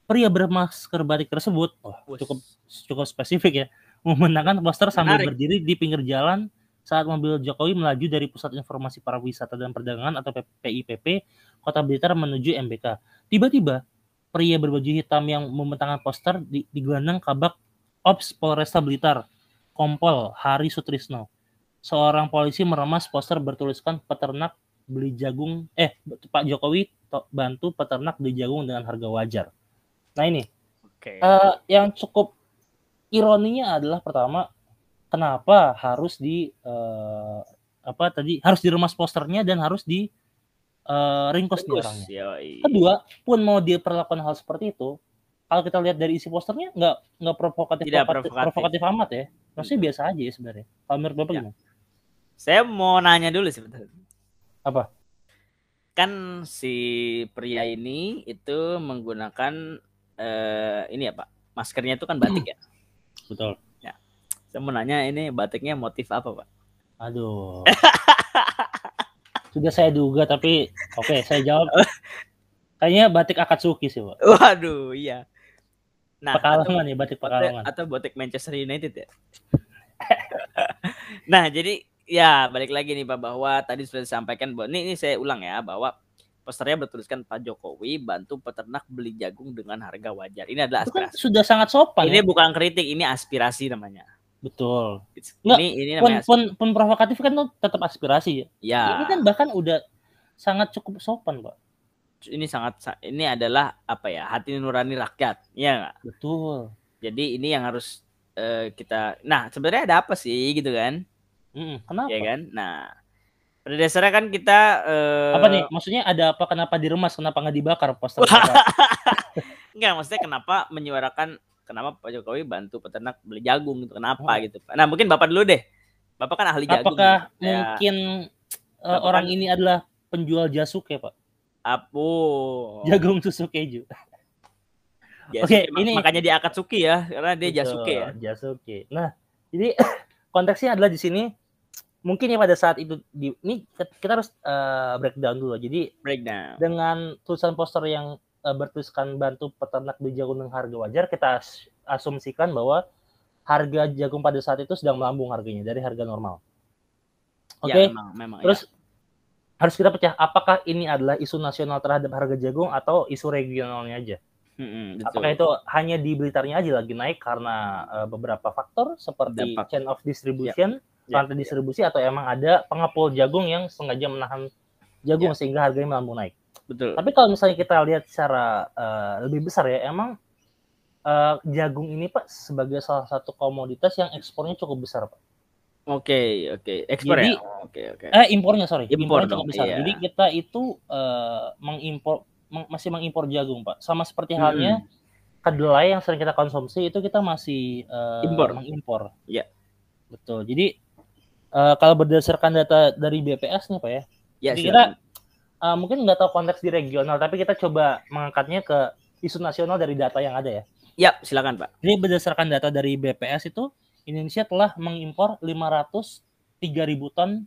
Pria bermasker batik tersebut, oh, cukup cukup spesifik ya, membentangkan poster sambil Menarik. berdiri di pinggir jalan saat mobil Jokowi melaju dari Pusat Informasi Pariwisata dan Perdagangan atau PIPP Kota Blitar menuju MBK. Tiba-tiba pria berbaju hitam yang membentangkan poster di, digelandang kabak Ops Polresta Blitar, Kompol Hari Sutrisno. Seorang polisi meremas poster bertuliskan peternak beli jagung, eh Pak Jokowi bantu peternak beli jagung dengan harga wajar. Nah ini, okay. uh, eh, yang cukup ironinya adalah pertama kenapa harus di uh, apa tadi harus diremas posternya dan harus di uh, ringkos nih orangnya. Yoi. Kedua, pun mau dia perlakukan hal seperti itu, kalau kita lihat dari isi posternya nggak nggak provokatif, Tidak provokatif, provokatif amat ya. Maksudnya biasa aja ya sebenarnya. Kalau menurut Bapak ya. gimana? Saya mau nanya dulu sih Apa? Kan si pria ini itu menggunakan uh, ini ya Pak, maskernya itu kan batik ya. Betul. Saya mau nanya ini batiknya motif apa, Pak? Aduh. Sudah saya duga tapi oke, okay, saya jawab. Kayaknya batik Akatsuki sih, Pak. Waduh, iya. Nah, Pekalongan ya, batik Pekalongan. Atau batik Manchester United ya. nah, jadi ya balik lagi nih Pak bahwa tadi sudah disampaikan bahwa ini, ini saya ulang ya bahwa posternya bertuliskan Pak Jokowi bantu peternak beli jagung dengan harga wajar. Ini adalah kan aspirasi. Kan sudah sangat sopan. Ini ya? bukan kritik, ini aspirasi namanya. Betul. Nggak, ini ini pun, pun, pun provokatif kan tuh tetap aspirasi ya. Ya. Ini kan bahkan udah sangat cukup sopan, Pak. Ini sangat ini adalah apa ya? Hati nurani rakyat. Iya enggak? Betul. Jadi ini yang harus uh, kita Nah, sebenarnya ada apa sih gitu kan? Mm, kenapa? Ya kan? Nah, pada dasarnya kan kita uh... apa nih? Maksudnya ada apa? Kenapa diremas? Kenapa nggak dibakar poster? Enggak, maksudnya kenapa menyuarakan kenapa Pak Jokowi bantu peternak beli jagung gitu kenapa oh. gitu nah mungkin bapak dulu deh bapak kan ahli jagung apakah ya. mungkin uh, orang kan... ini adalah penjual jasuk ya pak Apo jagung susu keju Oke, okay, ini makanya dia Akatsuki ya, karena dia Betul, Jasuke ya. Jasuke. Nah, jadi konteksnya adalah di sini mungkin ya pada saat itu di ini kita harus uh, breakdown dulu. Jadi breakdown. Dengan tulisan poster yang uh, bertuliskan bantu peternak di jagung dengan harga wajar, kita asumsikan bahwa harga jagung pada saat itu sedang melambung harganya dari harga normal. Ya, Oke. Okay? Ya, memang, memang, Terus ya. harus kita pecah apakah ini adalah isu nasional terhadap harga jagung atau isu regionalnya aja. Hmm, Apakah itu hanya di Blitarnya aja lagi naik karena uh, beberapa faktor seperti Dampak. chain of distribution, ya. Rantai ya. distribusi atau emang ada pengepul jagung yang sengaja menahan jagung ya. sehingga harganya melambung naik. Betul. Tapi kalau misalnya kita lihat secara uh, lebih besar ya, emang uh, jagung ini Pak sebagai salah satu komoditas yang ekspornya cukup besar Pak. Oke, okay, oke. Okay. Ekspor Jadi, ya? Oke, oke. Eh impornya sorry, impor impornya cukup besar. Iya. Jadi kita itu uh, mengimpor meng, masih mengimpor jagung Pak. Sama seperti hmm. halnya kedelai yang sering kita konsumsi itu kita masih uh, impor. mengimpor. Iya. Betul. Jadi uh, kalau berdasarkan data dari BPS nih Pak ya, ya kita uh, mungkin nggak tahu konteks di regional, tapi kita coba mengangkatnya ke isu nasional dari data yang ada ya. Ya, silakan Pak. Jadi berdasarkan data dari BPS itu, Indonesia telah mengimpor 503 ribu ton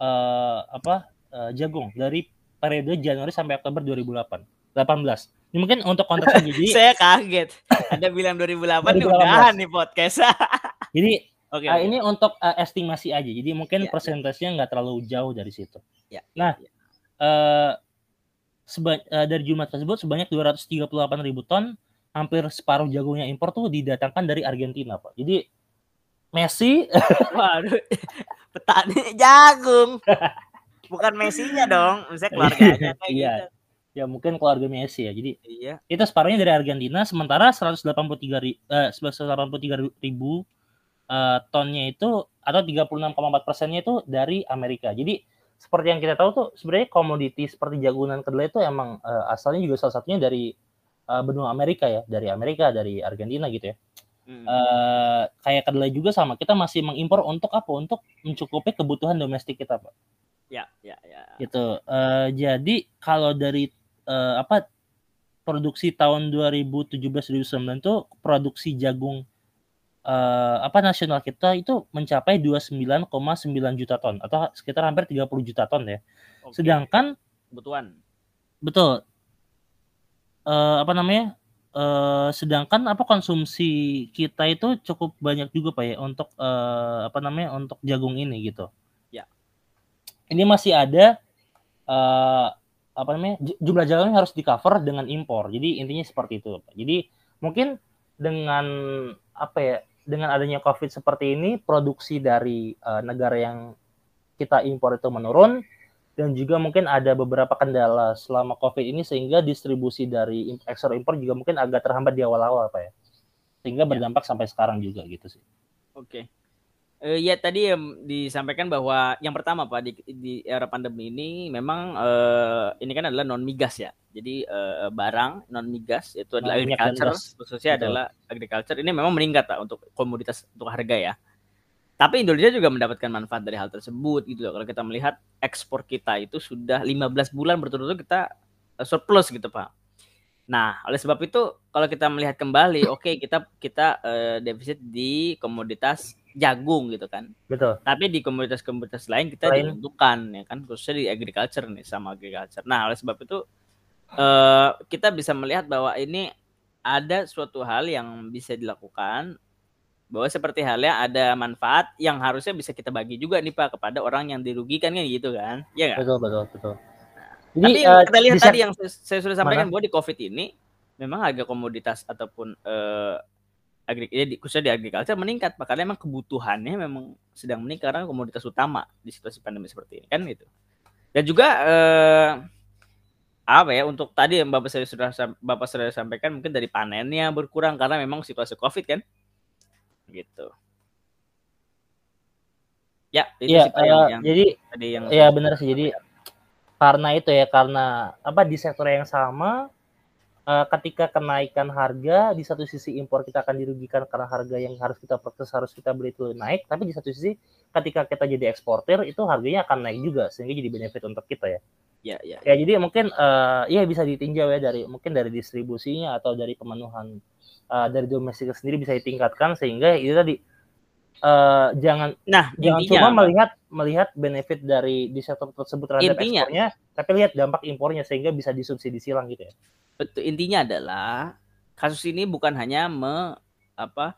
uh, apa uh, jagung dari periode Januari sampai Oktober 2008. 18. Ini mungkin untuk konteksnya jadi saya kaget. Ada bilang 2008 nih udahan nih podcast. jadi okay, uh, okay. ini untuk uh, estimasi aja. Jadi mungkin ya, persentasenya nggak terlalu jauh dari situ. Ya, nah, ya uh, seba uh, dari jumlah tersebut sebanyak 238 ribu ton, hampir separuh jagungnya impor tuh didatangkan dari Argentina, Pak. Jadi Messi, waduh, petani jagung, bukan Messi-nya dong, misalnya keluarganya kayak iya. gitu. Ya mungkin keluarga Messi ya. Jadi iya. itu separuhnya dari Argentina, sementara 183 ribu, uh, 183 ribu uh, tonnya itu atau 36,4 persennya itu dari Amerika. Jadi seperti yang kita tahu tuh sebenarnya komoditi seperti jagung dan kedelai itu emang uh, asalnya juga salah satunya dari uh, benua Amerika ya, dari Amerika, dari Argentina gitu ya. Hmm. Uh, kayak kedelai juga sama. Kita masih mengimpor untuk apa? Untuk mencukupi kebutuhan domestik kita, Pak. Ya, ya, ya. Gitu. Uh, jadi kalau dari uh, apa produksi tahun 2017-2019 itu produksi jagung uh, apa nasional kita itu mencapai 29,9 juta ton atau sekitar hampir 30 juta ton ya. Oke. Sedangkan kebutuhan. Betul. Uh, apa namanya? Uh, sedangkan apa konsumsi kita itu cukup banyak juga Pak ya untuk uh, apa namanya untuk jagung ini gitu. Ya. Ini masih ada uh, apa namanya jumlah jagung harus di cover dengan impor. Jadi intinya seperti itu Pak. Jadi mungkin dengan apa ya dengan adanya COVID seperti ini produksi dari uh, negara yang kita impor itu menurun dan juga mungkin ada beberapa kendala selama COVID ini sehingga distribusi dari ekspor impor juga mungkin agak terhambat di awal-awal Pak ya. Sehingga ya. berdampak ya. sampai sekarang juga gitu sih. Oke. Uh, ya tadi um, disampaikan bahwa yang pertama Pak di, di era pandemi ini memang uh, ini kan adalah non migas ya. Jadi uh, barang non migas itu adalah non agriculture khususnya Betul. adalah agriculture ini memang meningkat Pak untuk komoditas untuk harga ya. Tapi Indonesia juga mendapatkan manfaat dari hal tersebut gitu loh. Kalau kita melihat ekspor kita itu sudah 15 bulan berturut-turut kita surplus gitu, Pak. Nah, oleh sebab itu kalau kita melihat kembali, oke okay, kita kita uh, defisit di komoditas jagung gitu kan. Betul. Tapi di komoditas-komoditas lain kita lain. diuntungkan ya kan, khususnya di agriculture nih sama agriculture. Nah, oleh sebab itu uh, kita bisa melihat bahwa ini ada suatu hal yang bisa dilakukan bahwa seperti halnya ada manfaat yang harusnya bisa kita bagi juga nih Pak kepada orang yang dirugikan kan gitu kan. ya gak? Betul betul betul. Jadi, Tapi uh, kita lihat tadi yang saya sudah sampaikan mana? bahwa di Covid ini memang harga komoditas ataupun uh, agri ya, khususnya di agriculture meningkat Pak karena memang kebutuhannya memang sedang meningkat karena komoditas utama di situasi pandemi seperti ini kan gitu. Dan juga uh, apa ya untuk tadi yang Bapak saya sudah Bapak sudah sampaikan mungkin dari panennya berkurang karena memang situasi Covid kan gitu. Ya, itu ya, sih uh, yang, yang jadi tadi yang ya benar sih. Jadi karena itu ya karena apa di sektor yang sama uh, ketika kenaikan harga di satu sisi impor kita akan dirugikan karena harga yang harus kita proses harus kita beli itu naik, tapi di satu sisi ketika kita jadi eksportir itu harganya akan naik juga sehingga jadi benefit untuk kita ya. Ya, ya. Ya, jadi mungkin uh, ya bisa ditinjau ya dari mungkin dari distribusinya atau dari pemenuhan uh, dari domestik sendiri bisa ditingkatkan sehingga itu tadi uh, jangan nah jangan intinya, cuma melihat melihat benefit dari di sektor tersebut terhadap intinya, ekspornya tapi lihat dampak impornya sehingga bisa disubsidi silang gitu ya betul intinya adalah kasus ini bukan hanya me apa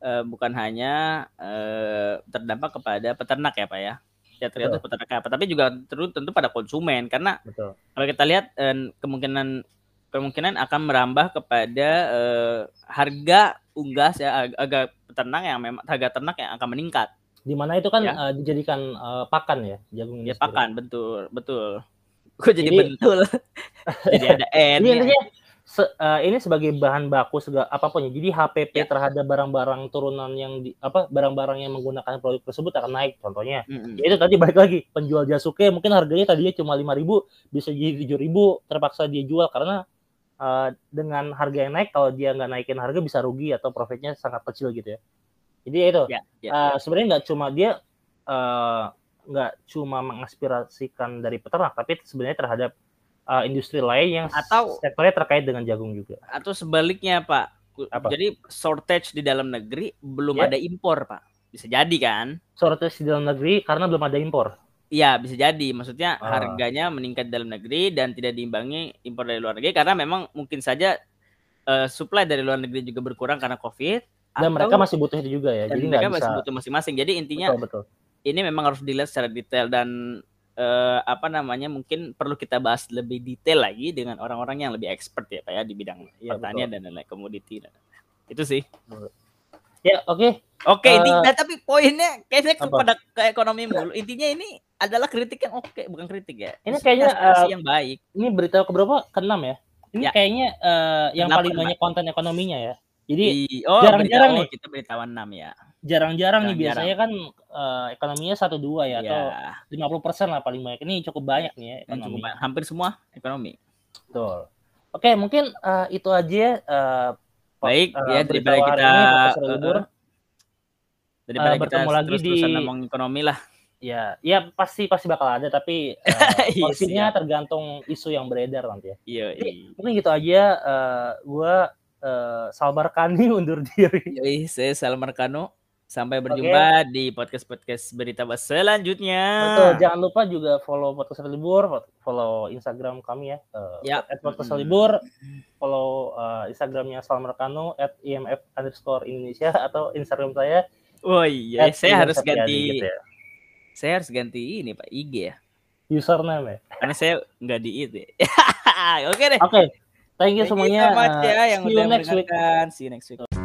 uh, bukan hanya uh, terdampak kepada peternak ya pak ya ya ternyata peternak apa tapi juga tentu tentu pada konsumen karena Betul. kalau kita lihat uh, kemungkinan kemungkinan akan merambah kepada uh, harga unggas ya agak peternak yang memang harga ternak yang akan meningkat. Di mana itu kan ya. uh, dijadikan uh, pakan ya jagung Ya pakan betul betul. Kok jadi, jadi bentul. jadi ada N. Ini intinya se, uh, ini sebagai bahan baku segala apa pun ya. Jadi HPP ya. terhadap barang-barang turunan yang di apa barang-barang yang menggunakan produk tersebut akan naik contohnya. Mm -hmm. Ya itu tadi balik lagi penjual jasuke mungkin harganya tadinya cuma 5000 bisa jadi 7000 terpaksa dia jual karena uh, dengan harga yang naik kalau dia nggak naikin harga bisa rugi atau profitnya sangat kecil gitu ya jadi itu ya, ya, uh, ya. sebenarnya nggak cuma dia uh, nggak cuma mengaspirasikan dari peternak tapi sebenarnya terhadap uh, industri lain yang atau sektornya terkait dengan jagung juga atau sebaliknya pak Apa? jadi shortage di dalam negeri belum ya. ada impor pak bisa jadi kan shortage di dalam negeri karena belum ada impor Iya bisa jadi, maksudnya oh. harganya meningkat dalam negeri dan tidak diimbangi impor dari luar negeri karena memang mungkin saja uh, supply dari luar negeri juga berkurang karena COVID. Dan atau, mereka masih butuh itu juga ya. jadi mereka masih butuh masing-masing. Jadi intinya betul, betul. Ini memang harus dilihat secara detail dan uh, apa namanya mungkin perlu kita bahas lebih detail lagi dengan orang-orang yang lebih expert ya pak ya di bidang ya, pertanian betul. dan lain-lain komoditi. Itu sih. Ya oke. Okay. Oke, okay, uh, tapi poinnya kayaknya kepada ke ekonomi mulu. Intinya ini adalah kritik yang oke, okay, bukan kritik ya. Ini kayaknya uh, yang baik. Ini berita ke berapa? Keenam ya. Ini ya. kayaknya uh, yang paling banyak konten ekonominya ya. Jadi oh, jarang-jarang nih kita berita enam ya. Jarang-jarang nih biasanya kan uh, ekonominya satu dua ya, ya atau lima puluh persen lah paling banyak. Ini cukup banyak nih ya ekonomi. Cukup Hampir semua ekonomi. Betul. Oke, mungkin uh, itu aja uh, Baik, uh, ya daripada kita ini, uh, libur. uh, daripada Eh, kita bertemu lagi terus-terusan di- ngomong ekonomi lah. Ya, ya pasti pasti bakal ada tapi uh, Iya, porsinya siap. tergantung isu yang beredar nanti ya. Iya, Jadi, mungkin gitu aja. Uh, gua uh, Salbar Kani undur diri. Yoi, saya Salman Kano. Sampai berjumpa di podcast-podcast berita selanjutnya. Betul, jangan lupa juga follow podcast libur, follow Instagram kami ya. Uh, Ya. At podcast libur, follow uh, Instagramnya Salman Kano at imf underscore Indonesia atau Instagram saya. Oh iya, saya harus ganti gitu ya. saya harus ganti ini Pak IG ya. username ya. Karena saya nggak di itu. ya. Oke deh. Oke, thank you Thank you semuanya. much Uh, ya yang see you udah next week. See you next week.